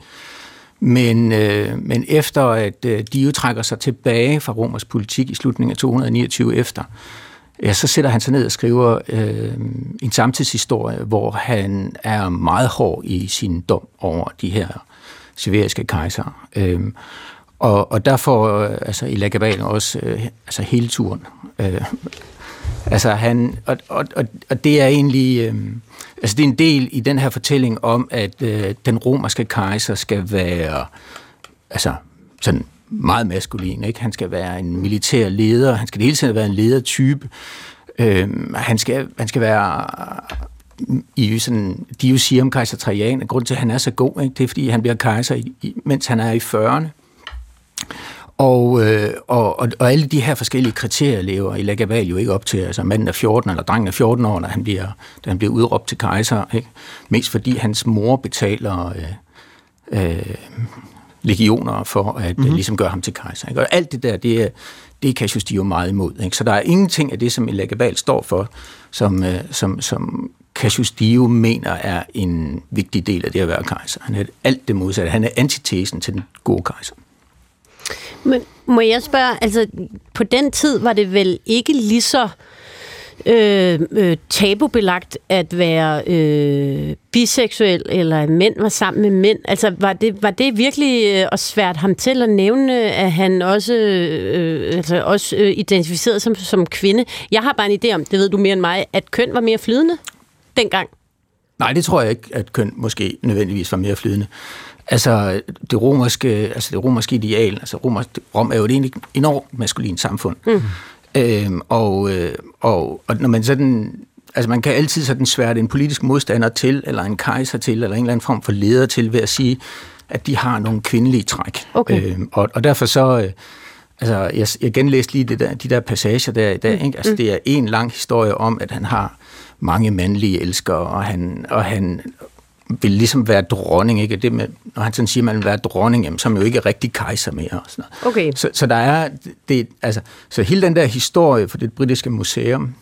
S9: men, øh, men efter at øh, Dio trækker sig tilbage fra Romers politik i slutningen af 229 efter, ja, så sætter han sig ned og skriver øh, en samtidshistorie, hvor han er meget hård i sin dom over de her siveriske kejser. Øh, og, og der får øh, altså, i Lagabal også øh, altså, hele turen. Øh, altså han, og, og, og, og det er egentlig, øh, altså det er en del i den her fortælling om, at øh, den romerske kejser skal være, altså sådan meget maskulin, ikke? Han skal være en militær leder, han skal hele tiden være en ledertype, øh, han, skal, han skal være i sådan, de jo siger om kejser Trajan, at grunden til, at han er så god, ikke? det er, fordi han bliver kejser, i, mens han er i 40'erne. Og, øh, og, og, og alle de her forskellige kriterier lever i Lagaval jo ikke op til. Altså manden er 14, eller drengen er 14 år, når han bliver, da han bliver udråbt til kejser. Ikke? Mest fordi hans mor betaler øh, øh, legioner for at mm-hmm. ligesom gøre ham til kejser. Ikke? Og alt det der, det er, det er Cassius Dio meget imod. Ikke? Så der er ingenting af det, som Lagaval står for, som, øh, som, som Cassius Dio mener er en vigtig del af det at være kejser. Han er alt det modsatte. Han er antitesen til den gode kejser.
S1: Men må jeg spørge, altså på den tid var det vel ikke lige så øh, øh, tabubelagt at være øh, biseksuel, eller at mænd var sammen med mænd. Altså, var det, var det virkelig øh, at svært ham til at nævne, at han også, øh, altså, også øh, identificerede som, som kvinde? Jeg har bare en idé om, det ved du mere end mig, at køn var mere flydende dengang.
S9: Nej, det tror jeg ikke, at køn måske nødvendigvis var mere flydende. Altså det romerske, altså det romerske ideal, altså Rom er jo et enormt maskulint samfund. Mm. Øhm, og, øh, og, og når man sådan, altså man kan altid sådan svære en politisk modstander til, eller en kejser til, eller en eller anden form for leder til, ved at sige, at de har nogle kvindelige træk.
S1: Okay. Øhm,
S9: og, og derfor så, øh, altså jeg, jeg genlæste lige det der, de der passager der i dag, mm. ikke? altså mm. det er en lang historie om, at han har mange mandlige elskere, og han, og han vil ligesom være dronning, ikke? Det med, når han sådan siger, at man vil være dronning, jamen, så er man jo ikke rigtig kejser mere. Og sådan
S1: noget. Okay.
S9: Så, så der er, det, altså, så hele den der historie for det britiske museum,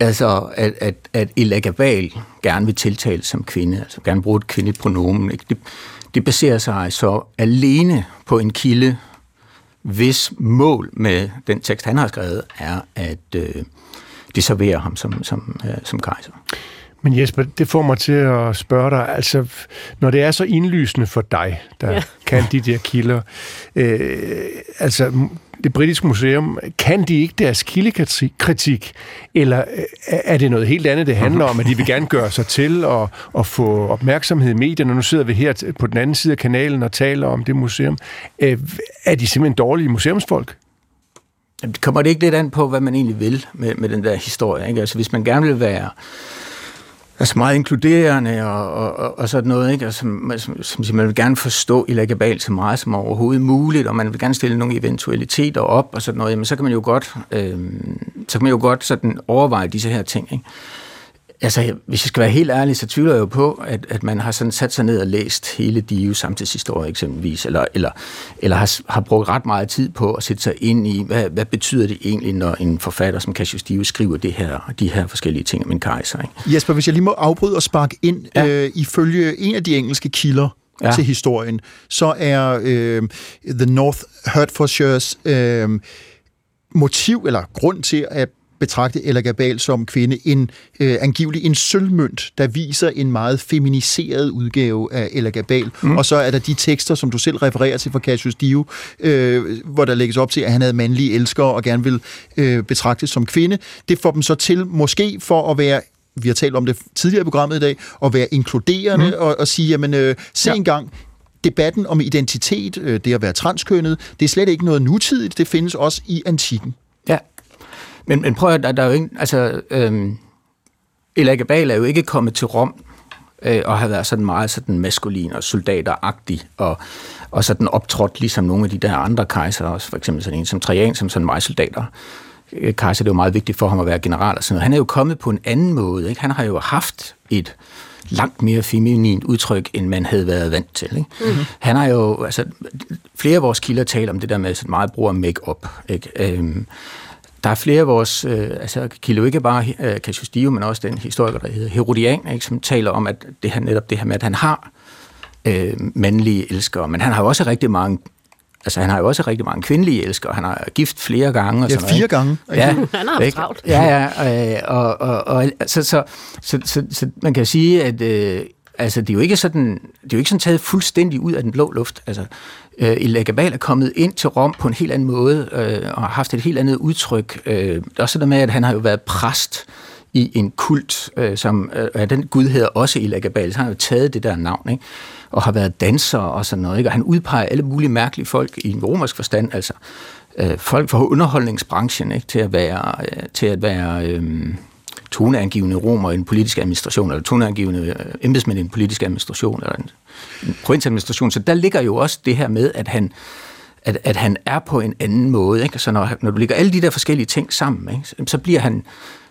S9: altså at, at, at Elagabal gerne vil tiltale som kvinde, altså gerne bruge et kvindeligt pronomen, ikke? Det, det baserer sig så alene på en kilde, hvis mål med den tekst, han har skrevet, er at øh, deservere ham som, som, øh, som kejser.
S3: Men Jesper, det får mig til at spørge dig, altså, når det er så indlysende for dig, der ja. kan de der kilder, øh, altså, det britiske museum, kan de ikke deres kildekritik, eller øh, er det noget helt andet, det handler om, at de vil gerne gøre sig til og, og få opmærksomhed i medierne? Nu sidder vi her på den anden side af kanalen og taler om det museum. Øh, er de simpelthen dårlige museumsfolk?
S9: Jamen, det kommer det ikke lidt an på, hvad man egentlig vil med, med den der historie. Ikke? Altså, hvis man gerne vil være altså meget inkluderende og, og, og sådan noget, ikke? Altså, som, som, som man vil gerne forstå i Lagabal så meget som overhovedet muligt, og man vil gerne stille nogle eventualiteter op og sådan noget, jamen så kan man jo godt, øh, så kan man jo godt sådan overveje disse her ting, ikke? Altså, hvis jeg skal være helt ærlig, så tvivler jeg jo på, at, at man har sådan sat sig ned og læst hele Dio samtidshistorie eksempelvis, eller, eller, eller har, har brugt ret meget tid på at sætte sig ind i, hvad, hvad betyder det egentlig, når en forfatter som Cassius Dio skriver det her, de her forskellige ting om en kejser. Ikke?
S2: Jesper, hvis jeg lige må afbryde og sparke ind, ja. øh, ifølge en af de engelske kilder, ja. til historien, så er øh, The North Hertfordshire's øh, motiv eller grund til at betragte Ella Gabal som kvinde en øh, angivelig en sølvmønt, der viser en meget feminiseret udgave af Ella Gabal. Mm. Og så er der de tekster, som du selv refererer til fra Cassius Dio, øh, hvor der lægges op til, at han havde mandlige elskere og gerne vil øh, betragtes som kvinde. Det får dem så til, måske for at være vi har talt om det tidligere i programmet i dag, at være inkluderende mm. og, og sige, jamen, øh, se ja. engang, debatten om identitet, øh, det at være transkønnet, det er slet ikke noget nutidigt, det findes også i antikken.
S9: Ja, men, men prøv at, der, der er jo ikke, altså, øhm, Ella Gabal er jo ikke kommet til Rom øh, og har været sådan meget sådan maskulin og soldateragtig og, og sådan optrådt ligesom nogle af de der andre kejser, også for eksempel sådan en som Trajan, som sådan meget soldater Øh, Kaiser, det var meget vigtigt for ham at være general og sådan noget. Han er jo kommet på en anden måde. Ikke? Han har jo haft et langt mere feminint udtryk, end man havde været vant til. Ikke? Mm-hmm. Han har jo, altså, flere af vores kilder taler om det der med at meget brug af make-up. Ikke? Øhm, der er flere af vores, øh, altså kilder ikke bare øh, Cassius Dio, men også den historiker, der hedder Herodian, ikke? som taler om, at det her, netop det her med, at han har øh, mandlige elskere, men han har jo også rigtig mange Altså, han har jo også rigtig mange kvindelige elskere. Han har gift flere gange. Og
S2: ja,
S9: sådan
S2: fire gange.
S1: Ja, (laughs) han har haft travlt.
S9: Ja, ja. Øh, og, og, og, så, så, så, så, så, man kan sige, at øh, altså, det er jo ikke sådan, det er jo ikke sådan taget fuldstændig ud af den blå luft. Altså, øh, Illa Gabal er kommet ind til Rom på en helt anden måde, øh, og har haft et helt andet udtryk. Øh, er også det med, at han har jo været præst i en kult, øh, som øh, den gud hedder også Illa Gabal, så han har jo taget det der navn, ikke? og har været danser og sådan noget. Ikke? Og han udpeger alle mulige mærkelige folk i en romersk forstand, altså øh, folk fra underholdningsbranchen ikke? til at være, øh, til at være øh, toneangivende romer i en politisk administration, eller toneangivende øh, embedsmænd i en politisk administration, eller en, en provinsadministration. Så der ligger jo også det her med, at han at, at han er på en anden måde. Ikke? Så når, når du ligger alle de der forskellige ting sammen, ikke? så bliver han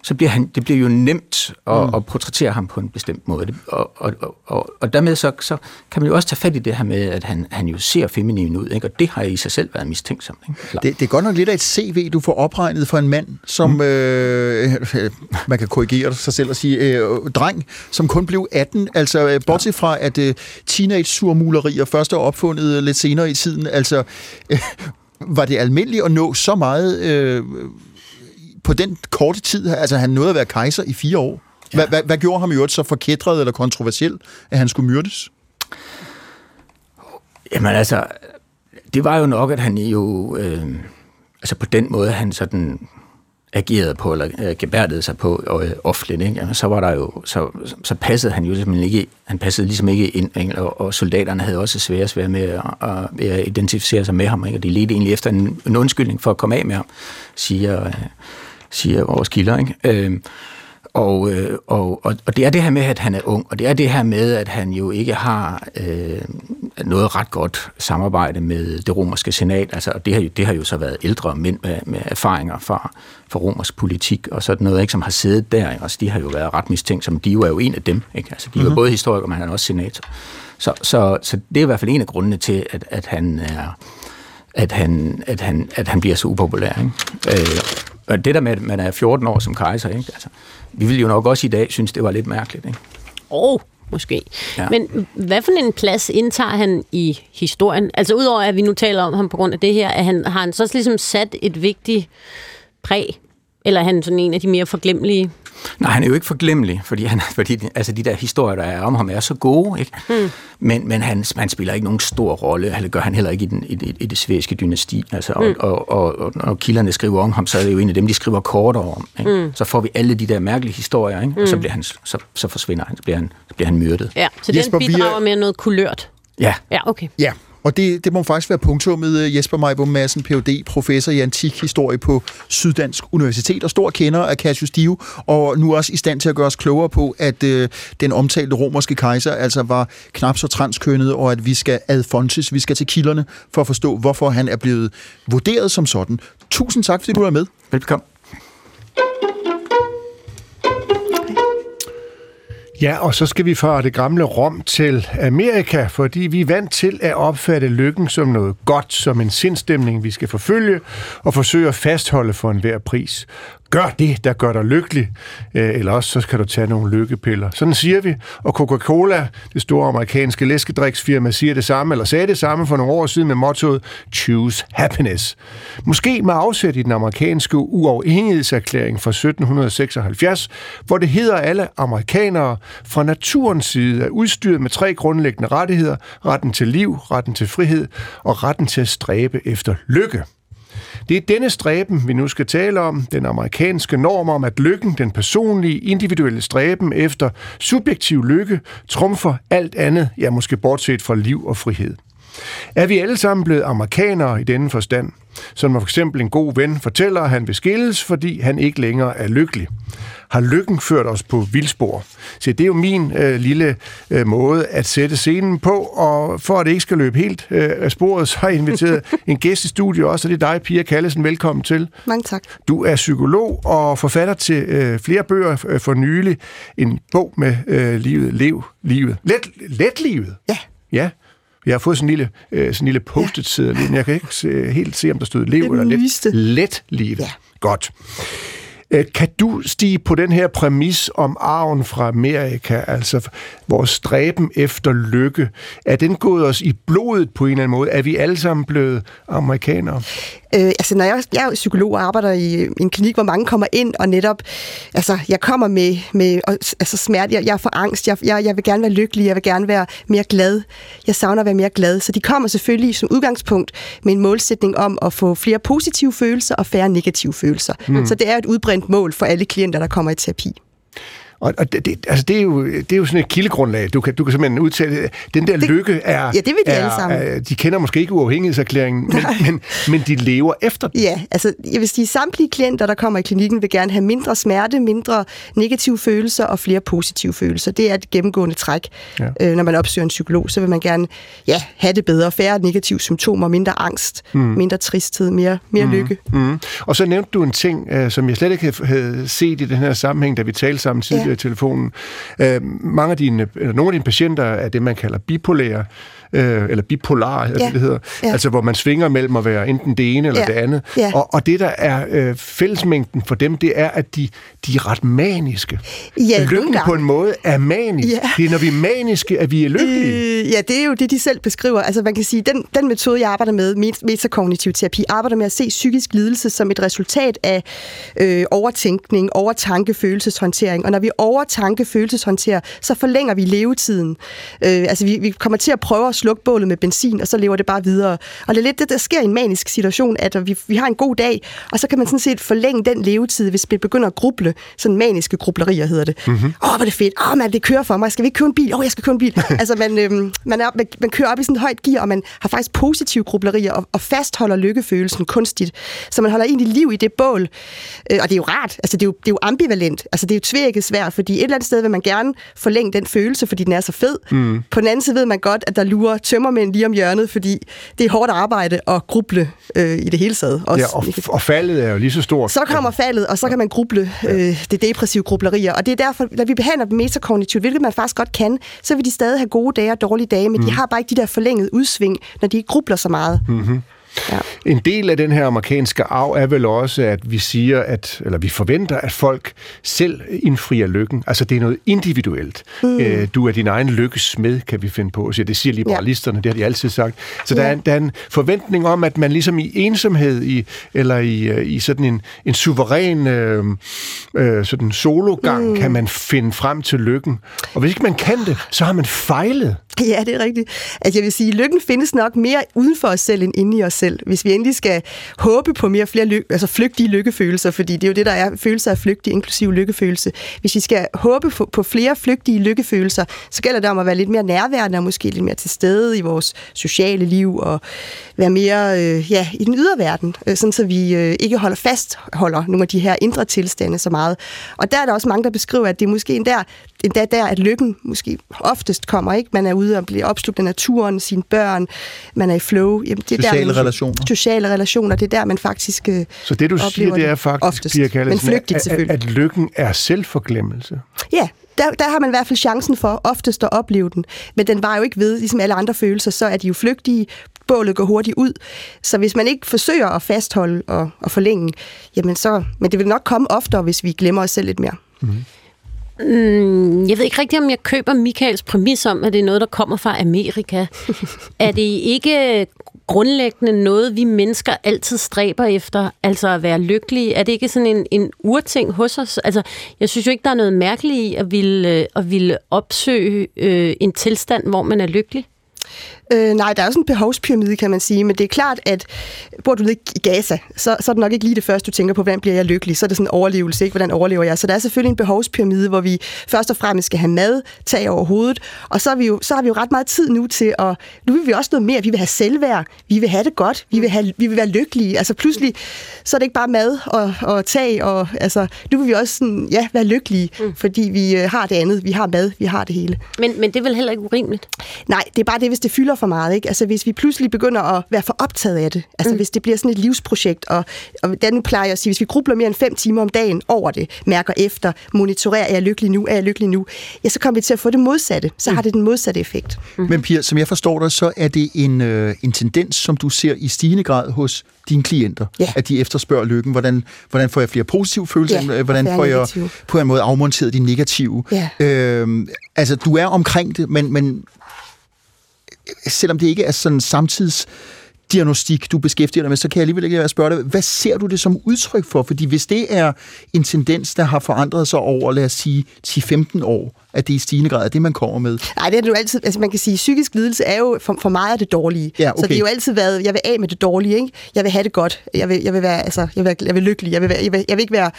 S9: så bliver han, det bliver jo nemt at, mm. at portrættere ham på en bestemt måde. Og, og, og, og dermed så, så kan man jo også tage fat i det her med, at han, han jo ser feminin ud, ikke? og det har i sig selv været mistænksom. Ikke?
S2: Det, det er godt nok lidt af et CV, du får opregnet for en mand, som mm. øh, man kan korrigere sig selv og sige, øh, dreng, som kun blev 18, altså øh, bortset fra, at øh, teenage-surmulerier først er opfundet lidt senere i tiden, altså øh, var det almindeligt at nå så meget... Øh, på den korte tid, altså han nåede at være kejser i fire år. Ja. Hvad, hvad, hvad gjorde ham i øvrigt så forkædret eller kontroversiel, at han skulle myrdes?
S9: Jamen altså, det var jo nok, at han jo, øh, altså på den måde, han sådan agerede på, eller øh, gebærdede sig på øh, offentligt, ikke? Jamen, så var der jo, så, så passede han jo ligesom ikke, han passede ligesom ikke ind, ikke? Og, og soldaterne havde også svære svære med at, at, at identificere sig med ham, ikke? Og de ledte egentlig efter en, en undskyldning for at komme af med ham, siger, øh, siger vores kilder. Ikke? Øh, og, og, og, og det er det her med, at han er ung, og det er det her med, at han jo ikke har øh, noget ret godt samarbejde med det romerske senat. Altså, det, har jo, det har jo så været ældre mænd med, med erfaringer fra, fra romersk politik og sådan noget, ikke, som har siddet der. Ikke? Altså, de har jo været ret mistænkt, som de er jo en af dem. Ikke? Altså, de er mm-hmm. både historikere, men han er også senator. Så, så, så det er i hvert fald en af grundene til, at, at han er at han, at han, at han bliver så upopulær. Ikke? Øh, og det der med, at man er 14 år som kejser, ikke? Altså, vi vil jo nok også i dag synes, det var lidt mærkeligt. Ikke?
S1: Oh, måske. Ja. Men hvad for en plads indtager han i historien? Altså udover at vi nu taler om ham på grund af det her, at han, har han så ligesom sat et vigtigt præg? Eller er han sådan en af de mere forglemmelige
S9: Nej, han er jo ikke forglemmelig, fordi, han, (laughs) fordi altså, de der historier, der er om ham, er så gode. Ikke? Mm. Men, men han, han spiller ikke nogen stor rolle, eller gør han heller ikke i, den, i, det, i det svæske dynasti. Altså, mm. og, og, og, når kilderne skriver om ham, så er det jo en af dem, de skriver kortere om. Ikke? Mm. Så får vi alle de der mærkelige historier, ikke? Mm. og så, mm. bliver han, så, så forsvinder han, så bliver han, så bliver han myrdet.
S1: Ja, så Jesper, den bidrager er... med noget kulørt.
S9: Ja.
S1: Ja, okay.
S2: Ja, og det, det må faktisk være punktummet med øh, Jesper Majbo Madsen, Ph.D., professor i antik historie på Syddansk Universitet, og stor kender af Cassius Dio, og nu også i stand til at gøre os klogere på, at øh, den omtalte romerske kejser altså var knap så transkønnet, og at vi skal ad fontes, vi skal til kilderne for at forstå, hvorfor han er blevet vurderet som sådan. Tusind tak, fordi du er med.
S9: Velkommen.
S3: Ja, og så skal vi fra det gamle Rom til Amerika, fordi vi er vant til at opfatte lykken som noget godt, som en sindstemning, vi skal forfølge og forsøge at fastholde for enhver pris. Gør det, der gør dig lykkelig, øh, eller også så skal du tage nogle lykkepiller. Sådan siger vi, og Coca-Cola, det store amerikanske læskedriksfirma, siger det samme, eller sagde det samme for nogle år siden med mottoet Choose Happiness. Måske med afsæt i den amerikanske uafhængighedserklæring fra 1776, hvor det hedder alle amerikanere fra naturens side er udstyret med tre grundlæggende rettigheder, retten til liv, retten til frihed og retten til at stræbe efter lykke. Det er denne stræben, vi nu skal tale om, den amerikanske norm om, at lykken, den personlige, individuelle stræben efter subjektiv lykke, trumfer alt andet, ja måske bortset fra liv og frihed. Er vi alle sammen blevet amerikanere i denne forstand? Som for eksempel en god ven fortæller, at han vil skilles, fordi han ikke længere er lykkelig har lykken ført os på vildspor. Så det er jo min øh, lille øh, måde at sætte scenen på, og for at det ikke skal løbe helt øh, af sporet, (laughs) så har jeg inviteret en gæst i studiet også, og det er dig, Pia Kallesen. Velkommen til.
S10: Mange tak.
S3: Du er psykolog og forfatter til øh, flere bøger øh, for nylig. En bog med øh, livet, lev livet. Let, let livet?
S10: Ja.
S3: Ja. Jeg har fået sådan en lille, øh, sådan en lille post-it ja. men jeg kan ikke se, helt se, om der stod lev eller let. Let livet. Ja. Godt. Øh, kan du stige på den her præmis om arven fra Amerika, altså vores stræben efter lykke? Er den gået os i blodet på en eller anden måde? Er vi alle sammen blevet amerikanere?
S10: Øh, altså, når jeg, jeg er psykolog og arbejder i en klinik, hvor mange kommer ind, og netop, altså, jeg kommer med, med altså, smerte, jeg, jeg får angst, jeg, jeg, jeg vil gerne være lykkelig, jeg vil gerne være mere glad, jeg savner at være mere glad. Så de kommer selvfølgelig som udgangspunkt med en målsætning om at få flere positive følelser og færre negative følelser. Mm. Så det er et udbrændt mål for alle klienter, der kommer i terapi.
S3: Og, og det, det, altså det, er jo, det er jo sådan et kildegrundlag. Du kan, du kan simpelthen udtale, den der det, lykke er...
S10: Ja, det vil de er, alle sammen. Er,
S3: de kender måske ikke uafhængighedserklæringen, men, men, men de lever efter den.
S10: Ja, altså jeg vil sige, samtlige klienter, der kommer i klinikken, vil gerne have mindre smerte, mindre negative følelser og flere positive følelser. Det er et gennemgående træk. Ja. Øh, når man opsøger en psykolog, så vil man gerne ja, have det bedre, færre negative symptomer, mindre angst, mm. mindre tristhed, mere, mere mm. lykke.
S3: Mm. Og så nævnte du en ting, uh, som jeg slet ikke havde set i den her sammenhæng, da vi talte sammen tidligere, ja Øh, telefonen. Øh, mange af dine, eller nogle af dine patienter er det, man kalder bipolære, øh, eller bipolar, ja. det, det hedder. Ja. Altså, hvor man svinger mellem at være enten det ene eller ja. det andet. Ja. Og, og det, der er øh, fællesmængden for dem, det er, at de, de er ret maniske.
S10: Ja,
S3: Lykken på en måde er manisk. Ja. Det er, når vi er maniske, at vi er lykkelige.
S10: Øh, ja, det er jo det, de selv beskriver. Altså, man kan sige, den, den metode, jeg arbejder med, metakognitiv terapi, arbejder med at se psykisk lidelse som et resultat af øh, overtænkning, overtanke, følelseshåndtering. Og når vi overtanke, følelseshåndterer, så forlænger vi levetiden. Øh, altså, vi, vi kommer til at prøve at slukke bålet med benzin, og så lever det bare videre. Og det er lidt det, der sker i en manisk situation, at vi, vi har en god dag, og så kan man sådan set forlænge den levetid, hvis vi begynder at gruble. Sådan maniske grublerier hedder det. Mhm. Åh, mm-hmm. oh, hvor er det fedt. Åh, oh, man, det kører for mig. Skal vi ikke købe en bil? Åh, oh, jeg skal købe en bil. (laughs) altså, man, øhm, man, er, man, man kører op i sådan et højt gear, og man har faktisk positive grublerier, og, og fastholder lykkefølelsen kunstigt. Så man holder egentlig liv i det bål. Øh, og det er jo rart. Altså, det er jo, det er jo ambivalent. Altså, det er jo tvækket svært, fordi et eller andet sted vil man gerne forlænge den følelse, fordi den er så fed. Mm. På den anden side ved man godt, at der lurer lurer tømmermænd lige om hjørnet, fordi det er hårdt arbejde at gruble øh, i det hele taget.
S3: Også. Ja, og, og faldet er jo lige så stort.
S10: Så kommer faldet, og så kan man gruble øh, det depressive grublerier. Og det er derfor, når vi behandler dem metakognitivt, hvilket man faktisk godt kan, så vil de stadig have gode dage og dårlige dage, men mm. de har bare ikke de der forlængede udsving, når de ikke grubler så meget. Mm-hmm.
S3: Ja. En del af den her amerikanske arv er vel også, at vi siger, at, eller vi forventer, at folk selv indfrier lykken. Altså det er noget individuelt. Mm. Øh, du er din egen lykkesmed, kan vi finde på. Så det siger liberalisterne, ja. det har de altid sagt. Så ja. der, er, der er en forventning om, at man ligesom i ensomhed, i, eller i, øh, i sådan en, en suveræn øh, øh, sådan sologang, mm. kan man finde frem til lykken. Og hvis ikke man kan det, så har man fejlet.
S10: Ja, det er rigtigt. Altså jeg vil sige, lykken findes nok mere uden for os selv end inde i os selv. Hvis vi endelig skal håbe på mere flere ly- altså flygtige lykkefølelser, fordi det er jo det, der er følelser af flygtige, inklusiv lykkefølelse. Hvis vi skal håbe på, på flere flygtige lykkefølelser, så gælder det om at være lidt mere nærværende og måske lidt mere til stede i vores sociale liv og være mere øh, ja, i den ydre verden, øh, sådan så vi øh, ikke holder fast holder nogle af de her indre tilstande så meget. Og der er der også mange, der beskriver, at det er måske endda, endda der, at lykken måske oftest kommer. ikke. Man er ude og bliver opslugt af naturen, sine børn, man er i flow.
S2: Jamen, det er sociale der, relationer.
S10: Sociale relationer, det er der, man faktisk øh,
S3: Så det, du siger, det er faktisk,
S10: oftest, Pia Kallesen, men flygtigt
S3: at, at, at lykken er selvforglemmelse?
S10: Ja, der, der har man i hvert fald chancen for oftest at opleve den. Men den var jo ikke ved, ligesom alle andre følelser, så er de jo flygtige, bålet går hurtigt ud. Så hvis man ikke forsøger at fastholde og, og forlænge, jamen så... Men det vil nok komme oftere, hvis vi glemmer os selv lidt mere. Mm.
S1: Mm, jeg ved ikke rigtigt, om jeg køber Michaels præmis om, at det er noget, der kommer fra Amerika. (laughs) er det ikke grundlæggende noget, vi mennesker altid stræber efter, altså at være lykkelige? Er det ikke sådan en, en urting hos os? Altså, jeg synes jo ikke, der er noget mærkeligt i at ville, at ville opsøge øh, en tilstand, hvor man er lykkelig.
S10: Øh, nej, der er jo sådan en behovspyramide, kan man sige, men det er klart, at bor du nede i Gaza, så, så er det nok ikke lige det første, du tænker på, hvordan bliver jeg lykkelig? Så er det sådan en overlevelse, ikke? Hvordan overlever jeg? Så der er selvfølgelig en behovspyramide, hvor vi først og fremmest skal have mad, tag over hovedet, og så, er vi jo, så har vi jo ret meget tid nu til at, nu vil vi også noget mere, vi vil have selvværd, vi vil have det godt, vi vil, have, vi vil være lykkelige. Altså pludselig, så er det ikke bare mad og, og tag, og altså, nu vil vi også sådan, ja, være lykkelige, mm. fordi vi øh, har det andet, vi har mad, vi har det hele.
S1: Men, men det er vel heller ikke urimeligt?
S10: Nej, det er bare det, hvis det fylder for meget. Ikke? Altså hvis vi pludselig begynder at være for optaget af det, altså mm. hvis det bliver sådan et livsprojekt, og, og den plejer jeg at sige, hvis vi grubler mere end fem timer om dagen over det, mærker efter, monitorerer, er jeg lykkelig nu, er jeg lykkelig nu, ja, så kommer vi til at få det modsatte. Så mm. har det den modsatte effekt.
S2: Mm. Men Pia, som jeg forstår dig, så er det en, øh, en tendens, som du ser i stigende grad hos dine klienter,
S10: ja.
S2: at de efterspørger lykken. Hvordan, hvordan får jeg flere positive følelser?
S10: Ja,
S2: hvordan får jeg negative. på en måde afmonteret de negative?
S10: Ja.
S2: Øhm, altså, du er omkring det, men, men selvom det ikke er sådan samtids diagnostik, du beskæftiger dig med, så kan jeg alligevel ikke spørge dig, hvad ser du det som udtryk for? Fordi hvis det er en tendens, der har forandret sig over, lad os sige, 10-15 år, at det i stigende grad er det, man kommer med?
S10: Nej, det er det jo altid, altså man kan sige, psykisk lidelse er jo for, for meget af det dårlige.
S2: Ja, okay.
S10: Så det er jo altid været, jeg vil af med det dårlige, ikke? Jeg vil have det godt, jeg vil, jeg vil være, altså, jeg vil, jeg vil lykkelig, jeg vil, være, jeg, vil, jeg vil ikke være,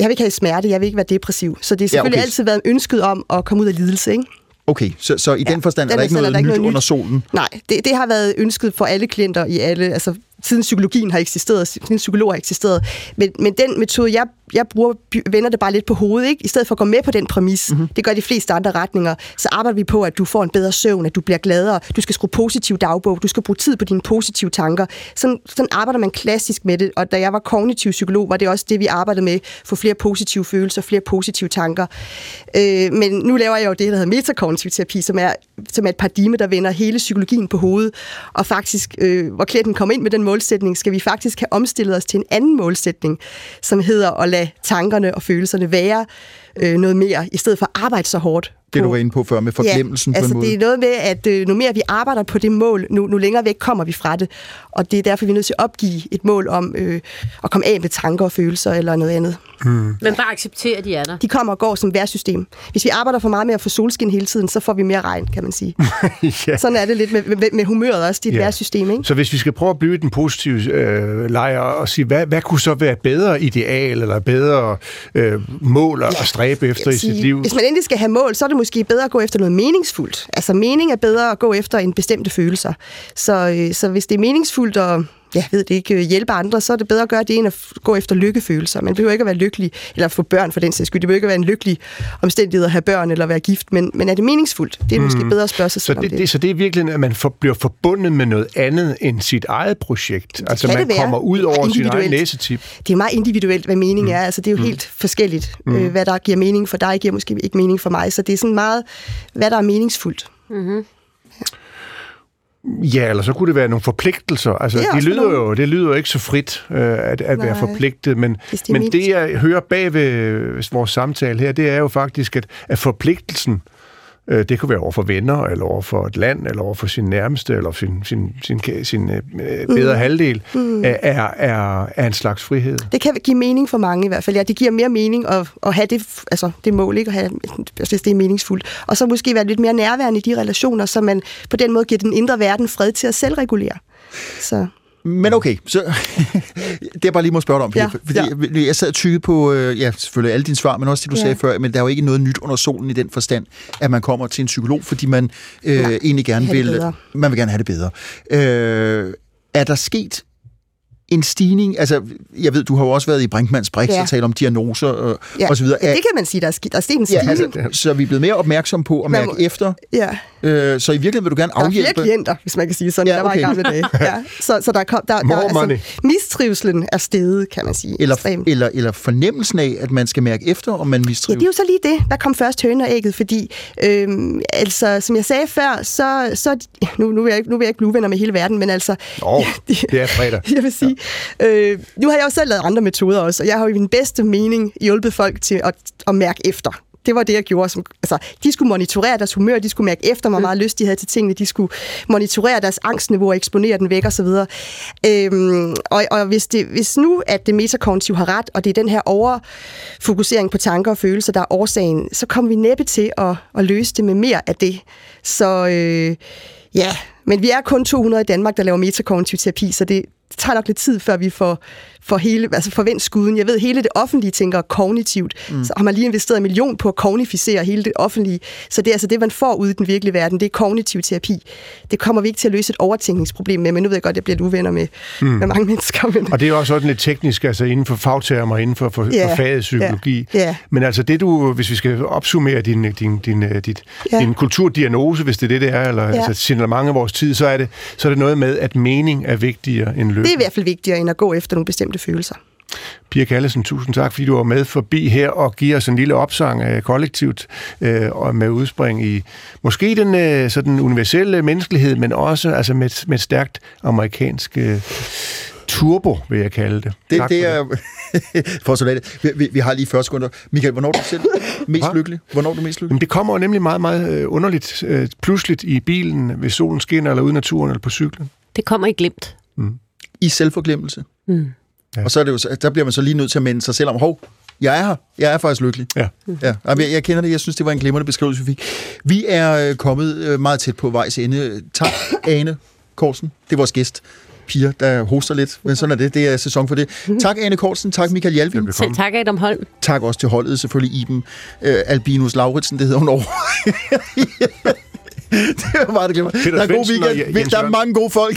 S10: jeg vil ikke have smerte, jeg vil ikke være depressiv. Så det er selvfølgelig ja, okay. altid været ønsket om at komme ud af lidelse, ikke?
S2: Okay, så, så i ja, den forstand er der ikke noget, er der ikke noget nyt under solen?
S10: Nej, det, det har været ønsket for alle klienter i alle, altså siden psykologien har eksisteret, siden psykologer har eksisteret. Men, men den metode, jeg, jeg bruger, vender det bare lidt på hovedet, ikke? i stedet for at gå med på den præmis. Mm-hmm. Det gør de fleste andre retninger. Så arbejder vi på, at du får en bedre søvn, at du bliver gladere, du skal skrive positiv dagbog, du skal bruge tid på dine positive tanker. Sådan, sådan arbejder man klassisk med det, og da jeg var kognitiv psykolog, var det også det, vi arbejdede med, få flere positive følelser, flere positive tanker. Øh, men nu laver jeg jo det, der hedder metakognitiv terapi, som er, som er et paradigme, der vender hele psykologien på hovedet, og faktisk, øh, hvor klienten kommer ind med den målsætning, skal vi faktisk have omstillet os til en anden målsætning, som hedder at lade tankerne og følelserne være øh, noget mere, i stedet for at arbejde så hårdt
S2: det, du var inde på før med forglemmelsen
S10: ja, altså
S2: på en måde.
S10: det er noget med, at øh, nu mere vi arbejder på det mål, nu, nu længere væk kommer vi fra det. Og det er derfor, vi er nødt til at opgive et mål om øh, at komme af med tanker og følelser eller noget andet.
S1: Mm. Men bare acceptere, at de er der.
S10: De kommer og går som værsystem. Hvis vi arbejder for meget med at få solskin hele tiden, så får vi mere regn, kan man sige. (laughs) ja. Sådan er det lidt med, med, med humøret også, dit ja. værsystem. Ikke?
S3: Så hvis vi skal prøve at blive den positive øh, lejr og sige, hvad, hvad kunne så være bedre ideal eller bedre øh, mål at ja. Stræbe efter i
S10: sige,
S3: sit liv?
S10: Hvis man endelig skal have mål, så er det måske bedre at gå efter noget meningsfuldt. Altså mening er bedre at gå efter en bestemte følelser. Så, øh, så hvis det er meningsfuldt at jeg ved det ikke, hjælpe andre, så er det bedre at gøre det, end at gå efter lykkefølelser. Man behøver ikke at være lykkelig, eller få børn for den sags skyld. Det behøver ikke at være en lykkelig omstændighed at have børn eller være gift, men, men er det meningsfuldt? Det er måske mm. bedre at spørge sig
S3: så
S10: selv
S3: det,
S10: det. det.
S3: Så det er virkelig, at man for, bliver forbundet med noget andet end sit eget projekt?
S10: Det
S3: altså man kommer ud over sin egen næsetip?
S10: Det er meget individuelt, hvad mening mm. er. Altså det er jo mm. helt forskelligt, mm. øh, hvad der giver mening for dig, giver måske ikke mening for mig. Så det er sådan meget, hvad der er meningsfuldt. Mm-hmm.
S3: Ja, eller så kunne det være nogle forpligtelser. Altså, det, det, lyder nogle... jo, det lyder jo ikke så frit øh, at, at være forpligtet, men, det men det, jeg hører bag ved vores samtale her, det er jo faktisk, at, at forpligtelsen Øh, det kunne være over for venner, eller over for et land, eller over for sin nærmeste, eller sin, sin, sin, sin, sin øh, bedre mm. halvdel, mm. Er, er, er en slags frihed.
S10: Det kan give mening for mange i hvert fald. Ja, det giver mere mening at, at have det, altså det mål, ikke? At have, hvis det er meningsfuldt. Og så måske være lidt mere nærværende i de relationer, så man på den måde giver den indre verden fred til at selvregulere. Så.
S2: Men okay, så (laughs) det er bare lige må spørge dig om, ja, fordi ja. jeg sad og tykkede på, øh, ja, selvfølgelig alle dine svar, men også det, du ja. sagde før, men der er jo ikke noget nyt under solen i den forstand, at man kommer til en psykolog, fordi man øh, ja, egentlig gerne vil, man vil gerne have det bedre. Øh, er der sket en stigning, altså jeg ved, du har jo også været i Brinkmanns Brix
S10: Ja.
S2: og talt om diagnoser og,
S10: Ja.
S2: og så videre.
S10: Ja, det kan man sige, der er, sk- der er sket en
S2: ja,
S10: stigning.
S2: altså, så vi er blevet mere opmærksom på at
S10: Man
S2: mærke
S10: må-
S2: efter.
S10: Ja.
S2: Øh, så i virkeligheden vil du gerne
S10: Der er flere
S2: afhjælpe...
S10: klienter, hvis man kan sige sådan,
S2: Ja,
S10: ja, der var i
S2: okay.
S10: gamle dage. Ja. Så, så der kom, der, der, altså, mistrivselen er steget, kan man sige.
S2: Eller,
S10: ekstremt.
S2: eller, eller fornemmelsen af, at man skal mærke efter, om man
S10: Ja,
S2: mistrives.
S10: det er jo så lige det. Der kom først høne og ægget, fordi, øhm, altså, som jeg sagde før, så, så nu, nu, vil jeg, ikke- nu vil jeg ikke blive venner med hele verden, men altså...
S3: Åh, (laughs) det er fredag.
S10: Jeg vil sige, øh, nu har jeg jo selv lavet andre metoder også, og jeg har jo i min bedste mening hjulpet folk til at, at mærke efter. Det var det, jeg gjorde. Som, altså, de skulle monitorere deres humør, de skulle mærke efter, hvor meget lyst de havde til tingene, de skulle monitorere deres angstniveau og eksponere den væk osv. Øhm, og, og hvis, det, hvis nu, at det metakognitiv har ret, og det er den her overfokusering på tanker og følelser, der er årsagen, så kommer vi næppe til at, at løse det med mere af det. Så øh, ja, men vi er kun 200 i Danmark, der laver metakognitiv terapi, så det, det tager nok lidt tid, før vi får, får hele, altså forvendt skuden. Jeg ved, hele det offentlige tænker kognitivt. Mm. Så har man lige investeret en million på at kognificere hele det offentlige. Så det er altså det, man får ude i den virkelige verden. Det er kognitiv terapi. Det kommer vi ikke til at løse et overtænkningsproblem med, men nu ved jeg godt, at jeg bliver uvenner med, mm. med mange mennesker. Men...
S3: Og det er jo også sådan lidt teknisk, altså inden for fagtermer, inden for, for,
S10: Ja,
S3: for faget psykologi.
S10: ja, ja.
S3: Men altså det du, hvis vi skal opsummere din, din, din, øh, dit,
S10: Ja.
S3: din kulturdiagnose, hvis det er det, det er, eller ja. altså signalement af vores tid, så er, det, så er det noget med, at mening er vigtigere end
S10: Det er i hvert fald vigtigere, end at gå efter nogle bestemte følelser.
S3: Pia Kallesen, tusind tak, fordi du var med forbi her og giver os en lille opsang af kollektivt øh, og med udspring i måske den øh, sådan universelle menneskelighed, men også altså med, med et stærkt amerikansk øh, turbo, vil jeg kalde det.
S2: Det,
S3: Tak
S2: det
S3: for
S2: er (laughs) for så lidt. Vi, vi, vi har lige 40 sekunder. Michael, hvornår er du selv mest
S3: Hva?
S2: lykkelig? Hvornår er du mest lykkelig?
S3: Jamen, det kommer jo nemlig meget, meget øh, underligt, øh, pludseligt i bilen, hvis solen skinner, eller ude i naturen, eller på cyklen.
S1: Det kommer i glemt.
S2: I selvforglemmelse.
S1: Mm.
S2: Ja. Og så er det jo, så- der bliver man så lige nødt til at minde sig selv om, hov, jeg er her. Jeg er faktisk lykkelig.
S3: Ja.
S2: Ja, jeg, jeg kender det. Jeg synes, det var en glimrende beskrivelse, vi fik. Vi er øh, kommet øh, meget tæt på vejs ende. Tak, Ane Korsen. Det er vores gæst. Piger, der hoster lidt, men sådan er det. Det er sæson for det. Tak, Ane Korsen. Tak, Michael Jalvin.
S1: Selv tak, Adam Holm.
S2: Tak også til holdet, selvfølgelig Iben øh, Albinus Lauritsen, det hedder hun over. (laughs) det var meget det glemmer. Der er god weekend. Der er mange gode folk.